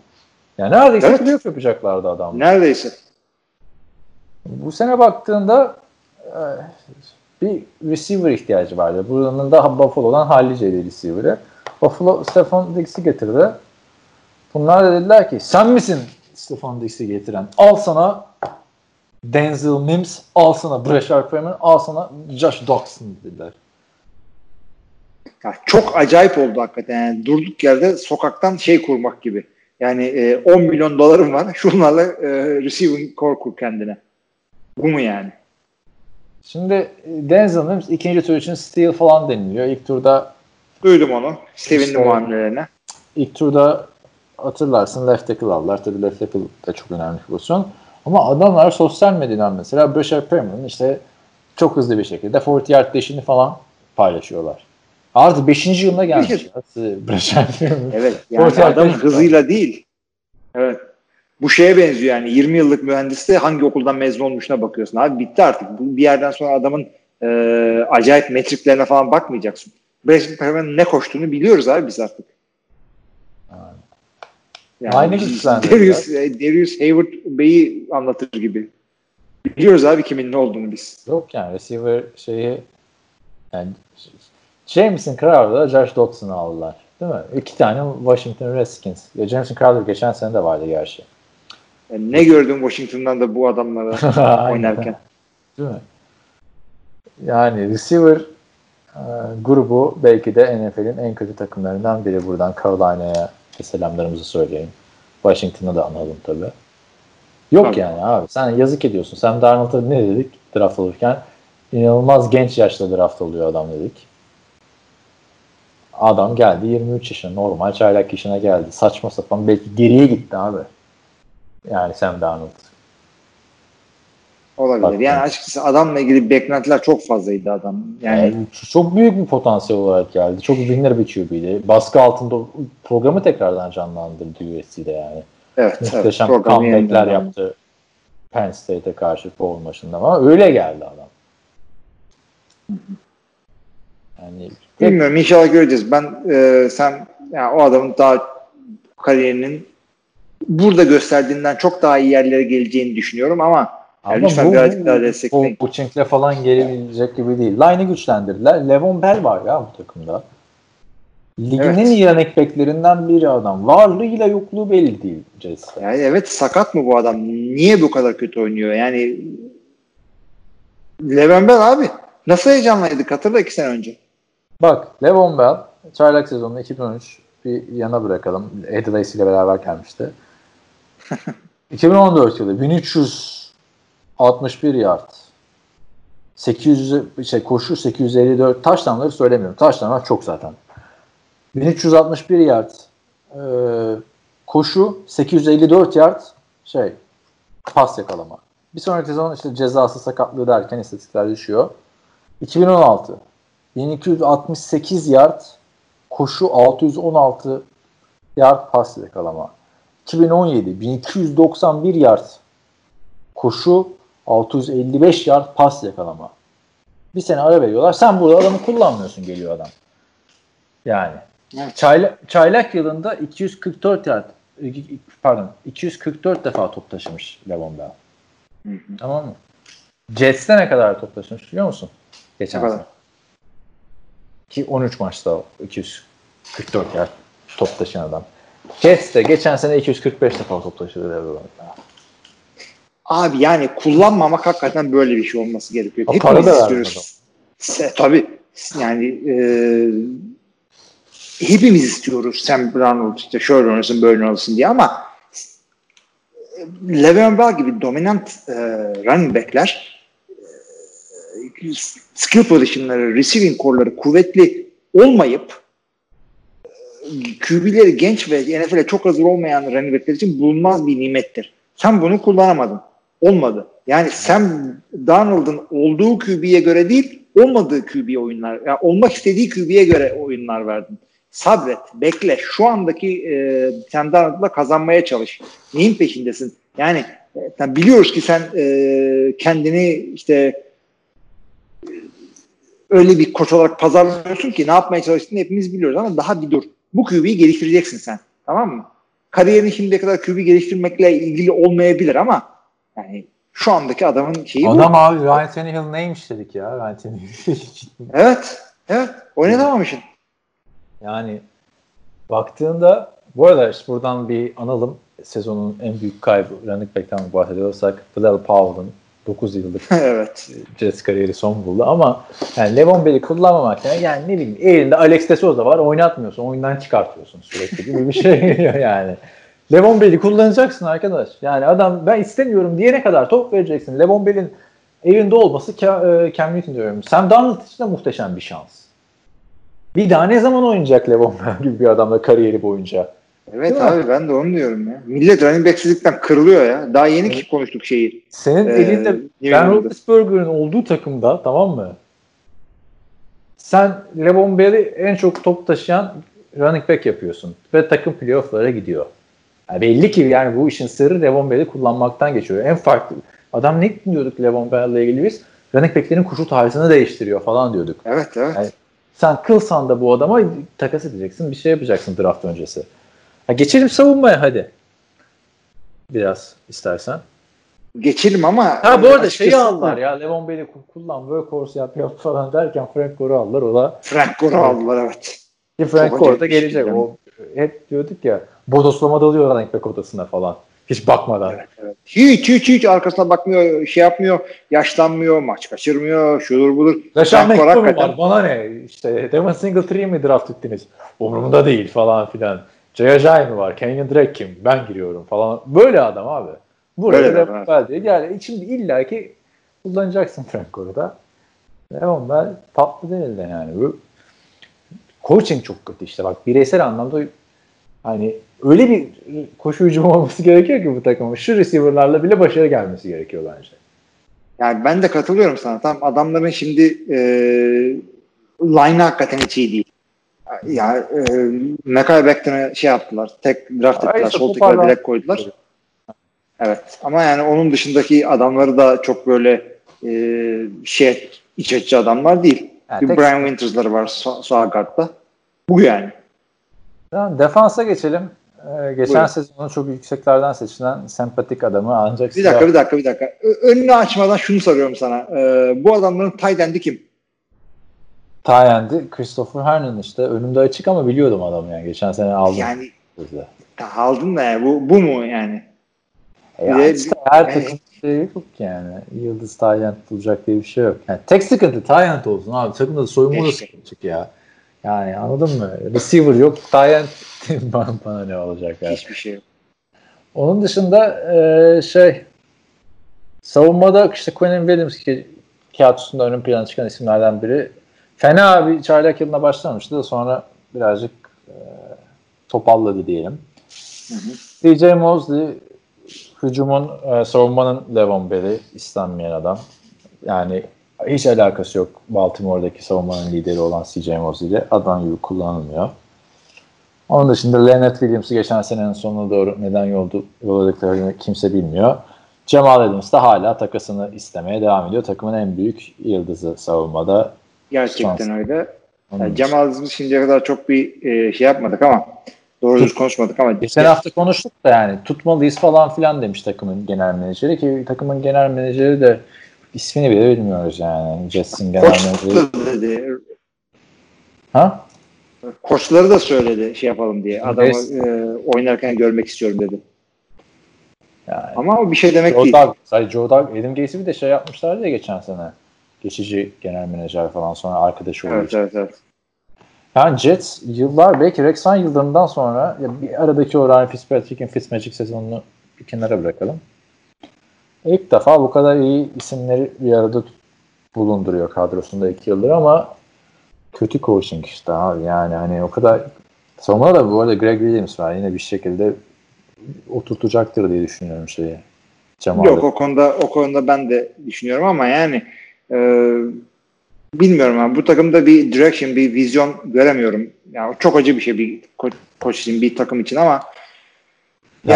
Yani neredeyse Evet. playoff yapacaklardı adam. Neredeyse. Bu sene baktığında e, bir receiver ihtiyacı vardı. Buranın da Buffalo'dan hallice receiver'ı. Buffalo Stefan Diggs'i getirdi. Bunlar da dediler ki sen misin Stefan Diggs'i getiren? Al sana Denzel Mims, al sana Brashard Perriman, al sana Josh Doxson dediler. Ya çok acayip oldu hakikaten. Yani durduk yerde sokaktan şey kurmak gibi. Yani e, 10 milyon dolarım var. Şunlarla e, receiving core kur kendine. Bu mu yani? Şimdi e, Denzel Mims ikinci tur için steal falan deniliyor. İlk turda Duydum onu. Sevindim İşte- hamlelerine. ilk turda hatırlarsın left tackle aldılar. Tabii left tackle de çok önemli bir pozisyon. Ama adamlar sosyal medyadan mesela Brashard Perriman'ın işte çok hızlı bir şekilde 40 yard dash'ini falan paylaşıyorlar. Artık 5. yılına gelmiş. Perriman. Evet. Yani adam hızıyla değil. Evet. Bu şeye benziyor yani 20 yıllık mühendiste hangi okuldan mezun olmuşuna bakıyorsun. Abi bitti artık. Bir yerden sonra adamın e, acayip metriklerine falan bakmayacaksın. Perriman'ın ne koştuğunu biliyoruz abi biz artık. Yani Aynı güçlendi Darius, e, Darius Hayward Bey'i anlatır gibi. Biliyoruz abi kimin ne olduğunu biz. Yok yani receiver şeyi yani Jameson Crowder'da Josh Doxson'ı aldılar. Değil mi? İki tane Washington Redskins. Ya Jameson Crowder geçen sene de vardı gerçi. Yani ne gördüm Washington'dan da bu adamlara oynarken. Değil mi? Yani receiver e, grubu belki de NFL'in en kötü takımlarından biri. Buradan Carolina'ya selamlarımızı söyleyelim. Washington'a da analım tabii. Yok Tabii. yani abi. Sen yazık ediyorsun. Sam Darnold'a ne dedik draft olurken? İnanılmaz genç yaşta draft oluyor adam dedik. Adam geldi 23 yaşına normal çaylak yaşına geldi. Saçma sapan belki geriye gitti abi. Yani Sam Darnold. Olabilir. Bak, yani açıkçası adamla ilgili beklentiler çok fazlaydı adam. Yani Yani çok büyük bir potansiyel olarak geldi. Çok winner bir QB'ydi. Baskı altında programı tekrardan canlandırdı USC'de yani. evet. Muhteşem comeback'ler yaptı. Penn State'e karşı bowl maçında ama öyle geldi adam. Yani Bilmiyorum inşallah göreceğiz. Ben e, sen yani o adamın daha kariyerinin burada gösterdiğinden çok daha iyi yerlere geleceğini düşünüyorum ama yani lütfen birazcık daha destekleyin. Bu Buchink'le falan gelebilecek gibi değil. Line'ı güçlendirdiler. Levon Bell var ya bu takımda. Ligin Evet. en iyi running backlerinden biri adam. Varlığıyla yokluğu belli değil Jets'te. Yani evet sakat mı bu adam? Niye bu kadar kötü oynuyor? Yani Levan Bell abi nasıl heyecanlıydık hatırla iki sene önce. Bak Levon Bell çaylak sezonu 2013 bir yana bırakalım. Eddie Lacy ile beraber gelmişti. 2014 yılı 1361 yard 800 şey koşu 854 taşlanları söylemiyorum. Taşlanlar çok zaten. 1361 yard e, koşu 854 yard şey pas yakalama. Bir sonraki sezon işte cezası sakatlığı derken istatistikler düşüyor. 2016 1268 yard koşu 616 yard pas yakalama. 2017 1291 yard koşu 655 yard pas yakalama. Bir sene ara veriyorlar. Sen burada adamı kullanmıyorsun geliyor adam. Yani. Evet. Çaylak, çaylak yılında 244 yard pardon 244 defa top taşımış Levon Bell. Tamam mı? Jets'te ne kadar top taşımış biliyor musun? Geçen sene. Ki 13 maçta 244 yard top taşıyan adam. Jets'te geçen sene 245 defa top taşıdı. Abi yani kullanmamak hakikaten böyle bir şey olması gerekiyor. Ha, para da istiyoruz. Se, tabii. Yani e, hepimiz istiyoruz Sam Darnold işte şöyle oynasın böyle oynasın diye ama e, Le'Veon Bell gibi dominant e, running backler skill positionları, receiving core'ları kuvvetli olmayıp e, QB'leri genç ve NFL'e çok hazır olmayan running backler için bulunmaz bir nimettir. Sen bunu kullanamadın. Olmadı. Yani Sam Darnold'un olduğu QB'ye göre değil, olmadığı QB oyunlar, yani olmak istediği QB'ye göre oyunlar verdin. Sabret, bekle. Şu andaki e, Sam Darnold'la kazanmaya çalış. Neyin peşindesin? Yani e, biliyoruz ki sen e, kendini işte öyle bir koç olarak pazarlıyorsun ki ne yapmaya çalıştığını hepimiz biliyoruz ama daha bir dur. Bu QB'yi geliştireceksin sen. Tamam mı? Kariyerin şimdiye kadar QB geliştirmekle ilgili olmayabilir ama yani şu andaki adamın şeyi bu. Adam abi Ryan Tannehill neymiş dedik ya. Ryan Tannehill. Evet. Evet. Oynatamamışsın. yani baktığında bu arada işte buradan bir analım. Sezonun en büyük kaybı running back'ten bahsediyorsak Bilal Powell'ın 9 yıllık evet. Jets kariyeri son buldu ama yani Levon Bell'i kullanmamak yani, yani ne bileyim elinde Alex de Souza var oynatmıyorsun oyundan çıkartıyorsun sürekli gibi bir şey geliyor yani. Levon Bell'i kullanacaksın arkadaş. Yani adam ben istemiyorum diyene kadar top vereceksin. Levon Bell'in evinde olması e, Cam Newton diyorum. Sam Darnold için de muhteşem bir şans. Bir daha ne zaman oynayacak Levon Bell gibi bir adamla kariyeri boyunca? Evet Değil mi? abi ben de onu diyorum ya. Millet running backsizlikten kırılıyor ya. Daha yeni ki konuştuk şeyi. Senin Ee, elinde Ben. Roethlisberger'ın olduğu takımda tamam mı? Sen Levon Bell'i en çok top taşıyan running back yapıyorsun ve takım playoff'lara gidiyor. Yani belli ki yani bu işin sırrı Levon Bell'i kullanmaktan geçiyor. En farklı adam ne diyorduk Levon Bell'le ilgili biz? Running back'lerin koşu tarzını değiştiriyor falan diyorduk. Evet evet. Yani sen kılsan da bu adama takas edeceksin, bir şey yapacaksın draft öncesi. Ha, geçelim savunmaya hadi. Biraz istersen. Geçelim ama Ha bu arada şeyi aldılar ya Levon ku- kullan workhorse yap yap falan derken Frank Gore'u aldılar. O da Frank Gore'u aldılar evet. ki Frank Gore da gelecek. şey O hep diyorduk ya bodoslama dalıyor running back odasına falan. Hiç bakmadan. Evet, evet. Hiç hiç hiç arkasına bakmıyor, şey yapmıyor, yaşlanmıyor, maç kaçırmıyor, şudur budur. McDonough hakikaten- var. Bana ne? İşte Devon Singletree mi draft ettiniz? Umurumda değil falan filan. Jay Ajay mı var? Kenyon Drake kim? Ben giriyorum falan. Böyle adam abi. Buraya Bell diye gel. Şimdi illaki kullanacaksın Frank Gore'u da. Levon Bell tatlı değil de yani. Bu coaching çok kötü işte. Bak bireysel anlamda hani öyle bir koşu hücumu olması gerekiyor ki bu takımın. Şu receiver'larla bile başarı gelmesi gerekiyor bence. Yani ben de katılıyorum sana. Tam adamların şimdi e, line hakikaten hiç iyi değil. Ya e, Mekai Becton'a şey yaptılar. Tek draft ettiler. işte Sol tekrar direkt koydular. Evet. Ama yani onun dışındaki adamları da çok böyle e, şey iç açıcı adamlar değil. Yani bir tek- Brian Winters'ları var sağ, sağ guard'da. Bu yani. Tamam, defansa geçelim. Ee, geçen Buyurun. sezonun çok yükseklerden seçilen sempatik adamı ancak Bir dakika bir dakika bir dakika. Ö- önünü açmadan şunu soruyorum sana. E, bu adamların tight end'i kim? Tayendi Christopher Hernan işte önümde açık ama biliyordum adamı yani geçen sene aldım. Yani Bizde. aldın da yani. Bu, bu mu yani? Ya de- işte her yani- takım şey yok yani. Yıldız Tayyent bulacak diye bir şey yok. Yani tek sıkıntı Tayyent olsun abi. Takımda soyunma da sıkıntı ya. Yani anladın mı? Receiver yok. Tayyent bana, bana ne olacak yani. Hiçbir şey yok. Onun dışında e, şey savunmada işte Quentin Williams ki kağıt üstünde ön plana çıkan isimlerden biri. Fena bir çaylak yılına başlamıştı da sonra birazcık e, topalladı diyelim. Hı hı. DJ Mosley hücumun e, savunmanın Levon Bell'i istenmeyen adam. Yani hiç alakası yok Baltimore'daki savunmanın lideri olan CJ Mosley ile adam gibi kullanılmıyor. Onun dışında Leonard Williams'ı geçen senenin sonuna doğru neden yoldu, yolladıklarını kimse bilmiyor. Jamal Adams da hala takasını istemeye devam ediyor. Takımın en büyük yıldızı savunmada. Gerçekten Şans. öyle. Yani Cemal Aziz'i şimdiye kadar çok bir e, şey yapmadık ama doğru düz konuşmadık ama Geçen hafta konuştuk da yani tutmalıyız falan filan demiş takımın genel menajeri ki takımın genel menajeri de ismini bile bilmiyoruz yani. Jets'in genel menajeri. koçları da dedi. Ha? Koçları da söyledi şey yapalım diye. Adamı Neyse. e, oynarken görmek istiyorum dedi. Yani Ama o bir şey demek Joe değil. Doug, sadece Joe Doug, Adam Gates'i bir de şey yapmışlardı ya geçen sene. Geçici genel menajer falan sonra arkadaşı olduğu Evet evet evet. Yani Jets yıllar belki Rex Ryan yıllarından sonra ya bir aradaki o Ryan Fitzpatrick'in Fitzmagic sezonunu bir kenara bırakalım. İlk defa bu kadar iyi isimleri bir arada bulunduruyor kadrosunda iki yıldır ama kötü coaching işte abi yani hani o kadar savunmada da bu arada Greg Williams var yine bir şekilde oturtacaktır diye düşünüyorum şeyi. Cemal'i. Yok o konuda o konuda ben de düşünüyorum ama yani e, bilmiyorum abi. Bu takımda bir direction, bir vizyon göremiyorum. Yani çok acı bir şey bir ko- koç için, bir takım için ama Yani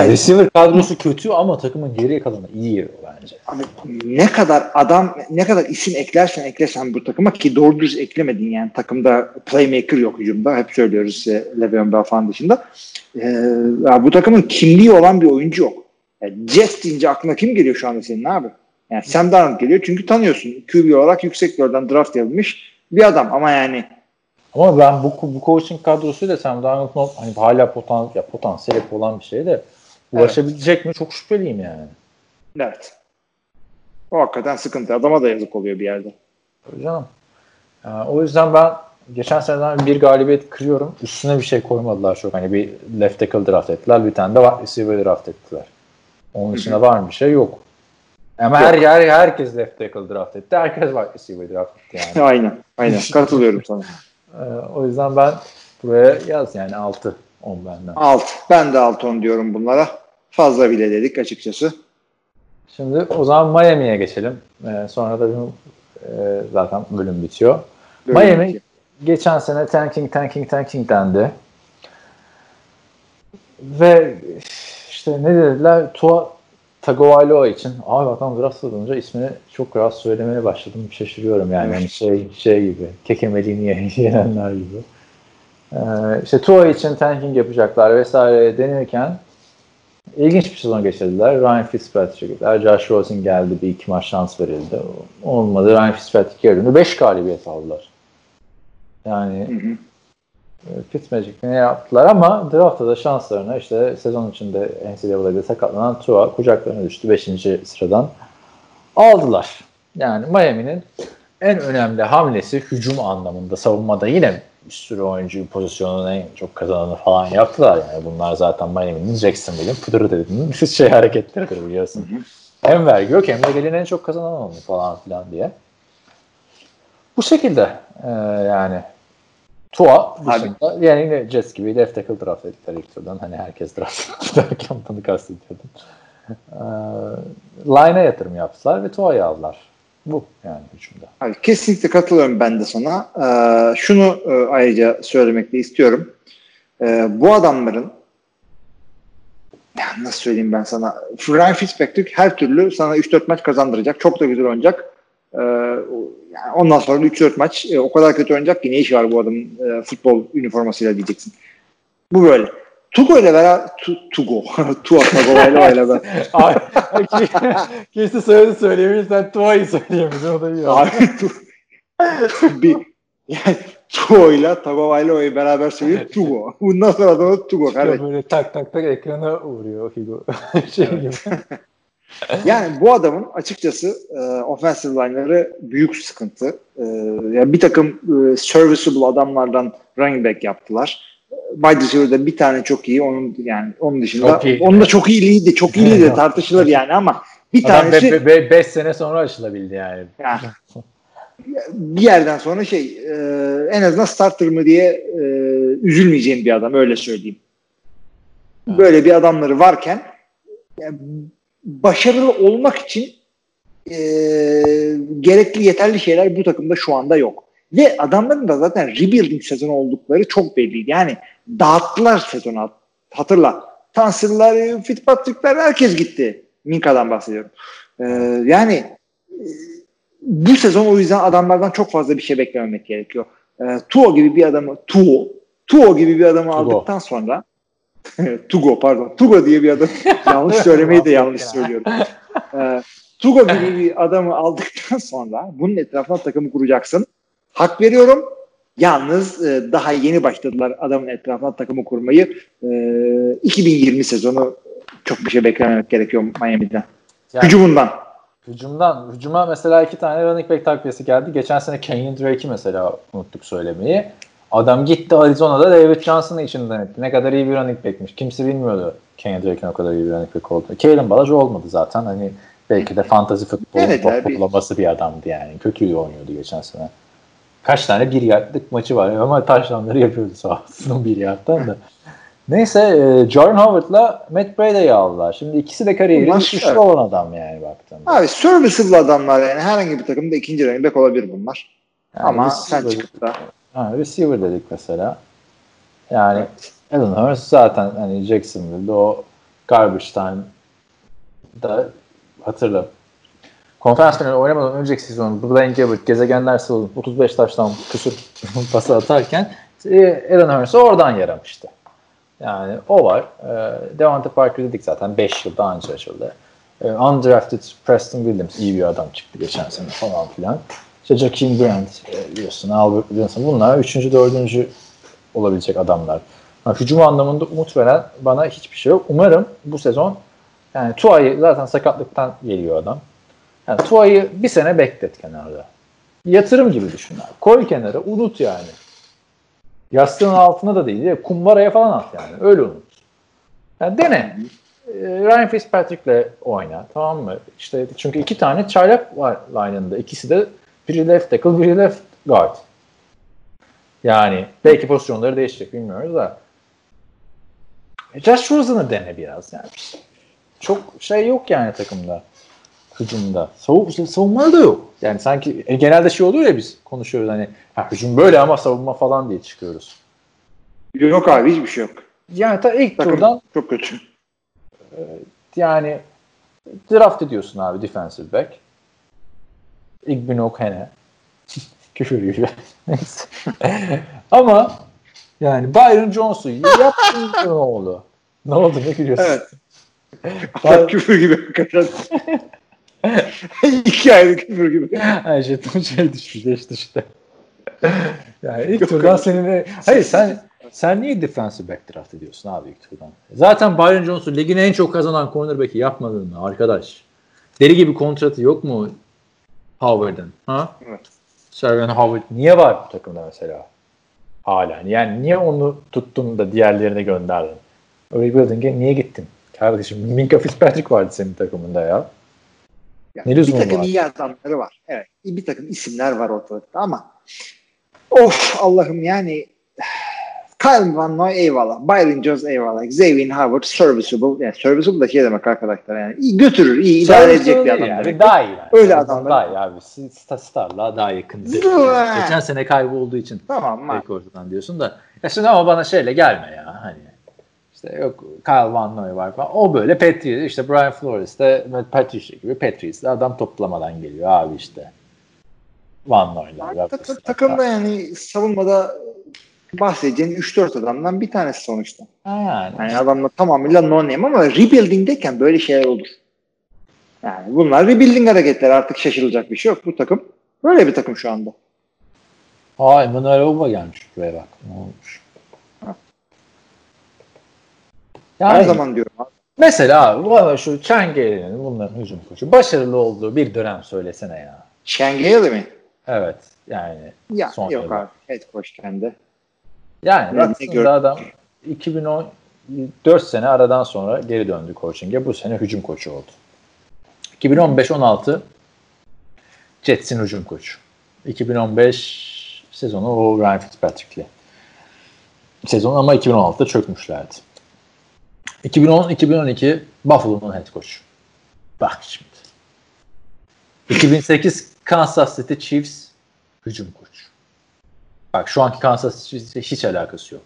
yani- receiver kadrosu kötü ama takımın geriye kalanı iyi bence. Abi ne kadar adam ne kadar isim eklersen eklersen bu takıma ki doğru düz eklemedin yani takımda playmaker yok hücumda hep söylüyoruz size Le'Veon Bell falan dışında. Ee, ya bu takımın kimliği olan bir oyuncu yok. Yani Jets deyince aklına kim geliyor şu anda senin abi? Yani Sam Darnold geliyor çünkü tanıyorsun. QB olarak yüksek yoldan draft yapılmış bir adam ama yani Ama ben bu bu coaching kadrosuyla Sam Darnold'un hani hala potan, ya potansiyeli olan bir şey de ulaşabilecek mi çok şüpheliyim yani. evet. O hakikaten sıkıntı. Adama da yazık oluyor bir yerde. Tabii Canım. Yani o yüzden ben geçen seneden bir galibiyet kırıyorum. Üstüne bir şey koymadılar çok. Hani bir left tackle draft ettiler. Bir tane de receiver draft ettiler. Onun dışında var mı bir şey yok. Ama her yer herkes left tackle draft etti. Herkes wide receiver draft etti yani. Aynen. Aynen. Katılıyorum sana. Ee, o yüzden ben buraya yaz yani 6 10 benden. Alt. Ben de alt on diyorum bunlara. Fazla bile dedik açıkçası. Şimdi o zaman Miami'ye geçelim. Ee, sonra da bizim, e, zaten bölüm bitiyor. Böyle Miami iki. geçen sene tanking tanking tanking dendi. Ve işte ne dediler? Tua Tagovailoa için. Abi adam draft alınca ismini çok rahat söylemeye başladım. Şaşırıyorum yani. yani şey şey gibi. Kekemeliğini yenenler gibi. Ee, işte Tua için tanking yapacaklar vesaire denirken ilginç bir sezon geçirdiler. Ryan Fitzpatrick'ler. Josh Rosen geldi. Bir iki maç şans verildi. Olmadı. Ryan Fitzpatrick geri döndü. Beş galibiyet aldılar. Yani Hı hı. Fitzmagic ne yaptılar ama draftta da şanslarına işte sezon içinde NCAA'de sakatlanan Tua kucaklarına düştü 5. sıradan aldılar. Yani Miami'nin en önemli hamlesi hücum anlamında savunmada yine bir sürü oyuncu pozisyonun en çok kazananı falan yaptılar. Yani bunlar zaten Miami'nin Jacksonville'in pıdırı dediğinin şey hareketleridir biliyorsun. Hem vergi yok hem de gelin en çok kazanan oldu falan filan diye. Bu şekilde e, yani Tua dışında yani yine Jets gibi left tackle draft ettiler ilk turdan. Hani herkes draft derken bunu kastediyordum. Ee, line'a yatırım yaptılar ve Tua'yı aldılar. Bu yani hücumda. Abi, kesinlikle katılıyorum ben de sana. Ee, şunu e, ayrıca söylemek de istiyorum. Ee, bu adamların ya nasıl söyleyeyim ben sana Ryan Fitzpatrick her türlü sana 3-4 maç kazandıracak. Çok da güzel oynayacak. Ee, yani ondan sonra da 3-4 maç e, o kadar kötü oynayacak ki ne işi var bu adamın e, futbol üniformasıyla diyeceksin. Bu böyle. Tugo ile beraber tu, Tugo. Tua Tagovailoa ile beraber. Kesin soyadı söyleyebilirsen Tua'yı söyleyemedin. O da iyi. Abi tu- bir yani Tuo ile Tagovailoa'yı beraber söylüyor Tugo. Bundan sonra da Tugo kardeşim. böyle tak tak tak ekrana vuruyor Figo. şey gibi. Yani bu adamın açıkçası e, offensive line'ları büyük sıkıntı. E, yani bir takım e, serviceable adamlardan running back yaptılar. Wide receiver'da bir tane çok iyi. Onun yani onun dışında Çok iyi. onun da çok de çok de tartışılır yani ama bir Adam tanesi 5 sene sonra açılabildi yani. Ya, bir yerden sonra şey e, en azından starter mı diye e, üzülmeyeceğim bir adam öyle söyleyeyim. Böyle bir adamları varken yani başarılı olmak için e, gerekli yeterli şeyler bu takımda şu anda yok. Ve adamların da zaten rebuilding sezonu oldukları çok belliydi. Yani dağıttılar sezonu hatırla. Tansırlar, Fitzpatrick'ler herkes gitti. Minka'dan bahsediyorum. E, yani e, bu sezon o yüzden adamlardan çok fazla bir şey beklememek gerekiyor. E, Tuo gibi bir adamı Tuo Tuo gibi bir adamı Tugo. aldıktan sonra Tugo pardon. Tugo diye bir adam yanlış söylemeyi de yanlış söylüyorum. E, Tugo gibi bir adamı aldıktan sonra bunun etrafına takımı kuracaksın. Hak veriyorum. Yalnız e, daha yeni başladılar adamın etrafına takımı kurmayı. E, 2020 sezonu çok bir şey beklememek gerekiyor Miami'den. Yani Hücumundan. hücumdan, hücuma mesela iki tane running back takviyesi geldi. Geçen sene Kenyon Drake'i mesela unuttuk söylemeyi. Adam gitti Arizona'da David Johnson'ı içinden etti. Ne kadar iyi bir running back'miş. Kimse bilmiyordu Kenyon Drake'in o kadar iyi bir running back olduğunu. Kalen Ballage olmadı zaten. Hani belki de fantasy futbol Evet toplaması bir adamdı yani. Kötü oynuyordu geçen sene. Kaç tane bir yardlık maçı var ama taşlanları yapıyordu sağ olsun bir yardtan da. Neyse e, Jordan Howard'la Matt Brada'yı aldılar. Şimdi ikisi de kariyeri Bunlar güçlü olan adam yani baktığında. Abi serviceable adamlar yani herhangi bir takımda ikinci running back olabilir bunlar. Yani Ama sen çıkıp da Ha, receiver dedik mesela. Yani Alan Hurst zaten hani Jacksonville'de o garbage time'da hatırla. Konferans finali oynamadan önceki sezon Blaine Gabbert gezegenler salonu 35 taştan küsur pası atarken e, Alan Hurst oradan yaramıştı. Yani o var. E, Devante Parker dedik zaten 5 yılda anca açıldı. E, undrafted Preston Williams iyi bir adam çıktı geçen sene falan filan. İşte Jakeem Grant e, biliyorsun, Albert Wilson bunlar 3. 4. olabilecek adamlar. Ha, hücum anlamında umut veren bana hiçbir şey yok. Umarım bu sezon yani Tua'yı zaten sakatlıktan geliyor adam. Yani Tua'yı bir sene beklet kenarda. Yatırım gibi düşün. Koy kenara unut yani. Yastığın altına da değil. ya, Kumbaraya falan at yani. Öyle unut. Yani dene. Ee, Ryan Fitzpatrick'le oyna. Tamam mı? İşte çünkü iki tane çaylak var line'ında. İkisi de biri left tackle, biri left guard. Yani belki pozisyonları değişecek bilmiyoruz da. E, Josh Rosen'ı dene biraz yani. Çok şey yok yani takımda. Hücumda. Sav savunmada da yok. Yani sanki e, genelde şey oluyor ya biz konuşuyoruz hani ha, hücum böyle ama savunma falan diye çıkıyoruz. yok abi hiçbir şey yok. Yani ta ilk Takım turdan çok kötü. yani draft ediyorsun abi defensive back. Igbinokene. Küfür gibi. Neyse. Ama yani Byron Jones'u yaptın ne oldu? Ne oldu ne gülüyorsun? Evet. Bay- küfür gibi hakikaten. İki ayrı küfür gibi. Her şey tam şey düştü geçti işte. yani ilk turdan senin hayır sen sen niye defensive back draft ediyorsun abi ilk turdan? Zaten Byron Jones'u ligin en çok kazanan cornerback'i yapmadın mı arkadaş? Deli gibi kontratı yok mu Howard'ın? Ha? Evet. Sergen Howard niye var bu takımda mesela? Hala. Yani niye onu tuttun da diğerlerine gönderdin? Rebuilding'e niye gittin? Kardeşim Minka Fitzpatrick vardı senin takımında ya. Yani Ne bir takım var? iyi adamları var. Evet. Bir takım isimler var ortalıkta ama of Allah'ım yani Kyle Van Noy eyvallah. Byron Jones eyvallah. Xavier Howard serviceable. Yani serviceable da şey demek arkadaşlar yani. iyi götürür, iyi idare edecek bir adam. yani. demek. Daha iyi. Yani. Öyle En adamlar. Daha iyi abi. Star, Star'la daha yakın. Geçen sene kaybolduğu için Tamam. ma- pek ortadan diyorsun da. Ya şimdi ama bana şeyle gelme ya. Hani işte yok Kyle Van Noy var falan. O böyle Patrice işte Brian Flores de Matt Patricia gibi Patrice de adam toplamadan geliyor abi işte. Van Noy'lar. Ta- ta- takımda yani savunmada bahsedeceğin 3-4 adamdan bir tanesi sonuçta. Ha yani. Yani adamla tamamıyla no name ama rebuilding'deyken böyle şeyler olur. Yani bunlar rebuilding hareketleri artık şaşırılacak bir şey yok. Bu takım böyle bir takım şu anda. Aa Emanuel Oba gelmiş buraya bak. Ne olmuş? Yani, Her zaman diyorum. abi. Mesela bana şu Çengeli'nin bunların hücum koçu başarılı olduğu bir dönem söylesene ya. Şengeli mi? Evet yani Ya Son yok yıllar. abi. Head coach kendi. Yani gör- adam 2010 4 sene aradan sonra geri döndü coaching'e. Bu sene hücum koçu oldu. 2015-16 Jets'in hücum koçu. 2015 sezonu o Ryan Fitzpatrick'li. Sezon ama 2016'da çökmüşlerdi. 2010-2012 Buffalo'nun head coach. Bak şimdi. 2008 Kansas City Chiefs hücum koçu. Bak şu anki Kansas City'de hiç alakası yok.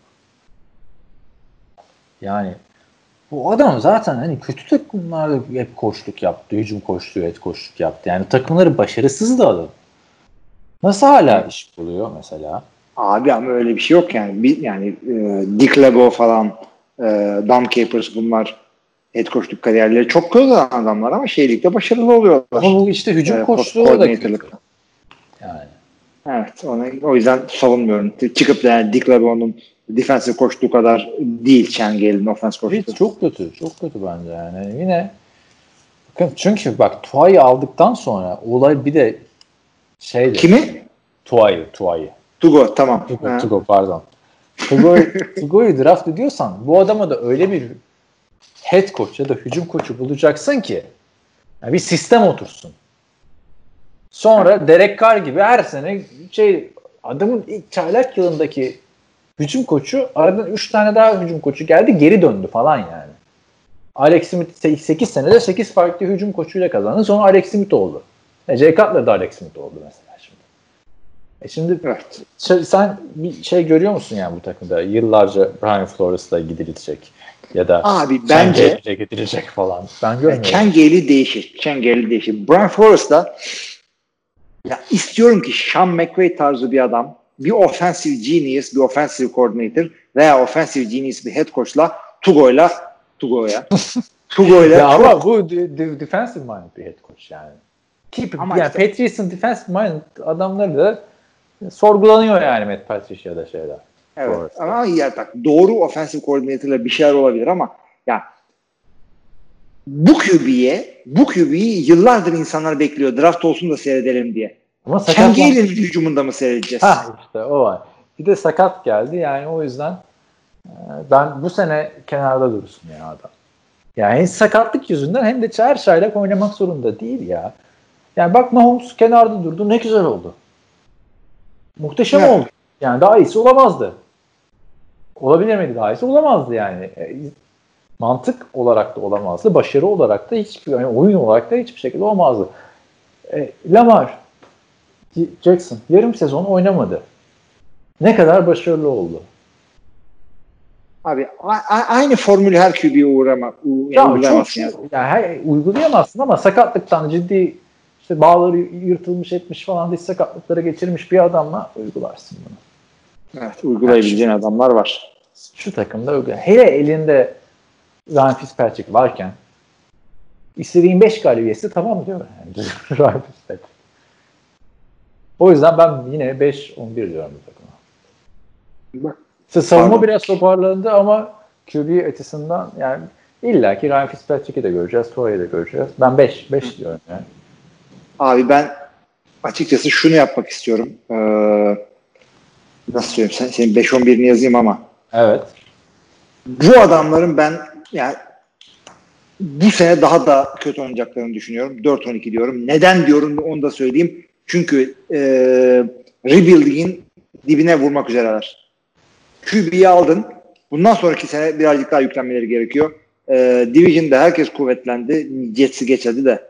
Yani bu adam zaten hani kötü takımlarda hep koçluk yaptı, hücum koçluğu, et koçluk yaptı. Yani takımları başarısız da adam. Nasıl hala iş buluyor mesela? Abi ama öyle bir şey yok yani. Bir, yani e, Dick LeBeau falan e, Dom Capers bunlar head coachluk kariyerleri çok kötü olan adamlar ama şeylikte başarılı oluyorlar. Ama bu işte hücum Ee, koçluğu da kötü. Yani. Evet. Onu, o yüzden savunmuyorum. Çıkıp da yani Dick LeBeau'nun defensive koştuğu kadar değil Şengel'in offense koştuğu. Hiç çok kötü. Çok kötü bence yani. Yine bakın çünkü bak Tua'yı aldıktan sonra olay bir de şeydi. Kimi? Tua'yı, Tua'yı. Tugo tamam. Tugo, Ha. Tugo pardon. Tugo'yu Tugo'yu draft ediyorsan bu adama da öyle bir head coach ya da hücum koçu bulacaksın ki yani bir sistem otursun. Sonra Derek Carr gibi her sene şey adamın ilk çaylak yılındaki hücum koçu aradan 3 tane daha hücum koçu geldi geri döndü falan yani. Alex Smith 8 senede 8 farklı hücum koçuyla kazandı. Sonra Alex Smith oldu. E, Jay Cutler da Alex Smith oldu mesela şimdi. E şimdi Evet. şey- sen bir şey görüyor musun yani bu takımda? Yıllarca Brian Flores'la gidilecek ya da Abi bence gidilecek falan. Ben görmüyorum. Kengeli değişir. Kengeli değişir. Brian Flores ya istiyorum ki Sean McVay tarzı bir adam bir offensive genius, bir offensive coordinator veya offensive genius bir head coach'la Tugo'yla Tugo'ya Tugo'yla ya ama bu de- de- defensive minded bir head coach yani. Keep, Ama yani işte- Patriots'ın defensive minded adamları da sorgulanıyor yani Matt Patricia'da şeyler. Evet. Ama ya bak doğru offensive coordinator'la bir şeyler olabilir ama ya bu QB'ye bu QB'yi yıllardır insanlar bekliyor. Draft olsun da seyredelim diye. Ama sakatlan... Kengeli'nin hücumunda mı seyredeceğiz? Ha işte o var. Bir de sakat geldi yani o yüzden e, ben bu sene kenarda dursun ya adam. Yani hem sakatlık yüzünden hem de çağır çaylak oynamak zorunda değil ya. Yani bak Mahomes kenarda durdu ne güzel oldu. Muhteşem Evet. oldu. Yani daha iyisi olamazdı. Olabilir miydi daha iyisi? Olamazdı yani. Mantık olarak da olamazdı. Başarı olarak da hiçbir yani oyun olarak da hiçbir şekilde olmazdı. E, Lamar Jackson yarım sezon oynamadı. Ne kadar başarılı oldu. Abi aynı formülü her QB'ye uğrama, uygulayamazsın yani. yani her- uygulayamazsın ama sakatlıktan ciddi işte bağları yırtılmış etmiş falan diye sakatlıklara geçirmiş bir adamla uygularsın bunu. Evet, uygulayabileceğin adamlar var. Şu takımda uygula. Hele elinde Ryan Fitzpatrick varken istediğin 5 galibiyeti tamam diyor yani. Ryan Fitzpatrick. O yüzden ben yine 5-11 diyorum bu takıma. Savunma Pardon. biraz toparlandı ama QB açısından yani illa ki Ryan Fitzpatrick'i de göreceğiz, Tua'yı da göreceğiz. Ben 5 5 diyorum yani. Abi ben açıkçası şunu yapmak istiyorum. Ee, nasıl söyleyeyim? Sen, senin 5-11'ini yazayım ama Evet. bu adamların ben yani bu sene daha da kötü oynayacaklarını düşünüyorum. 4-12 diyorum. Neden diyorum onu da söyleyeyim. Çünkü e, rebuilding'in dibine vurmak üzereler. QB'yi aldın. Bundan sonraki sene birazcık daha yüklenmeleri gerekiyor. Ee, Division'da herkes kuvvetlendi. Jets'i geçedi de.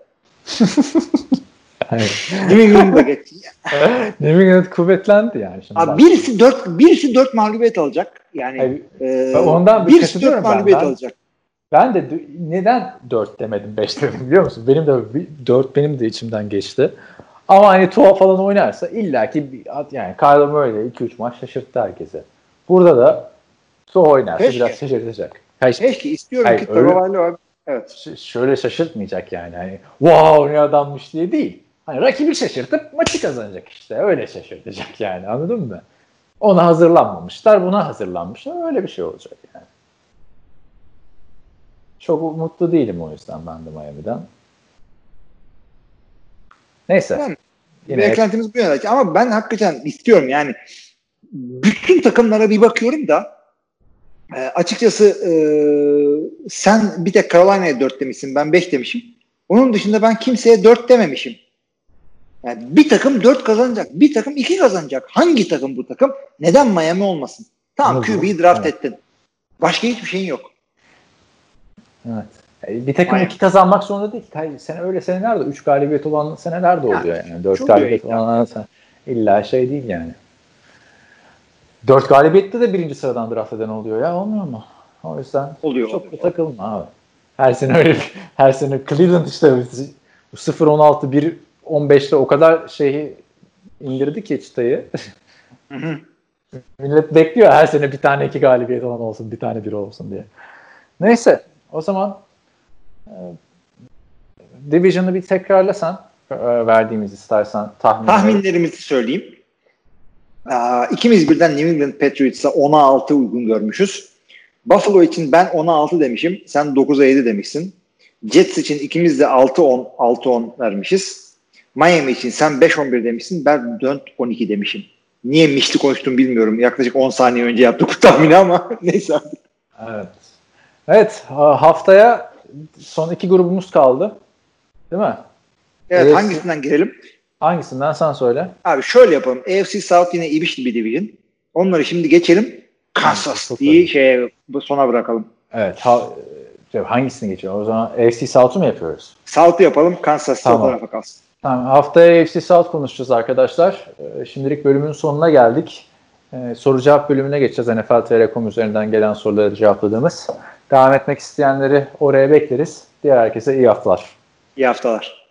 New England'da geçti. New England kuvvetlendi yani. Şimdi Abi birisi dört, birisi dört mağlubiyet alacak. Yani Hayır, e, ondan bir birisi dört mağlubiyet Ben- alacak. Ben de neden 4 demedim 5 dedim biliyor musun? Benim de 4 benim de içimden geçti. Ama hani Tua falan oynarsa illaki yani Kyler Murray 2-3 maç şaşırttı herkese. Burada da Tua oynarsa Keşke. biraz şaşırtacak. Hayır, Keşke istiyorum Hayır, ki öyle- Tagovailoa Evet. ş- şöyle şaşırtmayacak yani. Hani wow ne adammış diye değil. Hani rakibi şaşırtıp maçı kazanacak işte. Öyle şaşırtacak yani anladın mı? Ona hazırlanmamışlar, buna hazırlanmışlar. Öyle bir şey olacak yani. Çok mutlu değilim o yüzden ben de Miami'den. Neyse. Yani Yine Beklentimiz bu yönde. Ama ben hakikaten istiyorum yani bütün takımlara bir bakıyorum da e, açıkçası e, sen bir tek Carolina'ya 4 demişsin. Ben 5 demişim. Onun dışında ben kimseye 4 dememişim. Yani bir takım 4 kazanacak. Bir takım 2 kazanacak. Hangi takım bu takım? Neden Miami olmasın? Tamam. QB'yi draft Evet. ettin. Başka hiçbir şeyin yok. Evet. E, Bir takım Miami. iki kazanmak zorunda değil. Hayır, sene öyle seneler de 3 galibiyet olan seneler de oluyor yani. 4 çok galibiyet oluyor olan sene. İlla şey değil yani. 4 galibiyette de birinci sıradan draft eden oluyor ya olmuyor mu? O yüzden Oluyor. çok da takılma abi. Her sene öyle her sene Cleveland işte bu 0-16 1 15'te o kadar şeyi indirdi ki çıtayı. Hı hı. Millet bekliyor her sene bir tane iki galibiyet olan olsun, bir tane bir olsun diye. Neyse, o zaman e, Division'ı bir tekrarlasan e, verdiğimiz istersen tahmin. Tahminlerimizi söyleyeyim. Aa, ikimiz birden New England Patriots'a 10'a 6 uygun görmüşüz. Buffalo için ben 10'a 6 demişim. Sen 9'a 7 demişsin. Jets için ikimiz de 6-10 6-10 vermişiz. Miami için sen 5-11 demişsin. Ben 4-12 demişim. Niye mişli konuştum bilmiyorum. Yaklaşık 10 saniye önce yaptık bu tahmini ama neyse. Evet. Evet, ha- haftaya son iki grubumuz kaldı. Değil mi? Evet Evet. hangisinden girelim? Hangisinden sen söyle. Abi şöyle yapalım. AFC South yine ibişli bir division. Onları şimdi geçelim. Kansas diye bu sona bırakalım. Evet, ha, e, hangisini geçiyor? O zaman AFC South'u mu yapıyoruz? South'u yapalım. Kansas Tamam. tamam. tarafa kalsın. Tamam, haftaya AFC South konuşacağız arkadaşlar. Ee, Şimdilik bölümün sonuna geldik. Soru cevap bölümüne geçeceğiz. NFL TR.com üzerinden gelen soruları cevapladığımız. Devam etmek isteyenleri oraya bekleriz. Diğer herkese iyi haftalar. İyi haftalar.